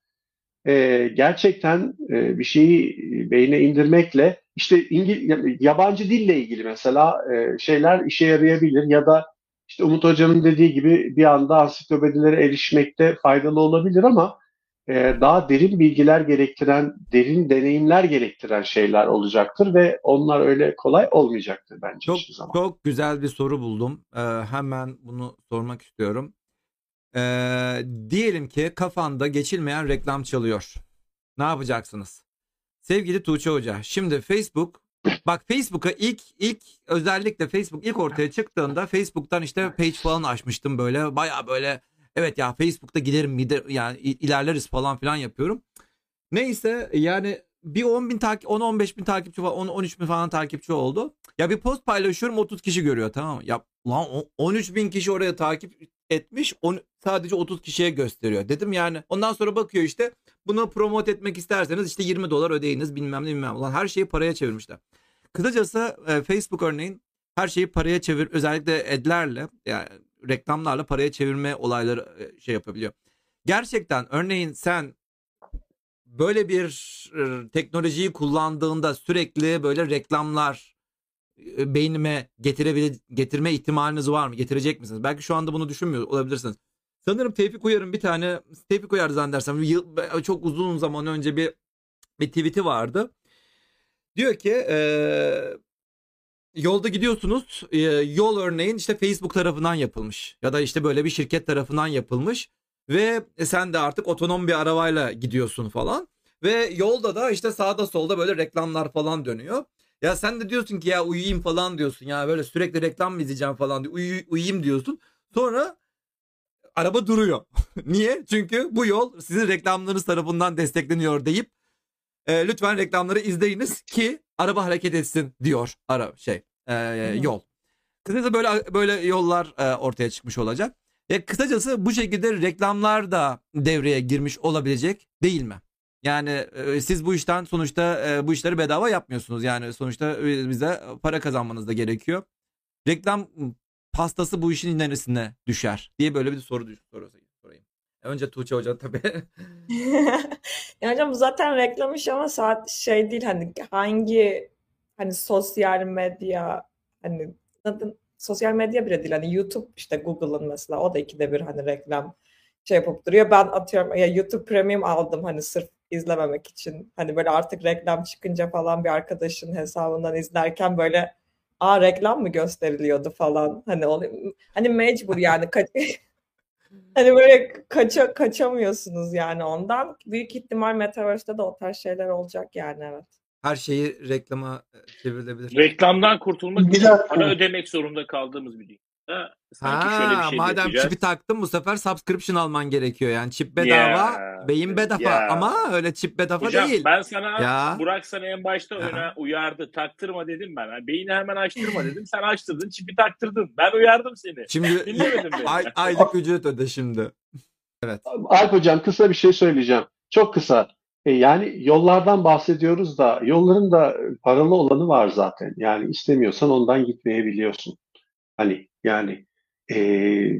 S6: e, gerçekten e, bir şeyi beyne indirmekle işte İngil yabancı dille ilgili mesela e, şeyler işe yarayabilir ya da işte Umut Hoca'nın dediği gibi bir anda ansiklopedilere erişmekte faydalı olabilir ama e, daha derin bilgiler gerektiren, derin deneyimler gerektiren şeyler olacaktır ve onlar öyle kolay olmayacaktır bence
S2: Çok
S6: hiçbir zaman.
S2: çok güzel bir soru buldum. Ee, hemen bunu sormak istiyorum. Ee, diyelim ki kafanda geçilmeyen reklam çalıyor. Ne yapacaksınız? Sevgili Tuğçe Hoca, şimdi Facebook bak Facebook'a ilk ilk özellikle Facebook ilk ortaya çıktığında Facebook'tan işte page falan açmıştım böyle baya böyle evet ya Facebook'ta giderim gider yani ilerleriz falan filan yapıyorum. Neyse yani bir 10 bin takip 10-15 bin takipçi var 10-13 bin falan takipçi oldu. Ya bir post paylaşıyorum 30 kişi görüyor tamam mı? Ya lan o- 13 bin kişi oraya takip etmiş on, sadece 30 kişiye gösteriyor. Dedim yani ondan sonra bakıyor işte bunu promote etmek isterseniz işte 20 dolar ödeyiniz bilmem ne bilmem. Ulan her şeyi paraya çevirmişler. Kısacası e, Facebook örneğin her şeyi paraya çevir özellikle adlerle yani reklamlarla paraya çevirme olayları e, şey yapabiliyor. Gerçekten örneğin sen böyle bir e, teknolojiyi kullandığında sürekli böyle reklamlar e, beynime getirebilir getirme ihtimaliniz var mı? Getirecek misiniz? Belki şu anda bunu düşünmüyor olabilirsiniz. Sanırım Tevfik Uyar'ın bir tane Tevfik Uyar zannedersem çok uzun zaman önce bir bir tweet'i vardı. Diyor ki eee, yolda gidiyorsunuz eee, yol örneğin işte Facebook tarafından yapılmış ya da işte böyle bir şirket tarafından yapılmış ve sen de artık otonom bir arabayla gidiyorsun falan ve yolda da işte sağda solda böyle reklamlar falan dönüyor. Ya sen de diyorsun ki ya uyuyayım falan diyorsun ya böyle sürekli reklam mı izleyeceğim falan diyor. Uyu, uyuyayım diyorsun. Sonra araba duruyor. Niye? Çünkü bu yol sizin reklamlarınız tarafından destekleniyor deyip e, lütfen reklamları izleyiniz ki araba hareket etsin diyor ara şey e, yol. Kısacası böyle böyle yollar e, ortaya çıkmış olacak. E, kısacası bu şekilde reklamlar da devreye girmiş olabilecek değil mi? Yani e, siz bu işten sonuçta e, bu işleri bedava yapmıyorsunuz. Yani sonuçta e, bize para kazanmanız da gerekiyor. Reklam pastası bu işin neresine düşer diye böyle bir soru düş- soru sorayım. Önce Tuğçe Hoca tabii.
S3: Ya hocam zaten reklam işi ama saat şey değil hani hangi hani sosyal medya hani sosyal medya bile değil hani YouTube işte Google'ın mesela o da ikide bir hani reklam şey yapıp duruyor. Ben atıyorum ya YouTube Premium aldım hani sırf izlememek için. Hani böyle artık reklam çıkınca falan bir arkadaşın hesabından izlerken böyle aa reklam mı gösteriliyordu falan hani oluyor. Hani mecbur yani kaç Hani böyle kaça, kaçamıyorsunuz yani ondan. Büyük ihtimal Metaverse'de de o tarz şeyler olacak yani evet.
S2: Her şeyi reklama e, çevrilebilir.
S4: Reklamdan kurtulmak
S5: Bir
S4: için
S5: dakika.
S4: para ödemek zorunda kaldığımız bir dünyada sanki şöyle bir
S2: Ha,
S4: şey
S2: madem
S4: yapacağız.
S2: çipi taktın bu sefer subscription alman gerekiyor. Yani çip bedava,
S4: Ya,
S2: beyin bedava
S4: ya.
S2: ama öyle çip bedava
S4: Hocam
S2: değil.
S4: ben sana
S2: Ya.
S4: Burak sana en başta
S2: Aha.
S4: öne uyardı. Taktırma dedim ben. Yani beyni hemen açtırma dedim. Sen açtırdın, çipi taktırdın. Ben uyardım seni.
S2: Şimdi
S4: Dinlemedin beni.
S2: ay, aylık ücret öde şimdi. Evet.
S6: Alp hocam kısa bir şey söyleyeceğim. Çok kısa. E, yani yollardan bahsediyoruz da yolların da paralı olanı var zaten. Yani istemiyorsan ondan gitmeyebiliyorsun. Hani yani e,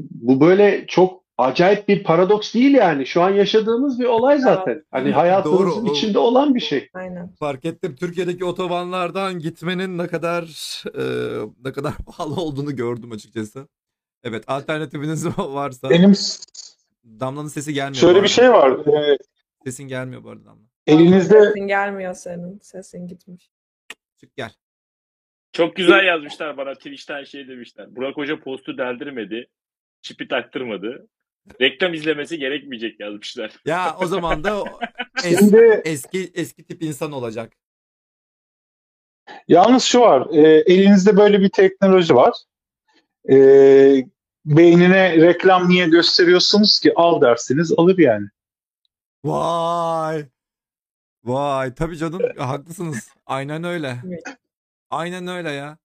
S6: bu böyle çok acayip bir paradoks değil yani. Şu an yaşadığımız bir olay zaten. Hani hayatımızın
S2: Doğru.
S6: içinde olan bir şey.
S3: Aynen.
S2: Fark ettim. Türkiye'deki otobanlardan gitmenin ne kadar e, ne kadar pahalı olduğunu gördüm açıkçası. Evet, alternatifiniz varsa.
S5: Benim
S2: Damla'nın sesi gelmiyor.
S5: şöyle bir şey var. Ee,
S2: Sesin gelmiyor bu arada Damla.
S5: elinizde
S3: Sesin gelmiyor senin. Sesin gitmiş.
S2: Çık gel.
S4: Çok güzel yazmışlar bana Twitch'ten şey demişler. Burak Hoca postu deldirmedi. Çipi taktırmadı. Reklam izlemesi gerekmeyecek yazmışlar.
S2: Ya o zaman da o es-
S5: şimdi
S2: eski eski tip insan olacak.
S5: Yalnız şu var, e, elinizde böyle bir teknoloji var. E, beynine reklam niye gösteriyorsunuz ki? Al dersiniz, alır yani.
S2: Vay. Vay. Tabii canım haklısınız. Aynen öyle.
S3: Evet.
S2: Aynen öyle ya.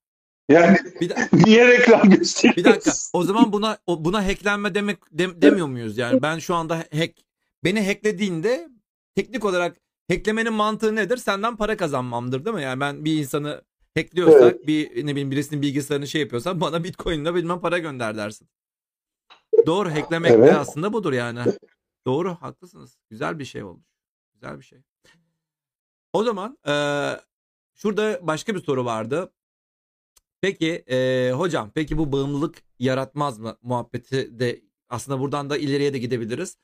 S5: Yani
S2: Bir, de-
S5: niye reklam
S2: bir dakika. O zaman buna o- buna hacklenme demek dem- demiyor muyuz yani? Ben şu anda hack beni hacklediğinde teknik olarak hacklemenin mantığı nedir? Senden para kazanmamdır değil mi? Yani ben bir insanı hackliyorsak, bir ne bileyim birisinin bilgisayarını şey yapıyorsam bana Bitcoin'le bilmem para gönder dersin. Doğru hacklemek de
S5: Evet.
S2: aslında budur yani. Doğru haklısınız. Güzel bir şey olmuş. Güzel bir şey. O zaman eee, şurada başka bir soru vardı. Peki eee, hocam peki bu bağımlılık yaratmaz mı muhabbeti de aslında buradan da ileriye de gidebiliriz.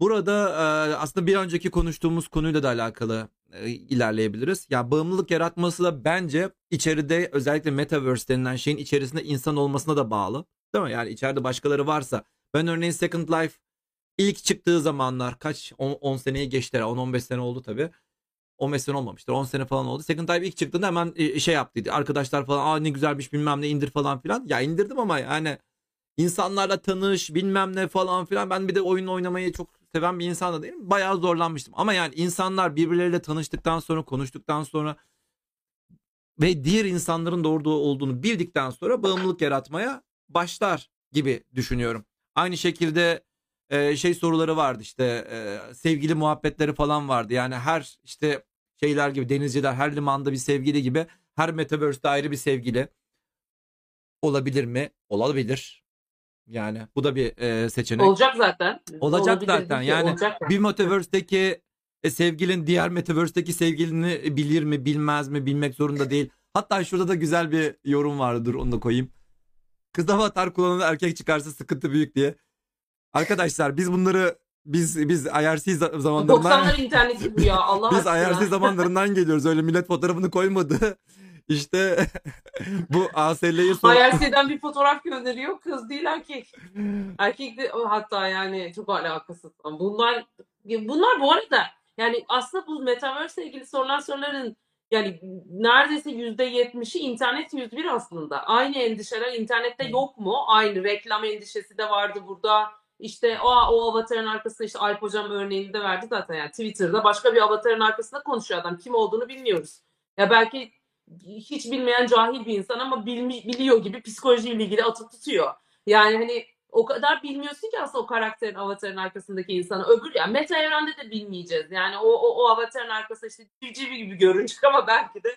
S2: Burada eee, aslında bir önceki konuştuğumuz konuyla da alakalı eee, ilerleyebiliriz. Ya bağımlılık yaratması da bence içeride özellikle metaverse denilen şeyin içerisinde insan olmasına da bağlı. Değil mi? Yani içeride başkaları varsa ben örneğin Second Life ilk çıktığı zamanlar kaç 10 seneyi geçti 10-15 sene oldu tabii. 15 sene olmamıştır. 10 sene falan oldu. Second Life ilk çıktığında hemen e, şey yaptıydı. Arkadaşlar falan aa ne güzelmiş bilmem ne indir falan filan. Ya indirdim ama yani insanlarla tanış bilmem ne falan filan. Ben bir de oyun oynamayı çok seven bir insan da değilim. Bayağı zorlanmıştım. Ama yani insanlar birbirleriyle tanıştıktan sonra, konuştuktan sonra ve diğer insanların da olduğunu bildikten sonra bağımlılık yaratmaya başlar gibi düşünüyorum. Aynı şekilde e, şey soruları vardı işte e, sevgili muhabbetleri falan vardı. Yani her işte şeyler gibi denizciler her limanda bir sevgili gibi her metaverse'de ayrı bir sevgili olabilir mi? Olabilir. Yani bu da bir e, seçenek.
S1: Olacak zaten.
S2: Olacak
S1: Olabilir
S2: zaten. Yani
S1: olacak
S2: bir metaverse'deki e, sevgilin diğer metaverse'deki sevgilini bilir mi bilmez mi bilmek zorunda değil. Hatta şurada da güzel bir yorum vardı dur onu da koyayım. Kız avatar kullanan erkek çıkarsa sıkıntı büyük diye. Arkadaşlar biz bunları biz biz IRC za- zamanlarından
S1: 90'lar interneti bu ya Allah
S2: biz
S1: aşkına.
S2: IRC zamanlarından geliyoruz. Öyle millet fotoğrafını koymadı. İşte bu ASL'yi sor.
S1: IRC'den bir fotoğraf gönderiyor. Kız değil erkek. Erkek de hatta yani çok alakasız. Bunlar bunlar bu arada yani aslında bu Metaverse ilgili sorulan soruların yani neredeyse yüzde yetmişi internet 101 aslında. Aynı endişeler internette yok mu? Aynı reklam endişesi de vardı burada. İşte o, o avatarın arkasında işte Alp Hocam örneğini de verdi zaten yani Twitter'da başka bir avatarın arkasında konuşuyor adam. Kim olduğunu bilmiyoruz. Ya belki hiç bilmeyen cahil bir insan ama bilmi, biliyor gibi psikolojiyle ilgili atıp tutuyor. Yani hani o kadar bilmiyorsun ki aslında o karakterin avatarın arkasındaki insanı. Öbür yani meta evrende de bilmeyeceğiz. Yani o, o, o avatarın arkasında işte civcivi gibi görünecek ama belki de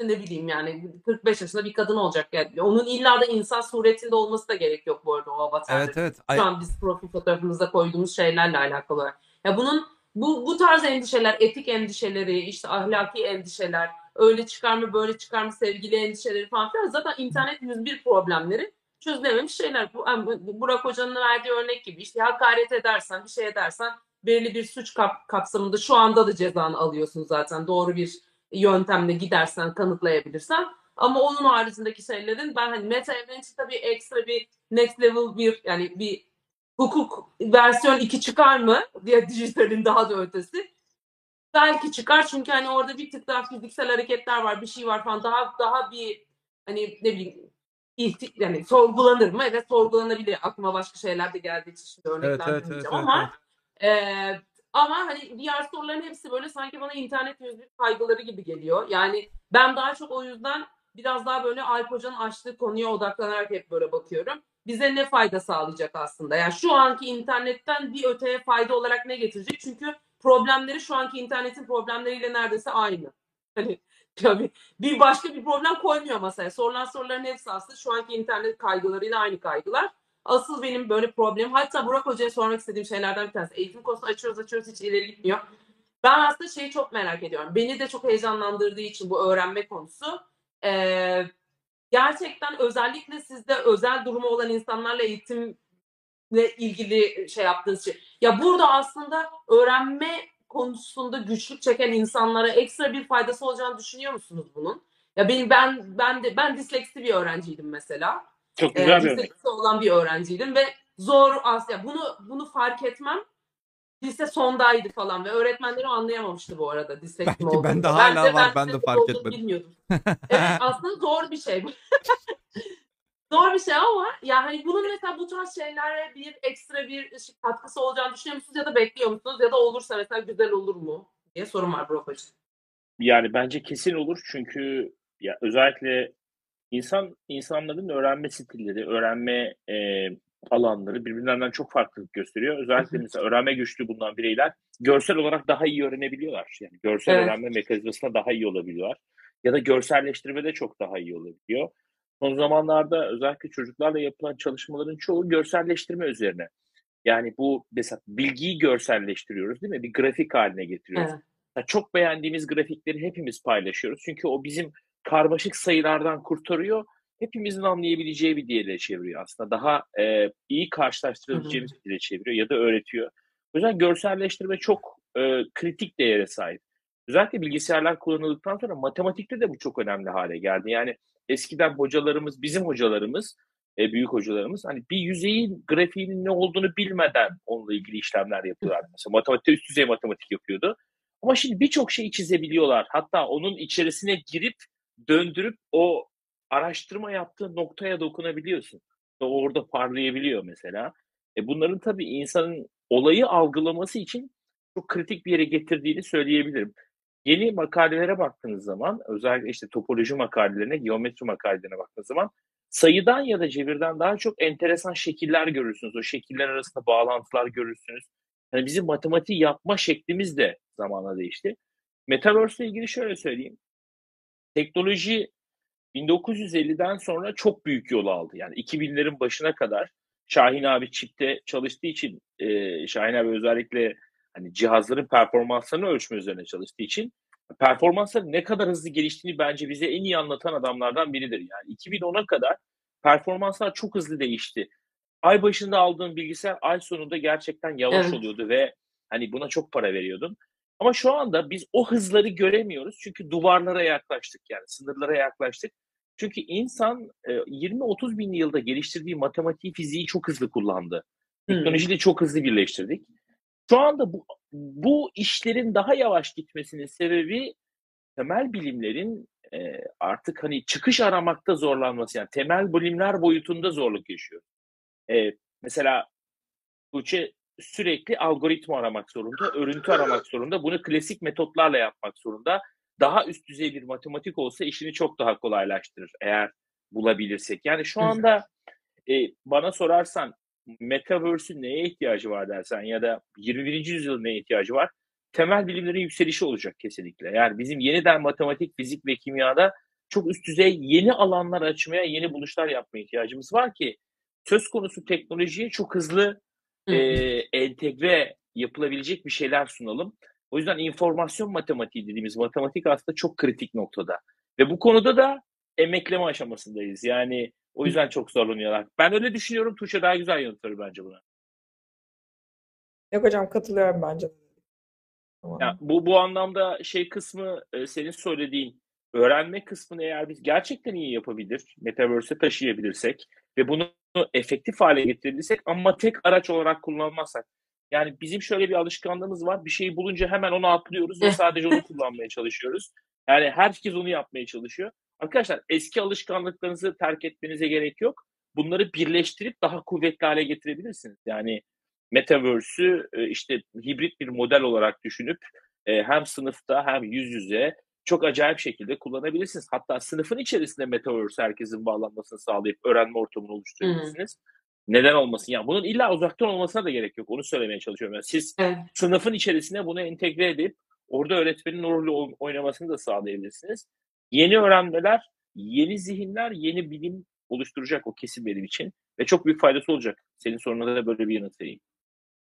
S1: ne bileyim yani 45 yaşında bir kadın olacak yani. Onun illa da insan suretinde olması da gerek yok bu arada o avatarda.
S2: Evet evet.
S1: Şu an biz profil fotoğrafımızda koyduğumuz şeylerle alakalı olarak. Ya bunun bu bu tarz endişeler, etik endişeleri, işte ahlaki endişeler, öyle çıkar mı böyle çıkar mı sevgili endişeleri falan filan zaten internet 101 problemleri çözülememiş şeyler. Bu, yani bu- Burak Hoca'nın verdiği örnek gibi işte hakaret edersen, bir şey edersen belirli bir suç kap- kapsamında şu anda da cezanı alıyorsun zaten. Doğru bir yöntemle gidersen, kanıtlayabilirsen. Ama onun haricindeki şeylerin ben hani meta evren için tabii ekstra bir next level bir yani bir hukuk versiyon 2 çıkar mı diye dijitalin daha da ötesi. Belki çıkar çünkü hani orada bir tık daha fiziksel hareketler var, bir şey var falan daha daha bir hani ne bileyim ihti- yani sorgulanır mı? Evet sorgulanabilir. Aklıma başka şeyler de geldiği için şimdi
S2: Evet, evet, evet,
S1: örneklendirmeyeceğim
S2: evet,
S1: ama eee, ama hani diğer soruların hepsi böyle sanki bana internet 101 kaygıları gibi geliyor. Yani ben daha çok o yüzden biraz daha böyle Alp Hoca'nın açtığı konuya odaklanarak hep böyle bakıyorum. Bize ne fayda sağlayacak aslında? Yani şu anki internetten bir öteye fayda olarak ne getirecek? Çünkü problemleri şu anki internetin problemleriyle neredeyse aynı. Hani tabii bir başka bir problem koymuyor masaya. Sorulan soruların hepsi aslında şu anki internet kaygılarıyla aynı kaygılar. Asıl benim böyle problemim hatta Burak Hoca'ya sormak istediğim şeylerden bir tanesi. Eğitim konusunu açıyoruz açıyoruz hiç ileri gitmiyor. Ben aslında şeyi çok merak ediyorum. Beni de çok heyecanlandırdığı için bu öğrenme konusu. Ee, gerçekten özellikle sizde özel durumu olan insanlarla eğitimle ilgili şey yaptığınız şey. Ya burada aslında öğrenme konusunda güçlük çeken insanlara ekstra bir faydası olacağını düşünüyor musunuz bunun? Ya benim ben ben de ben disleksi bir öğrenciydim mesela.
S4: Çok
S1: Ee,
S4: güzel bir örnek.
S1: disleksi olan bir öğrenciydim ve zor aslında bunu bunu fark etmem lise sondaydı falan ve öğretmenleri anlayamamıştı bu arada disleksim
S2: Belki
S1: olduğunu.
S2: bende hala var, ben de
S1: disleksi
S2: fark etmedim.
S1: Bilmiyordum. evet aslında zor bir şey bu. zor bir şey ama ya hani bunun mesela bu tarz şeylere bir ekstra bir katkısı olacağını düşünüyor musunuz ya da bekliyor musunuz ya da olursa mesela güzel olur mu diye sorum var Hocam.
S4: Yani bence kesin olur çünkü ya özellikle insan insanların öğrenme stilleri, öğrenme e, alanları birbirlerinden çok farklılık gösteriyor. Özellikle mesela öğrenme güçlüğü bulunan bireyler görsel olarak daha iyi öğrenebiliyorlar. Yani görsel
S1: Evet.
S4: öğrenme mekanizmasında daha iyi olabiliyorlar. Ya da görselleştirmede çok daha iyi olabiliyor. Son zamanlarda özellikle çocuklarla yapılan çalışmaların çoğu görselleştirme üzerine. Yani bu mesela bilgiyi görselleştiriyoruz değil mi? Bir grafik haline getiriyoruz.
S1: Evet.
S4: Ya çok beğendiğimiz grafikleri hepimiz paylaşıyoruz. Çünkü o bizim karmaşık sayılardan kurtarıyor. Hepimizin anlayabileceği bir dile çeviriyor aslında. Daha e, iyi karşılaştırabileceğimiz bir dile çeviriyor ya da öğretiyor. O yüzden görselleştirme çok e, kritik değere sahip. Özellikle bilgisayarlar kullanıldıktan sonra matematikte de bu çok önemli hale geldi. Yani eskiden hocalarımız, bizim hocalarımız, e, büyük hocalarımız hani bir yüzeyin grafiğinin ne olduğunu bilmeden onunla ilgili işlemler yapıyorlardı. Mesela matematikte üst düzey matematik yapıyordu. Ama şimdi birçok şeyi çizebiliyorlar. Hatta onun içerisine girip döndürüp o araştırma yaptığı noktaya dokunabiliyorsun. Orada parlayabiliyor mesela. E bunların tabii insanın olayı algılaması için çok kritik bir yere getirdiğini söyleyebilirim. Yeni makalelere baktığınız zaman özellikle işte topoloji makalelerine, geometri makalelerine baktığınız zaman sayıdan ya da cebirden daha çok enteresan şekiller görürsünüz. O şekiller arasında bağlantılar görürsünüz. Yani bizim matematiği yapma şeklimiz de zamanla değişti. Metaverse ile ilgili şöyle söyleyeyim. Teknoloji 1950'den sonra çok büyük yol aldı. Yani 2000'lerin başına kadar Şahin abi çipte çalıştığı için e, Şahin abi özellikle hani cihazların performanslarını ölçme üzerine çalıştığı için performansların ne kadar hızlı geliştiğini bence bize en iyi anlatan adamlardan biridir. Yani 2010'a kadar performanslar çok hızlı değişti. Ay başında aldığın bilgisayar ay sonunda gerçekten yavaş
S1: Evet.
S4: oluyordu ve hani buna çok para veriyordun. Ama şu anda biz o hızları göremiyoruz çünkü duvarlara yaklaştık yani sınırlara yaklaştık. Çünkü insan e, 20-30 bin yılda geliştirdiği matematiği, fiziği çok hızlı kullandı. Teknolojiyi de çok hızlı birleştirdik. Şu anda bu, bu işlerin daha yavaş gitmesinin sebebi temel bilimlerin e, artık hani çıkış aramakta zorlanması. Yani temel bilimler boyutunda zorluk yaşıyor. E, mesela Tuğçe sürekli algoritma aramak zorunda, örüntü aramak zorunda. Bunu klasik metotlarla yapmak zorunda. Daha üst düzey bir matematik olsa işini çok daha kolaylaştırır eğer bulabilirsek. Yani şu anda e, bana sorarsan Metaverse'ün neye ihtiyacı var dersen ya da 21. yüzyılın neye ihtiyacı var? Temel bilimlerin yükselişi olacak kesinlikle. Yani bizim yeniden matematik, fizik ve kimyada çok üst düzey yeni alanlar açmaya, yeni buluşlar yapmaya ihtiyacımız var ki söz konusu teknolojiye çok hızlı
S1: Hı.
S4: E, entegre yapılabilecek bir şeyler sunalım. O yüzden informasyon matematiği dediğimiz matematik aslında çok kritik noktada. Ve bu konuda da emekleme aşamasındayız. Yani o yüzden çok zorlanıyorlar. Ben öyle düşünüyorum. Tuğçe daha güzel yanıt verir bence buna.
S3: Yok hocam katılıyorum bence. Tamam.
S4: Ya bu bu anlamda şey kısmı senin söylediğin öğrenme kısmını eğer biz gerçekten iyi yapabilir, metaverse'e taşıyabilirsek ve bunu efektif hale getirebilirsek ama tek araç olarak kullanmazsak. Yani bizim şöyle bir alışkanlığımız var. Bir şeyi bulunca hemen onu atlıyoruz ve sadece onu kullanmaya çalışıyoruz. Yani herkes onu yapmaya çalışıyor. Arkadaşlar eski alışkanlıklarınızı terk etmenize gerek yok. Bunları birleştirip daha kuvvetli hale getirebilirsiniz. Yani Metaverse'ü e, işte hibrit bir model olarak düşünüp e, hem sınıfta hem yüz yüze çok acayip şekilde kullanabilirsiniz. Hatta sınıfın içerisinde Metaverse herkesin bağlanmasını sağlayıp öğrenme ortamını oluşturabilirsiniz. Neden olmasın? Yani bunun illa uzaktan olmasına da gerek yok. Onu söylemeye çalışıyorum. Yani siz
S1: Evet.
S4: sınıfın içerisine bunu entegre edip orada öğretmenin rolü oy- oynamasını da sağlayabilirsiniz. Yeni öğrenmeler, yeni zihinler, yeni bilim oluşturacak o kesim benim için. Ve çok büyük faydası olacak. Senin sorununa da böyle bir yanıt vereyim.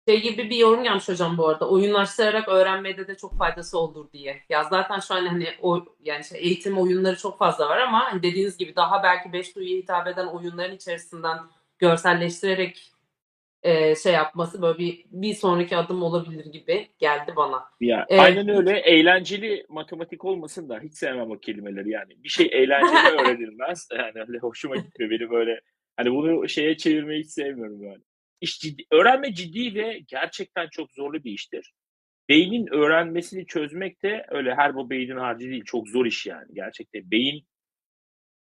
S7: Şey gibi bir yorum gelmiş hocam bu arada. Oyunlaştırarak öğrenmede de çok faydası olur diye. Ya zaten şu an hani o yani şey eğitim oyunları çok fazla var ama hani dediğiniz gibi daha belki beş duyuya hitap eden oyunların içerisinden görselleştirerek e, şey yapması böyle bir bir sonraki adım olabilir gibi geldi bana.
S4: Ya,
S7: Evet.
S4: Aynen öyle. Eğlenceli matematik olmasın da hiç sevmem o kelimeleri yani. Bir şey eğlenceli öğrenilmez. Yani öyle hoşuma gitmiyor benim böyle. Hani bunu şeye çevirmeyi hiç sevmiyorum yani. İş ciddi, öğrenme ciddi ve gerçekten çok zorlu bir iştir. Beynin öğrenmesini çözmek de öyle her bu beynin harcı değil. Çok zor iş yani. Gerçekten beyin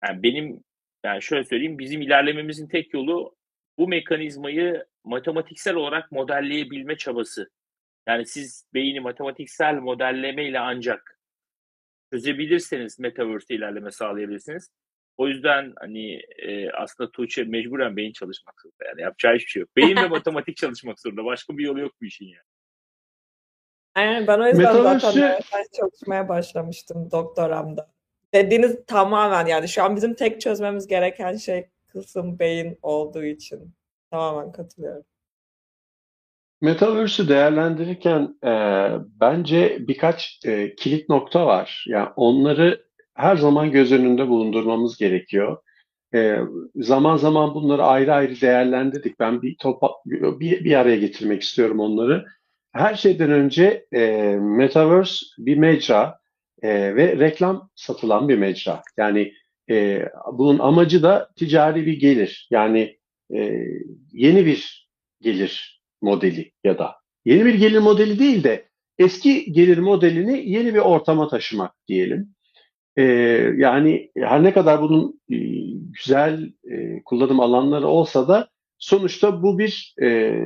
S4: yani benim yani şöyle söyleyeyim bizim ilerlememizin tek yolu bu mekanizmayı matematiksel olarak modelleyebilme çabası. Yani siz beyni matematiksel modellemeyle ancak çözebilirseniz metaverse ilerleme sağlayabilirsiniz. O yüzden hani e, aslında Tuğçe mecburen beyin çalışmak zorunda. Yani yapacağı hiçbir şey yok. Beyin ve matematik çalışmak zorunda. Başka bir yolu yok bu işin yani.
S3: Aynen ben o yüzden zaten
S6: Metaverse'ü-
S3: öğretmen çalışmaya başlamıştım doktoramda. Dediğiniz tamamen yani şu an bizim tek çözmemiz gereken şey kısım beyin olduğu için. Tamamen katılıyorum.
S6: Metaverse'ü değerlendirirken e, bence birkaç e, kilit nokta var. Yani onları her zaman göz önünde bulundurmamız gerekiyor. E, zaman zaman bunları ayrı ayrı değerlendirdik. Ben bir topa, bir, bir araya getirmek istiyorum onları. Her şeyden önce e, Metaverse bir mecra e, ve reklam satılan bir mecra. Yani e, bunun amacı da ticari bir gelir. Yani e, yeni bir gelir modeli ya da yeni bir gelir modeli değil de eski gelir modelini yeni bir ortama taşımak diyelim. Ee, yani her ne kadar bunun e, güzel e, kullanım alanları olsa da sonuçta bu bir e,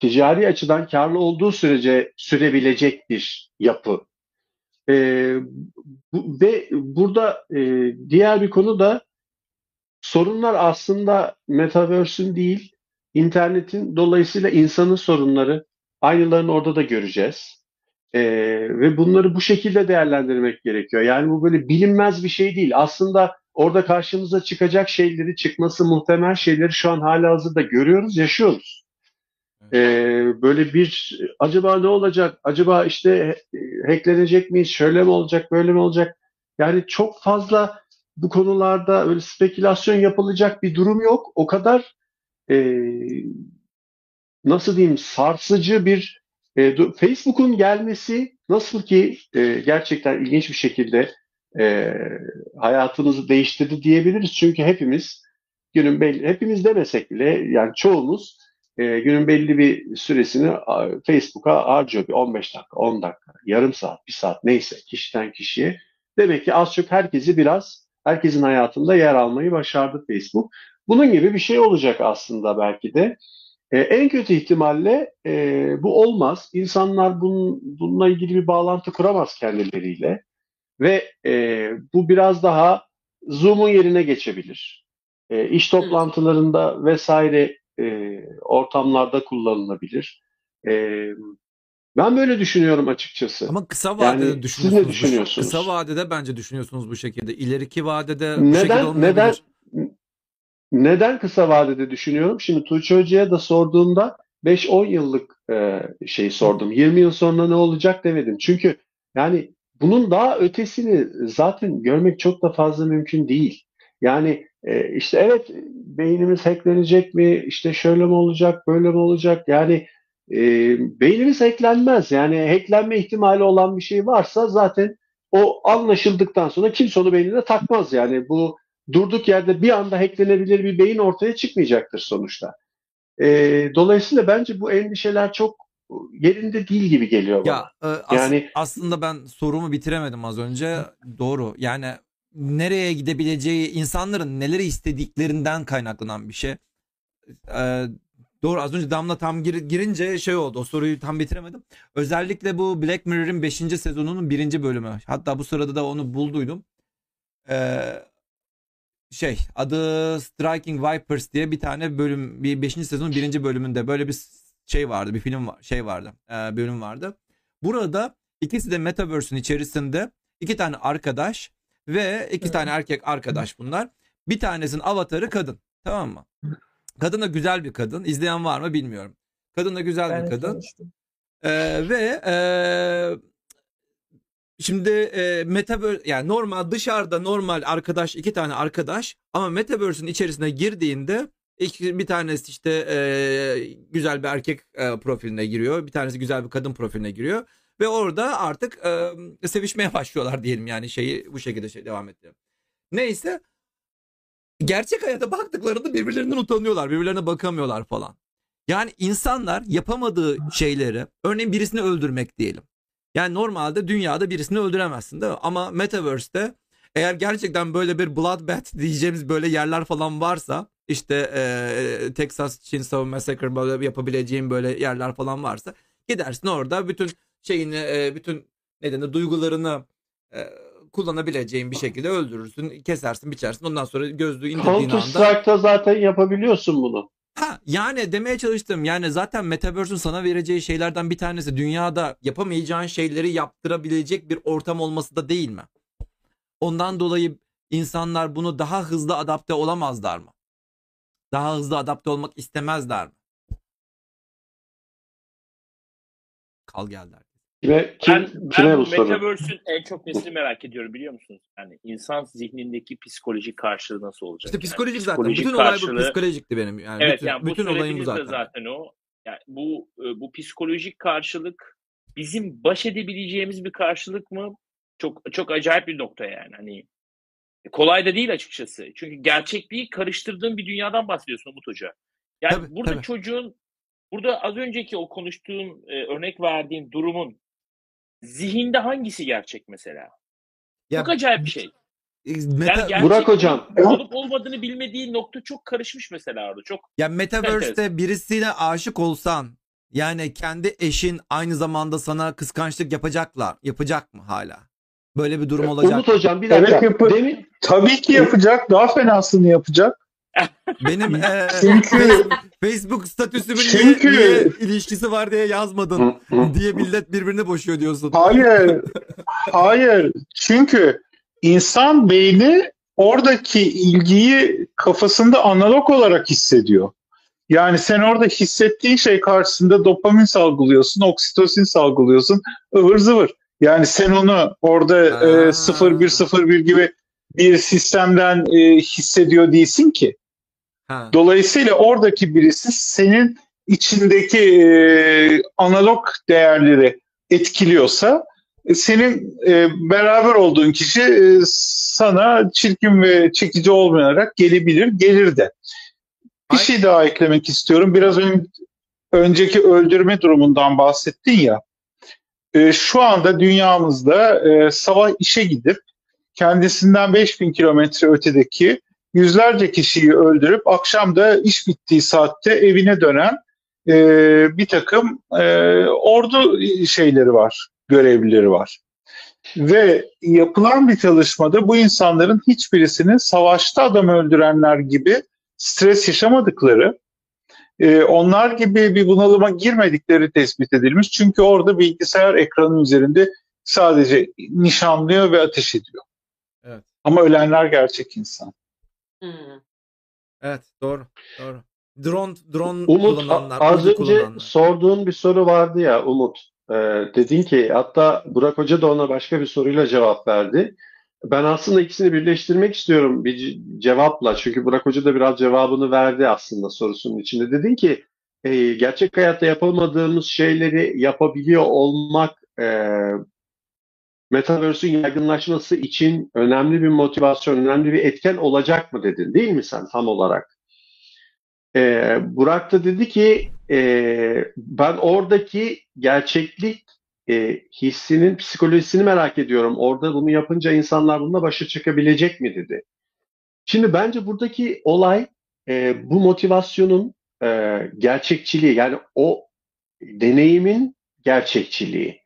S6: ticari açıdan karlı olduğu sürece sürebilecek bir yapı. Ee, ve burada e, diğer bir konu da sorunlar aslında Metaverse'ün değil, internetin dolayısıyla insanın sorunları. Aynılarını orada da göreceğiz. Ee, ve bunları bu şekilde değerlendirmek gerekiyor. Yani bu böyle bilinmez bir şey değil. Aslında orada karşımıza çıkacak şeyleri, çıkması muhtemel şeyleri şu an hala hazırda görüyoruz, yaşıyoruz. Ee, böyle bir acaba ne olacak? Acaba işte e, hacklenecek miyiz? Şöyle mi olacak? Böyle mi olacak? Yani çok fazla bu konularda öyle spekülasyon yapılacak bir durum yok. O kadar e, nasıl diyeyim sarsıcı bir e, Facebook'un gelmesi nasıl ki e, gerçekten ilginç bir şekilde e, hayatımızı değiştirdi diyebiliriz. Çünkü hepimiz günün belli, hepimiz demesek bile yani çoğumuz e, günün belli bir süresini Facebook'a harcıyor. Bir 15 dakika, 10 dakika, yarım saat, bir saat neyse kişiden kişiye. Demek ki az çok herkesi biraz, herkesin hayatında yer almayı başardı Facebook. Bunun gibi bir şey olacak aslında belki de. E, en kötü ihtimalle e, bu olmaz. İnsanlar bunun, bununla ilgili bir bağlantı kuramaz kendileriyle. Ve e, bu biraz daha Zoom'un yerine geçebilir. E, iş toplantılarında vesaire e, ortamlarda kullanılabilir. E, ben böyle düşünüyorum açıkçası.
S2: Ama kısa
S6: Yani
S2: vadede
S6: siz ne
S2: düşünüyorsunuz. bu-
S6: düşünüyorsunuz?
S2: Kısa vadede bence düşünüyorsunuz bu şekilde. İleriki vadede bu
S6: Neden-
S2: şekilde olmayabilir.
S6: neden- Neden kısa vadede düşünüyorum? Şimdi Tuğçe Hoca'ya da sorduğumda 5-10 yıllık e, şey sordum. 20 yıl sonra ne olacak demedim. Çünkü yani bunun daha ötesini zaten görmek çok da fazla mümkün değil. Yani e, işte evet beynimiz hacklenecek mi? İşte şöyle mi olacak, böyle mi olacak? Yani e, beynimiz hacklenmez. Yani hacklenme ihtimali olan bir şey varsa zaten o anlaşıldıktan sonra kimse onu beynine takmaz. Yani bu durduk yerde bir anda hacklenebilir bir beyin ortaya çıkmayacaktır sonuçta. Ee, dolayısıyla bence bu endişeler çok yerinde değil gibi geliyor bana.
S2: Ya e, as-
S6: Yani-
S2: aslında ben sorumu bitiremedim az önce. Doğru. Yani nereye gidebileceği, insanların neleri istediklerinden kaynaklanan bir şey. E, doğru. Az önce Damla tam gir- girince şey oldu. O soruyu tam bitiremedim. Özellikle bu Black Mirror'ın 5. sezonunun 1. bölümü. Hatta bu sırada da onu bulduydum. E, şey adı Striking Vipers diye bir tane bölüm bir 5. sezonun 1. bölümünde böyle bir şey vardı bir film var şey vardı e, bölüm vardı. Burada ikisi de Metaverse'ün içerisinde iki tane arkadaş ve iki
S3: Hı.
S2: tane erkek arkadaş bunlar. Bir tanesinin avatarı kadın tamam mı? Kadın da güzel bir kadın. İzleyen var mı bilmiyorum. Kadın da güzel
S3: Ben
S2: bir kadın. Ee, ve ee, şimdi ee, metaverse yani normal dışarıda normal arkadaş iki tane arkadaş ama metaverse'ün içerisine girdiğinde iki, bir tanesi işte ee, güzel bir erkek ee, profiline giriyor bir tanesi güzel bir kadın profiline giriyor ve orada artık ee, sevişmeye başlıyorlar diyelim yani şeyi bu şekilde şey devam ettirelim. Neyse gerçek hayata baktıklarında birbirlerinden utanıyorlar birbirlerine bakamıyorlar falan. Yani insanlar yapamadığı şeyleri örneğin birisini öldürmek diyelim. Yani normalde dünyada birisini öldüremezsin değil mi? Ama Metaverse'te eğer gerçekten böyle bir bloodbath diyeceğimiz böyle yerler falan varsa işte eee, Texas Chainsaw Massacre böyle yapabileceğin böyle yerler falan varsa gidersin orada bütün şeyini eee, bütün nedeni duygularını eee, kullanabileceğin bir şekilde öldürürsün, kesersin, biçersin. Ondan sonra gözlüğü indirdiğin
S6: Counter
S2: anda
S6: Strike'ta zaten yapabiliyorsun bunu.
S2: Ha yani demeye çalıştım yani zaten Metaverse'ün sana vereceği şeylerden bir tanesi dünyada yapamayacağın şeyleri yaptırabilecek bir ortam olması da değil mi? Ondan dolayı insanlar bunu daha hızlı adapte olamazlar mı? Daha hızlı adapte olmak istemezler mi? Kal geldi.
S6: Ve kim,
S4: Ben, ben
S6: kime
S4: bu
S6: bu soru?
S4: Metaverse'ün en çok nesini merak ediyorum biliyor musunuz? Yani insan zihnindeki psikolojik karşılığı nasıl olacak?
S2: İşte
S4: Yani
S2: psikolojik zaten.
S4: psikolojik
S2: Bütün olay bu
S4: karşılığı-
S2: psikolojikti benim. Yani
S4: Evet
S2: bütün,
S4: yani bu
S2: bütün olayım bu zaten.
S4: zaten o. Yani bu e, bu psikolojik karşılık bizim baş edebileceğimiz bir karşılık mı? Çok çok acayip bir nokta yani. Hani kolay da değil açıkçası. Çünkü gerçekliği karıştırdığın bir dünyadan bahsediyorsun Umut Hoca. Yani
S2: Tabii,
S4: burada
S2: tabii.
S4: çocuğun burada az önceki o konuştuğun e, örnek verdiğin durumun zihinde hangisi gerçek mesela?
S2: Ya,
S4: Çok acayip bir şey.
S2: Meta,
S4: Yani
S6: Burak Hocam.
S4: olup olmadığını bilmediği nokta çok karışmış mesela orada. Çok
S2: Ya Metaverse'te birisine aşık olsan Yani kendi eşin aynı zamanda sana kıskançlık yapacaklar. Yapacak mı hala? Böyle bir durum olacak.
S6: Umut Hocam bir
S5: Evet,
S6: dakika.
S5: yapı-
S6: Demin
S5: Tabii ki yapacak. Daha fenasını yapacak.
S2: Benim eee,
S5: Çünkü-
S2: Face- Facebook statüsümün
S5: Çünkü-
S2: niye, ilişkisi var diye yazmadın diye millet birbirini boşuyor diyorsun.
S5: Hayır. Hayır. Çünkü insan beyni oradaki ilgiyi kafasında analog olarak hissediyor. Yani sen orada hissettiğin şey karşısında dopamin salgılıyorsun, oksitosin salgılıyorsun, ıvır zıvır. Yani sen onu orada
S2: Aa.
S5: e, 0101 gibi bir sistemden e, hissediyor değilsin ki.
S2: Ha.
S5: Dolayısıyla oradaki birisi senin içindeki e, analog değerleri etkiliyorsa e, senin e, beraber olduğun kişi e, sana çirkin ve çekici olmayarak gelebilir, gelir de. Bir
S2: Ay-
S5: şey daha eklemek istiyorum. Biraz ön- önceki öldürme durumundan bahsettin ya. E, şu anda dünyamızda e, sabah işe gidip kendisinden 5000 kilometre ötedeki yüzlerce kişiyi öldürüp akşam da iş bittiği saatte evine dönen e, bir takım e, ordu şeyleri var, görevlileri var. Ve yapılan bir çalışmada bu insanların hiçbirisinin savaşta adam öldürenler gibi stres yaşamadıkları, e, onlar gibi bir bunalıma girmedikleri tespit edilmiş. Çünkü orada bilgisayar ekranı üzerinde sadece nişanlıyor ve ateş ediyor.
S2: Evet.
S5: Ama ölenler gerçek insan.
S7: Hmm.
S2: Evet doğru doğru. Drone drone
S6: Umut
S2: kullananlar,
S6: az
S2: uydu
S6: önce
S2: kullananlar.
S6: sorduğun bir soru vardı ya Umut. Ee, dedin ki hatta Burak Hoca da ona başka bir soruyla cevap verdi. Ben aslında ikisini birleştirmek istiyorum bir ce- cevapla. Çünkü Burak Hoca da biraz cevabını verdi aslında sorusunun içinde. Dedin ki e, gerçek hayatta yapamadığımız şeyleri yapabiliyor olmak e, Metaverse'ün yaygınlaşması için önemli bir motivasyon, önemli bir etken olacak mı dedin değil mi sen tam olarak? Ee, Burak da dedi ki e, ben oradaki gerçeklik e, hissinin psikolojisini merak ediyorum. Orada bunu yapınca insanlar bununla başa çıkabilecek mi dedi. Şimdi bence buradaki olay e, bu motivasyonun e, gerçekçiliği yani o deneyimin gerçekçiliği.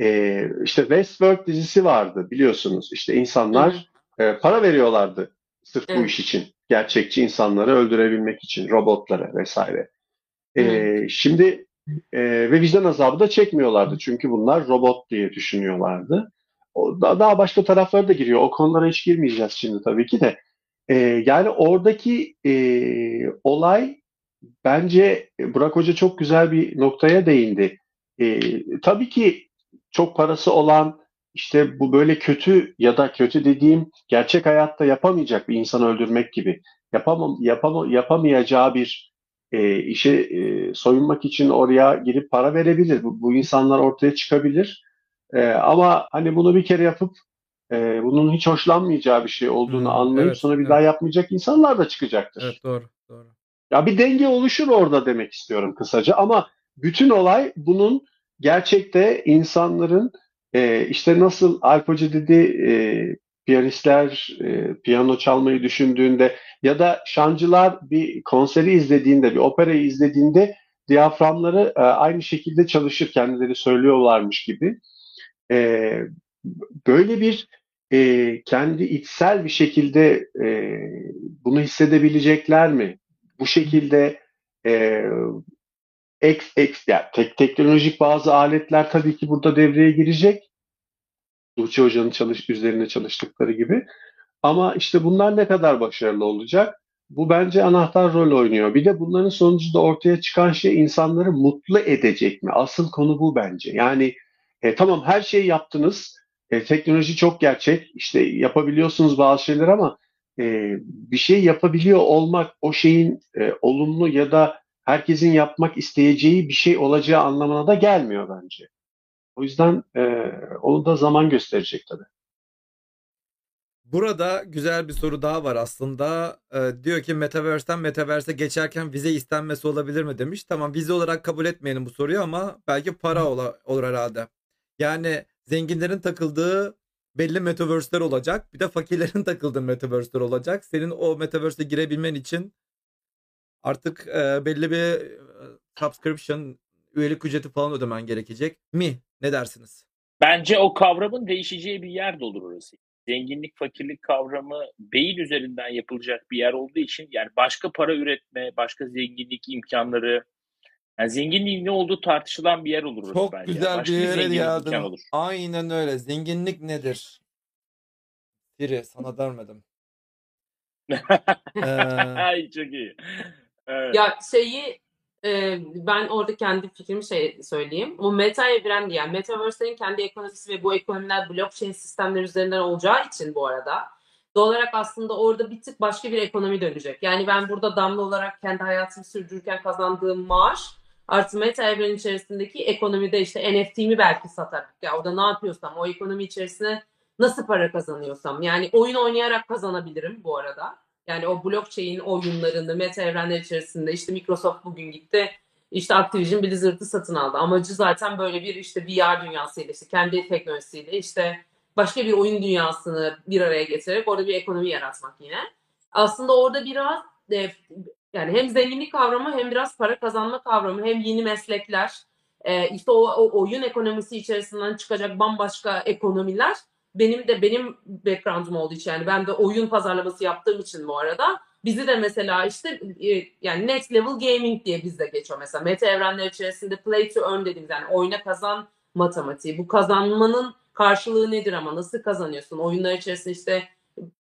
S6: E, işte Westworld dizisi vardı biliyorsunuz. İşte insanlar e, para veriyorlardı sırf bu iş için. Gerçekçi insanları öldürebilmek için, robotlara vesaire. E, şimdi e, ve vicdan azabı da çekmiyorlardı. Çünkü bunlar robot diye düşünüyorlardı. O, da- daha başka tarafları da giriyor. O konulara hiç girmeyeceğiz şimdi tabii ki de. E, yani oradaki e, olay bence Burak Hoca çok güzel bir noktaya değindi. E, tabii ki çok parası olan işte bu böyle kötü ya da kötü dediğim gerçek hayatta yapamayacak bir insanı öldürmek gibi yapamam, yapama, yapamayacağı bir e, işe e, soyunmak için oraya girip para verebilir. Bu, bu insanlar ortaya çıkabilir. E, ama hani bunu bir kere yapıp e, bunun hiç hoşlanmayacağı bir şey olduğunu
S2: Hmm,
S6: anlayıp
S2: evet,
S6: sonra bir
S2: evet.
S6: daha yapmayacak insanlar da çıkacaktır.
S2: Evet doğru doğru.
S6: Ya bir denge oluşur orada demek istiyorum kısaca ama bütün olay bunun gerçekte insanların e, işte nasıl Alp Hoca dedi e, piyanistler e, piyano çalmayı düşündüğünde ya da şancılar bir konseri izlediğinde bir operayı izlediğinde diyaframları e, aynı şekilde çalışır kendileri söylüyorlarmış gibi. E, böyle bir e, kendi içsel bir şekilde e, bunu hissedebilecekler mi? Bu şekilde e, ek, ek, yani tek, teknolojik bazı aletler tabii ki burada devreye girecek. Tuğçe Hoca'nın çalış, üzerine çalıştıkları gibi. Ama işte bunlar ne kadar başarılı olacak? Bu bence anahtar rol oynuyor. Bir de bunların sonucunda ortaya çıkan şey insanları mutlu edecek mi? Asıl konu bu bence. Yani e, tamam her şeyi yaptınız. E, teknoloji çok gerçek. İşte yapabiliyorsunuz bazı şeyler ama e, bir şey yapabiliyor olmak o şeyin e, olumlu ya da herkesin yapmak isteyeceği bir şey olacağı anlamına da gelmiyor bence. O yüzden e, onu da zaman gösterecek tabii.
S2: Burada güzel bir soru daha var aslında. Ee, diyor ki Metaverse'ten Metaverse'e geçerken vize istenmesi olabilir mi demiş. Tamam vize olarak kabul etmeyelim bu soruyu ama belki para ola- olur herhalde. Yani zenginlerin takıldığı belli Metaverse'ler olacak. Bir de fakirlerin takıldığı Metaverse'ler olacak. Senin o Metaverse'e girebilmen için artık e, belli bir subscription üyelik ücreti falan ödemen gerekecek mi? Ne dersiniz?
S4: Bence o kavramın değişeceği bir yer de olur orası. Zenginlik, fakirlik kavramı beyin üzerinden yapılacak bir yer olduğu için yani başka para üretme, başka zenginlik imkanları, yani zenginliğin ne olduğu tartışılan bir yer olur orası
S2: Çok
S4: bence.
S2: güzel
S4: Başka
S2: bir yere geldin.
S4: olur.
S2: Aynen öyle. Zenginlik nedir? Siri sana dermedim. Ee,
S4: Ay çok iyi. Evet.
S1: Ya şeyi e, ben orada kendi fikrimi şey söyleyeyim. Bu meta evren yani metaverse'lerin kendi ekonomisi ve bu ekonomiler blockchain sistemleri üzerinden olacağı için bu arada doğal olarak aslında orada bir tık başka bir ekonomi dönecek. Yani ben burada damla olarak kendi hayatımı sürdürürken kazandığım maaş artı meta evren içerisindeki ekonomide işte NFT'mi belki satarak ya orada ne yapıyorsam o ekonomi içerisine nasıl para kazanıyorsam yani oyun oynayarak kazanabilirim bu arada. Yani o blockchain oyunlarını meta evrenler içerisinde işte Microsoft bugün gitti işte Activision Blizzard'ı satın aldı. Amacı zaten böyle bir işte VR dünyasıyla işte kendi teknolojisiyle işte başka bir oyun dünyasını bir araya getirerek orada bir ekonomi yaratmak yine. Aslında orada biraz e, yani hem zenginlik kavramı hem biraz para kazanma kavramı hem yeni meslekler e, işte o, o oyun ekonomisi içerisinden çıkacak bambaşka ekonomiler benim de benim background'um olduğu için yani ben de oyun pazarlaması yaptığım için bu arada bizi de mesela işte e, yani next level gaming diye bizde geçiyor. Mesela meta evrenler içerisinde play to earn dediğimiz yani oyna kazan matematiği. Bu kazanmanın karşılığı nedir ama nasıl kazanıyorsun? Oyunlar içerisinde işte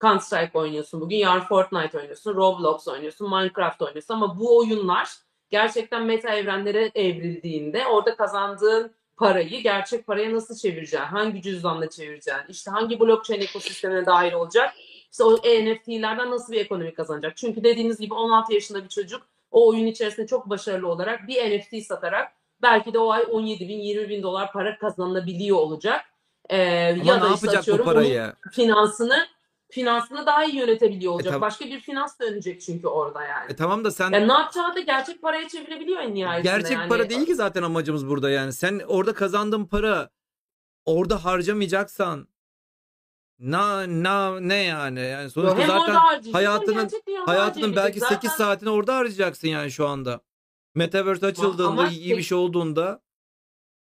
S1: Counter Strike oynuyorsun bugün yarın Fortnite oynuyorsun Roblox oynuyorsun Minecraft oynuyorsun. Ama bu oyunlar gerçekten meta evrenlere evrildiğinde orada kazandığın parayı gerçek paraya nasıl çevireceksin? Hangi cüzdanla çevireceksin? İşte hangi blockchain ekosistemine dahil olacak? İşte o NFT'lerden nasıl bir ekonomi kazanacak? Çünkü dediğiniz gibi 16 yaşında bir çocuk o oyun içerisinde çok başarılı olarak bir NFT satarak belki de o ay 17 bin 20 bin dolar para kazanabiliyor olacak. Ee,
S2: ama
S1: ya
S2: ne
S1: da işte
S2: yapacak bu parayı?
S1: finansını finansını daha iyi yönetebiliyor olacak.
S2: tab-
S1: Başka bir finans dönecek çünkü orada yani.
S2: E tamam da sen
S1: Yani ne yapacağı da gerçek paraya çevirebiliyor en nihayetinde.
S2: gerçek
S1: yani.
S2: para değil ki zaten amacımız burada yani. Sen orada kazandığın para orada harcamayacaksan na na ne yani? Yani sonuçta
S1: hem
S2: zaten hayatının- hayatının belki
S1: harcayabilecek.
S2: 8
S1: Zaten-
S2: saatini orada harcayacaksın yani şu anda. Metaverse açıldığında
S1: ama
S2: iyi bir şey olduğunda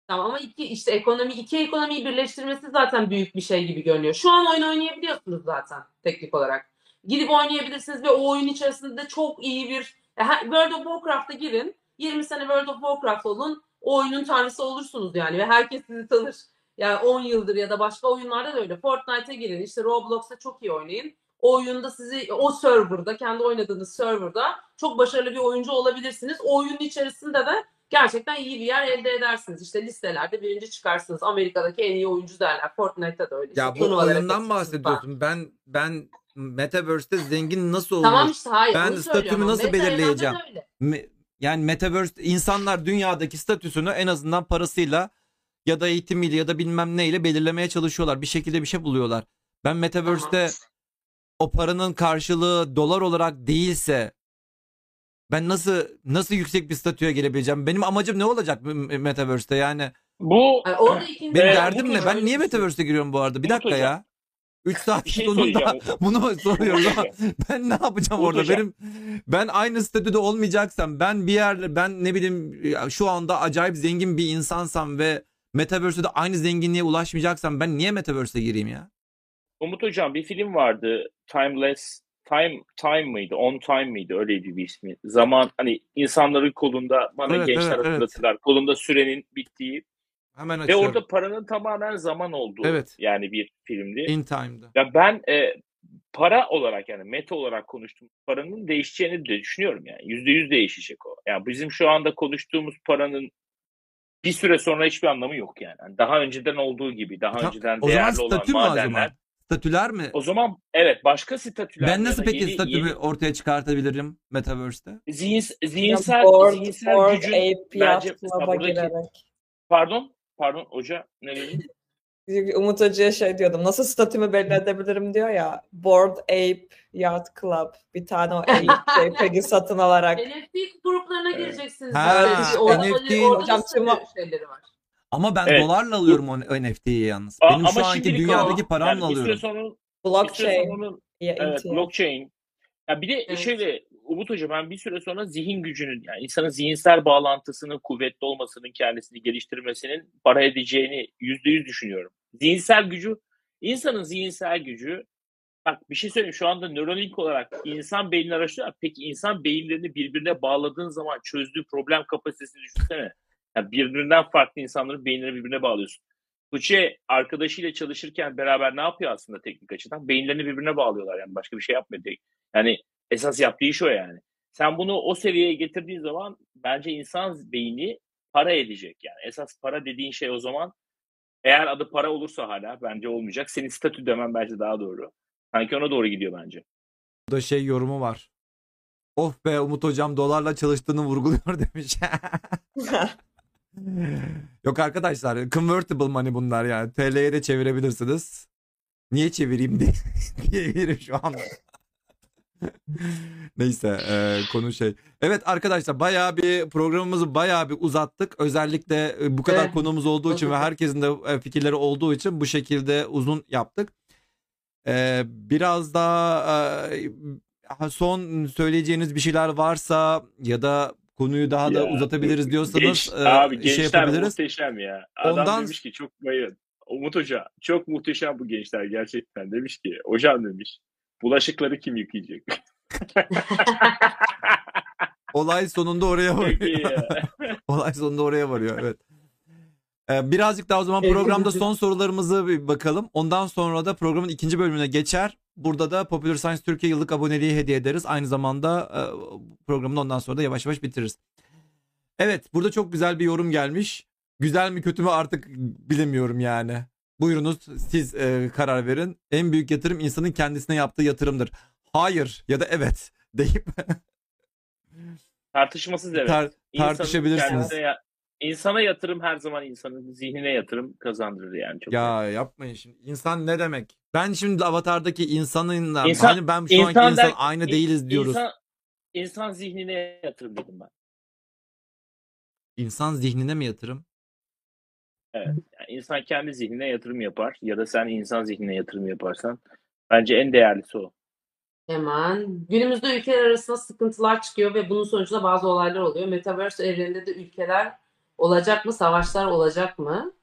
S1: Tamam ama iki işte ekonomi iki ekonomiyi birleştirmesi zaten büyük bir şey gibi görünüyor. Şu an oyun oynayabiliyorsunuz zaten teknik olarak. Gidip oynayabilirsiniz ve o oyun içerisinde de çok iyi bir e, World of Warcraft'a girin. 20 sene World of Warcraft olun. O oyunun tanrısı olursunuz yani ve herkes sizi tanır. Yani 10 yıldır ya da başka oyunlarda da öyle. Fortnite'a girin, işte Roblox'ta çok iyi oynayın. O oyunda sizi o serverda, kendi oynadığınız serverda çok başarılı bir oyuncu olabilirsiniz. O oyunun içerisinde de gerçekten iyi bir yer elde edersiniz. İşte listelerde birinci çıkarsınız. Amerika'daki en iyi oyuncu derler. Fortnite'ta da öyle.
S2: ya
S1: İşte
S2: bu oyundan
S1: katılırsınız falan.
S2: bahsediyorsun. Ben ben Metaverse'te zengin nasıl olur?
S1: Tamam işte hayır.
S2: Ben statümü nasıl
S1: meta
S2: belirleyeceğim? Me- yani Metaverse insanlar dünyadaki statüsünü en azından parasıyla ya da eğitimiyle ya da bilmem neyle belirlemeye çalışıyorlar. Bir şekilde bir şey buluyorlar. Ben Metaverse'te o paranın karşılığı dolar olarak değilse ben nasıl nasıl yüksek bir statüye gelebileceğim? Benim amacım ne olacak Metaverse'te yani?
S4: Bu
S1: Yani orada ikinci
S2: Benim
S4: Evet,
S2: derdim
S4: Umut
S2: ne? Ben niye Metaverse'e giriyorum bu arada? Bir dakika
S4: hocam.
S2: ya. 3 saat
S4: Bir şey
S2: sonunda
S4: söyleyeceğim.
S2: bunu soruyoruz ama ben ne yapacağım orada? Benim ben aynı statüde olmayacaksam, ben bir yerde ben ne bileyim şu anda acayip zengin bir insansam ve Metaverse'de aynı zenginliğe ulaşmayacaksam ben niye Metaverse'e gireyim ya?
S4: Umut Hocam bir film vardı. Timeless Time Time mıydı? On Time mıydı? Öyleydi bir ismi. Zaman hani insanların kolunda bana
S2: Evet,
S4: gençler
S2: evet, evet.
S4: hatırlatırlar. Kolunda sürenin bittiği
S2: Hemen
S4: ve
S2: açıyorum.
S4: orada paranın tamamen zaman olduğu
S2: Evet.
S4: yani bir filmdi.
S2: In Time'da.
S4: Ya ben e, para olarak yani meta olarak konuştuğum paranın değişeceğini de düşünüyorum yani. Yüzde yüz değişecek o. Yani bizim şu anda konuştuğumuz paranın bir süre sonra hiçbir anlamı yok yani. Yani daha önceden olduğu gibi, daha
S2: Tam-
S4: önceden değerli olan madenler.
S2: Statüler mi?
S4: O zaman evet başka statüler.
S2: Ben nasıl peki
S4: yeni-
S2: statümü
S4: yeni-
S2: ortaya çıkartabilirim Metaverse'te?
S4: Zihins, zihinsel,
S3: board,
S4: zihinsel
S3: board
S4: gücün
S3: Ape
S4: bence buradaki
S3: girerek.
S4: pardon pardon hoca ne dedin?
S3: Umut Hoca'ya şey diyordum. Nasıl statümü belli edebilirim diyor ya. Board Ape Yacht Club. Bir tane o Ape JPEG'i satın alarak.
S1: NFT gruplarına
S4: Evet.
S1: gireceksiniz.
S2: Ha,
S1: işte. Orada,
S2: NFT
S1: orada
S3: Hocam tüm
S1: var.
S2: Ama ben
S4: Evet.
S2: dolarla alıyorum o NFT'yi yalnız. Benim şu anki dünyadaki
S4: o.
S2: paramla
S4: Yani bir süre
S2: alıyorum.
S4: süre
S3: Blockchain. Ya,
S4: evet, blockchain. Ya bir de
S1: Evet.
S4: şöyle Umut Hoca ben bir süre sonra zihin gücünün yani insanın zihinsel bağlantısının kuvvetli olmasının kendisini geliştirmesinin para edeceğini yüzde yüz düşünüyorum. Zihinsel gücü insanın zihinsel gücü bak bir şey söyleyeyim şu anda Neuralink olarak insan beynini araştırıyor. Peki insan beyinlerini birbirine bağladığın zaman çözdüğü problem kapasitesini düşünsene. Yani birbirinden farklı insanların beyinlerini birbirine bağlıyorsun. Tuğçe arkadaşıyla çalışırken beraber ne yapıyor aslında teknik açıdan? Beyinlerini birbirine bağlıyorlar yani başka bir şey yapmıyor. Yani esas yaptığı iş o yani. Sen bunu o seviyeye getirdiğin zaman bence insan beyni para edecek yani. Esas para dediğin şey o zaman eğer adı para olursa hala bence olmayacak. Senin statü demen bence daha doğru. Sanki ona doğru gidiyor bence.
S2: Burada şey yorumu var. Of be Umut hocam dolarla çalıştığını vurguluyor demiş. Yok arkadaşlar convertible money bunlar yani. TL'ye de çevirebilirsiniz. Niye çevireyim diye diyebilirim şu an. Neyse e, konu şey. Evet arkadaşlar bayağı bir programımızı bayağı bir uzattık. Özellikle e, bu kadar
S7: Evet.
S2: konumuz olduğu için ve herkesin de e, fikirleri olduğu için bu şekilde uzun yaptık. E, biraz daha e, son söyleyeceğiniz bir şeyler varsa ya da konuyu daha da
S4: Ya,
S2: uzatabiliriz diyorsanız
S4: Genç,
S2: e,
S4: abi
S2: şey yapabiliriz.
S4: muhteşem ya. Adam
S2: Ondan-
S4: demiş ki çok bayın. Umut Hoca çok muhteşem bu gençler gerçekten. Demiş ki hocam demiş bulaşıkları kim yıkayacak?
S2: Olay sonunda oraya varıyor. Olay sonunda oraya varıyor evet. Ee, birazcık daha o zaman programda son sorularımızı bir bakalım. Ondan sonra da programın ikinci bölümüne geçer. Burada da Popular Science Türkiye yıllık aboneliği hediye ederiz. Aynı zamanda e, programın ondan sonra da yavaş yavaş bitiririz. Evet burada çok güzel bir yorum gelmiş. Güzel mi kötü mü artık bilemiyorum yani. Buyurunuz siz e, karar verin. En büyük yatırım insanın kendisine yaptığı yatırımdır. Hayır ya da evet deyip
S4: Tartışmasız evet.
S2: tar- tartışabilirsiniz.
S4: kendisine ya- İnsana yatırım her zaman insanın zihnine yatırım kazandırır yani. Çok
S2: Ya yapmayın şimdi. İnsan ne demek? Ben şimdi Avatar'daki insanınla
S4: İnsan-
S2: hani ben şu
S4: İnsan
S2: anki insan
S4: der-
S2: aynı değiliz diyoruz.
S4: İnsan, insan zihnine yatırım dedim ben.
S2: İnsan zihnine mi yatırım?
S4: Yani insan kendi zihnine yatırım yapar ya da sen insan zihnine yatırım yaparsan bence en değerlisi o.
S7: Hemen. Günümüzde ülkeler arasında sıkıntılar çıkıyor ve bunun sonucunda bazı olaylar oluyor. Metaverse evreninde de ülkeler olacak mı? Savaşlar olacak mı?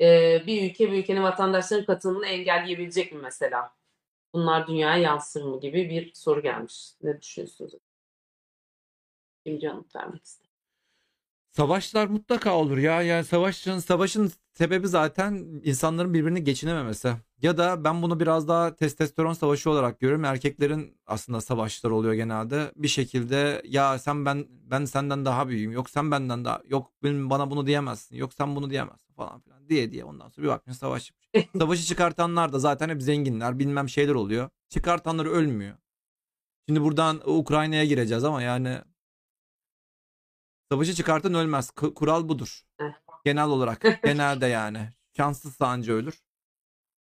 S7: Ee, bir ülke bir ülkenin vatandaşlarının katılımını engelleyebilecek mi mesela? Bunlar dünyaya yansır mı gibi bir soru gelmiş. Ne düşünüyorsunuz? Kim yanıt vermek ister?
S2: Savaşlar mutlaka olur ya. Yani savaşın savaşın sebebi zaten insanların birbirini geçinememesi. Ya da ben bunu biraz daha testosteron savaşı olarak görüyorum. Erkeklerin aslında savaşları oluyor genelde. Bir şekilde ya sen ben ben senden daha büyüğüm. Yok sen benden daha yok benim bana bunu diyemezsin. Yok sen bunu diyemezsin falan filan diye diye ondan sonra bir bakmışsın savaş. Savaşı çıkartanlar da zaten hep zenginler. Bilmem şeyler oluyor. Çıkartanları ölmüyor. Şimdi buradan Ukrayna'ya gireceğiz ama yani Savaşı çıkartan ölmez. Ku- Kural budur.
S7: Eh.
S2: Genel olarak. Genelde yani. Şanssızsa anca ölür.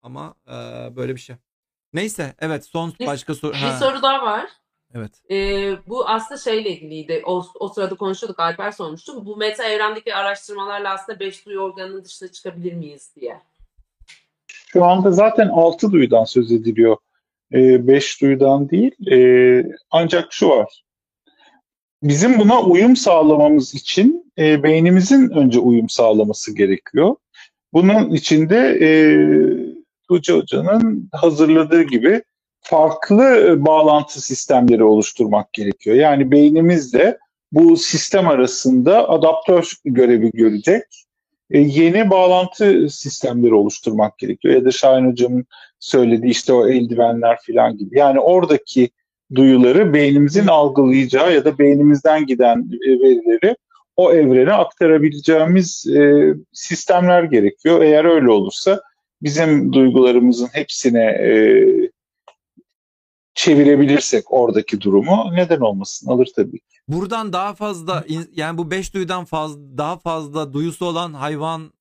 S2: Ama e, böyle bir şey. Neyse evet son
S7: Bir-
S2: başka soru.
S7: Bir
S2: Ha,
S7: soru daha var.
S2: Evet.
S7: Ee, bu aslında şeyle ilgiliydi. O, o sırada konuşuyorduk. Alper sormuştu. Bu meta evrendeki araştırmalarla aslında beş duyu organının dışına çıkabilir miyiz diye.
S5: Şu anda zaten altı duyudan söz ediliyor. Ee, beş duyudan değil. Ee, ancak şu var. Bizim buna uyum sağlamamız için e, beynimizin önce uyum sağlaması gerekiyor. Bunun için de e, Tuğçe Hoca'nın hazırladığı gibi farklı e, bağlantı sistemleri oluşturmak gerekiyor. Yani beynimizle bu sistem arasında adaptör görevi görecek e, yeni bağlantı sistemleri oluşturmak gerekiyor. Ya da Şahin Hocam'ın söylediği işte o eldivenler falan gibi. Yani oradaki duyuları beynimizin algılayacağı ya da beynimizden giden e, verileri o evrene aktarabileceğimiz sistemler gerekiyor. Eğer öyle olursa bizim duygularımızın hepsine e, çevirebilirsek oradaki durumu neden olmasın alır tabii.
S2: Buradan daha fazla yani bu beş duyudan fazla daha fazla duyusu olan hayvan,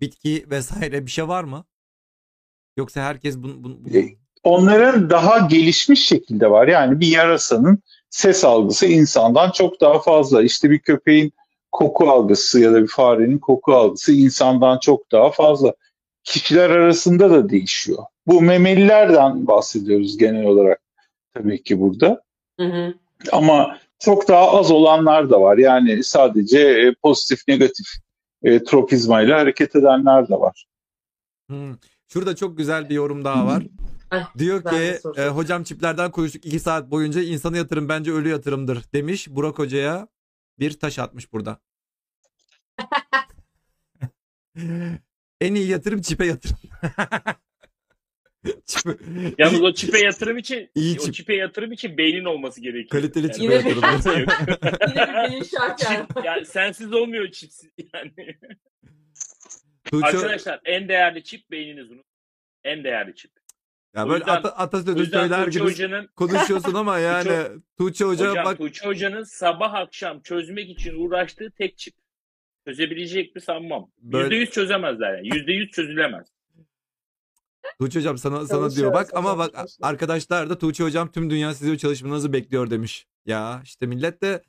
S2: bitki vesaire bir şey var mı? Yoksa herkes bunu, bunu, bunu-
S5: E, Onların daha gelişmiş şekilde var. Yani bir yarasanın ses algısı insandan çok daha fazla. İşte bir köpeğin koku algısı ya da bir farenin koku algısı insandan çok daha fazla. Kişiler arasında da değişiyor. Bu memelilerden bahsediyoruz genel olarak tabii ki burada.
S7: Hı hı.
S5: Ama çok daha az olanlar da var. Yani sadece e, pozitif negatif e, tropizmayla hareket edenler de var.
S2: Hmm. Şurada çok güzel bir yorum daha var.
S1: Ay,
S2: Diyor
S1: ben de
S2: ki e, hocam çiplerden konuştuk 2 saat boyunca insanı yatırım bence ölü yatırımdır demiş. Burak Hoca'ya bir taş atmış burada. en iyi yatırım çipe yatırım. Çip-
S4: Yalnız o çipe yatırım için
S2: İyi
S4: o
S2: çip.
S4: çipe yatırım için beynin olması gerekiyor.
S2: Kaliteli çipe
S1: Yine bir-
S2: yatırım.
S4: Yok.
S1: Yine bir beyin şarkı.
S4: Çip, yani sensiz olmuyor çip yani.
S2: Tuğçe-
S4: Arkadaşlar en değerli çip beyniniz unut. En değerli çip.
S2: ya
S4: o
S2: böyle
S4: yüzden-
S2: ata,
S4: O
S2: atasözü
S4: yüzden
S2: söyler
S4: Tuğçe
S2: gibi
S4: Hoca'nın
S2: konuşuyorsun ama yani Tuğçe Hoca
S4: Hocam
S2: bak
S4: Tuğçe Hoca'nın sabah akşam çözmek için uğraştığı tek çip. Çözebilecek mi sanmam.
S2: Böyle-
S4: Yüzde yüz çözemezler yani. Yüzde yüz çözülemez.
S2: Tuğçe hocam sana sana diyor bak ama bak arkadaşlar da Tuğçe hocam tüm dünya sizi çalışmanızı bekliyor demiş. Ya işte millet de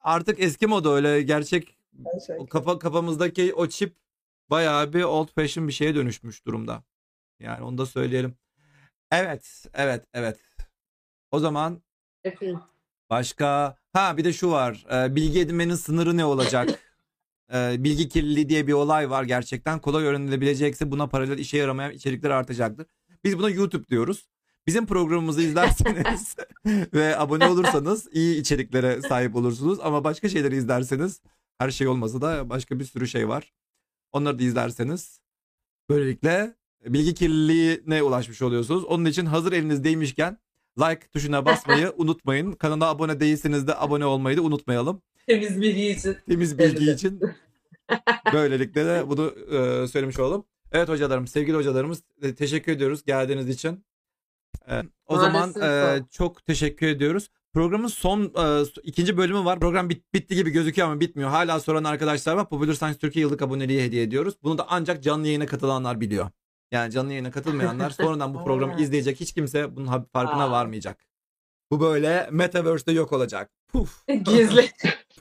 S2: artık eski moda öyle gerçek o kafa kafamızdaki o çip bayağı bir old fashion bir şeye dönüşmüş durumda. Yani onu da söyleyelim. Evet, evet, evet. O zaman
S1: Efendim.
S2: başka ha bir de şu var. Ee, bilgi edinmenin sınırı ne olacak? Ee, bilgi kirliliği diye bir olay var gerçekten. Kolay öğrenilebilecekse buna paralel işe yaramayan içerikler artacaktır. Biz buna YouTube diyoruz. Bizim programımızı izlerseniz ve abone olursanız iyi içeriklere sahip olursunuz. Ama başka şeyleri izlerseniz her şey olmasa da başka bir sürü şey var. Onları da izlerseniz böylelikle bilgi kirliliğine ulaşmış oluyorsunuz. Onun için hazır elinizdeymişken like tuşuna basmayı unutmayın. Kanala abone değilseniz de abone olmayı da unutmayalım.
S1: Temiz bilgi için.
S2: Temiz bilgi için. Böylelikle de bunu e, söylemiş olalım. Evet hocalarım, sevgili hocalarımız e, teşekkür ediyoruz geldiğiniz için. E, o
S1: Maalesef
S2: zaman e, çok teşekkür ediyoruz. Programın son e, ikinci bölümü var. Program bit- bitti gibi gözüküyor ama bitmiyor. Hala soran arkadaşlar var. Popüler Science Türkiye yıllık aboneliği hediye ediyoruz. Bunu da ancak canlı yayına katılanlar biliyor. Yani canlı yayına katılmayanlar sonradan bu programı izleyecek hiç kimse bunun farkına
S1: Aa.
S2: varmayacak. Bu böyle Metaverse'de yok olacak. Puf.
S1: Gizli.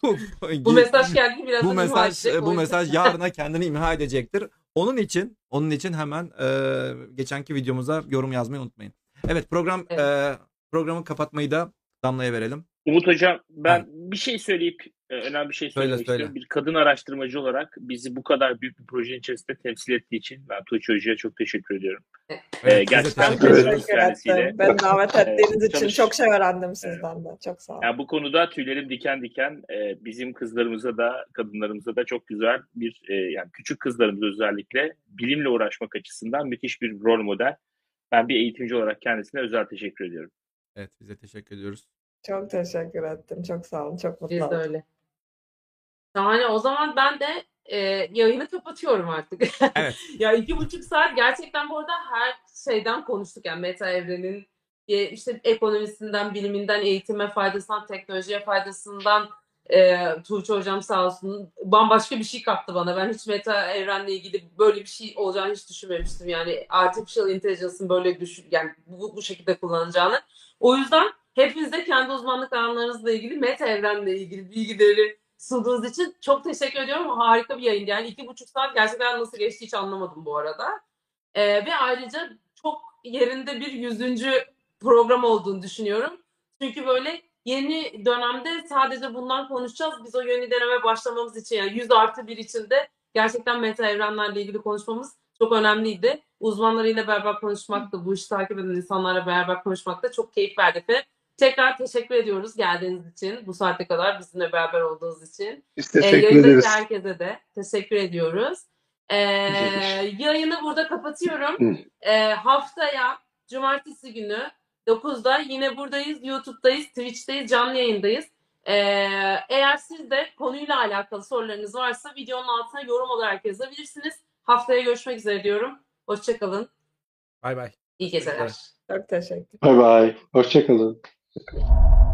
S2: Puf.
S1: Bu mesaj geldi biraz
S2: bu mesaj e, bu mesaj yarına kendini imha edecektir. Onun için onun için hemen e, geçenki videomuza yorum yazmayı unutmayın. Evet program
S1: Evet.
S2: e, programı kapatmayı da Damla'ya verelim.
S4: Umut Hocam ben bir şey söyleyip önemli bir şey
S2: Söyle,
S4: söylemek
S2: söyle.
S4: istiyorum. Bir kadın araştırmacı olarak bizi bu kadar büyük bir projenin içerisinde temsil ettiği için ben Tuğçe Hoca'ya çok teşekkür ediyorum.
S2: Evet,
S4: Ee, gerçekten
S3: Ben
S2: teşekkür
S4: Evet.
S3: teşekkür
S4: kendisiyle.
S3: ettim. Beni davet ettiğiniz için
S4: çalış-
S3: çok şey öğrendim sizden de. Çok sağ olun.
S4: Yani bu konuda tüylerim diken diken e, bizim kızlarımıza da kadınlarımıza da çok güzel bir e, yani küçük kızlarımız özellikle bilimle uğraşmak açısından müthiş bir rol model. Ben bir eğitimci olarak kendisine özel teşekkür ediyorum.
S2: Evet bize teşekkür ediyoruz.
S3: Çok teşekkür ettim. Çok sağ olun. Çok mutlu
S1: Biz de
S3: oldum.
S1: öyle. Şahane. O zaman ben de e, yayını kapatıyorum artık.
S2: Evet.
S1: ya iki buçuk saat gerçekten bu arada her şeyden konuştuk. Yani meta evrenin e, işte ekonomisinden, biliminden, eğitime faydasından, teknolojiye faydasından e, Tuğçe hocam sağ olsun bambaşka bir şey kattı bana. Ben hiç meta evrenle ilgili böyle bir şey olacağını hiç düşünmemiştim. Yani artificial intelligence'ın böyle düşün, yani bu, bu şekilde kullanacağını. O yüzden hepiniz de kendi uzmanlık alanlarınızla ilgili meta evrenle ilgili bilgileri sunduğunuz için çok teşekkür ediyorum. Harika bir yayın. Yani iki buçuk saat gerçekten nasıl geçti hiç anlamadım bu arada. Ee, ve ayrıca çok yerinde bir yüzüncü program olduğunu düşünüyorum. Çünkü böyle yeni dönemde sadece bundan konuşacağız. Biz o yeni döneme başlamamız için yani 100 artı bir içinde gerçekten meta evrenlerle ilgili konuşmamız çok önemliydi. Uzmanlarıyla beraber konuşmak da, bu işi takip eden insanlarla beraber konuşmak da çok keyif verdi efendim. Tekrar teşekkür ediyoruz geldiğiniz için, bu saate kadar bizimle beraber olduğunuz için.
S5: Biz
S1: Ee,
S5: teşekkür
S1: yayındaki
S5: ederiz.
S1: herkese de teşekkür ediyoruz. Ee, yayını burada kapatıyorum. Ee, haftaya cumartesi günü 9'da yine buradayız. YouTube'dayız, Twitch'teyiz, canlı yayındayız. Ee, eğer siz de konuyla alakalı sorularınız varsa videonun altına yorum olarak yazabilirsiniz. Haftaya görüşmek üzere diyorum. Hoşçakalın.
S2: Bay bay.
S1: İyi geceler.
S3: Çok teşekkür
S6: Bay bay. Hoşçakalın. Thank you.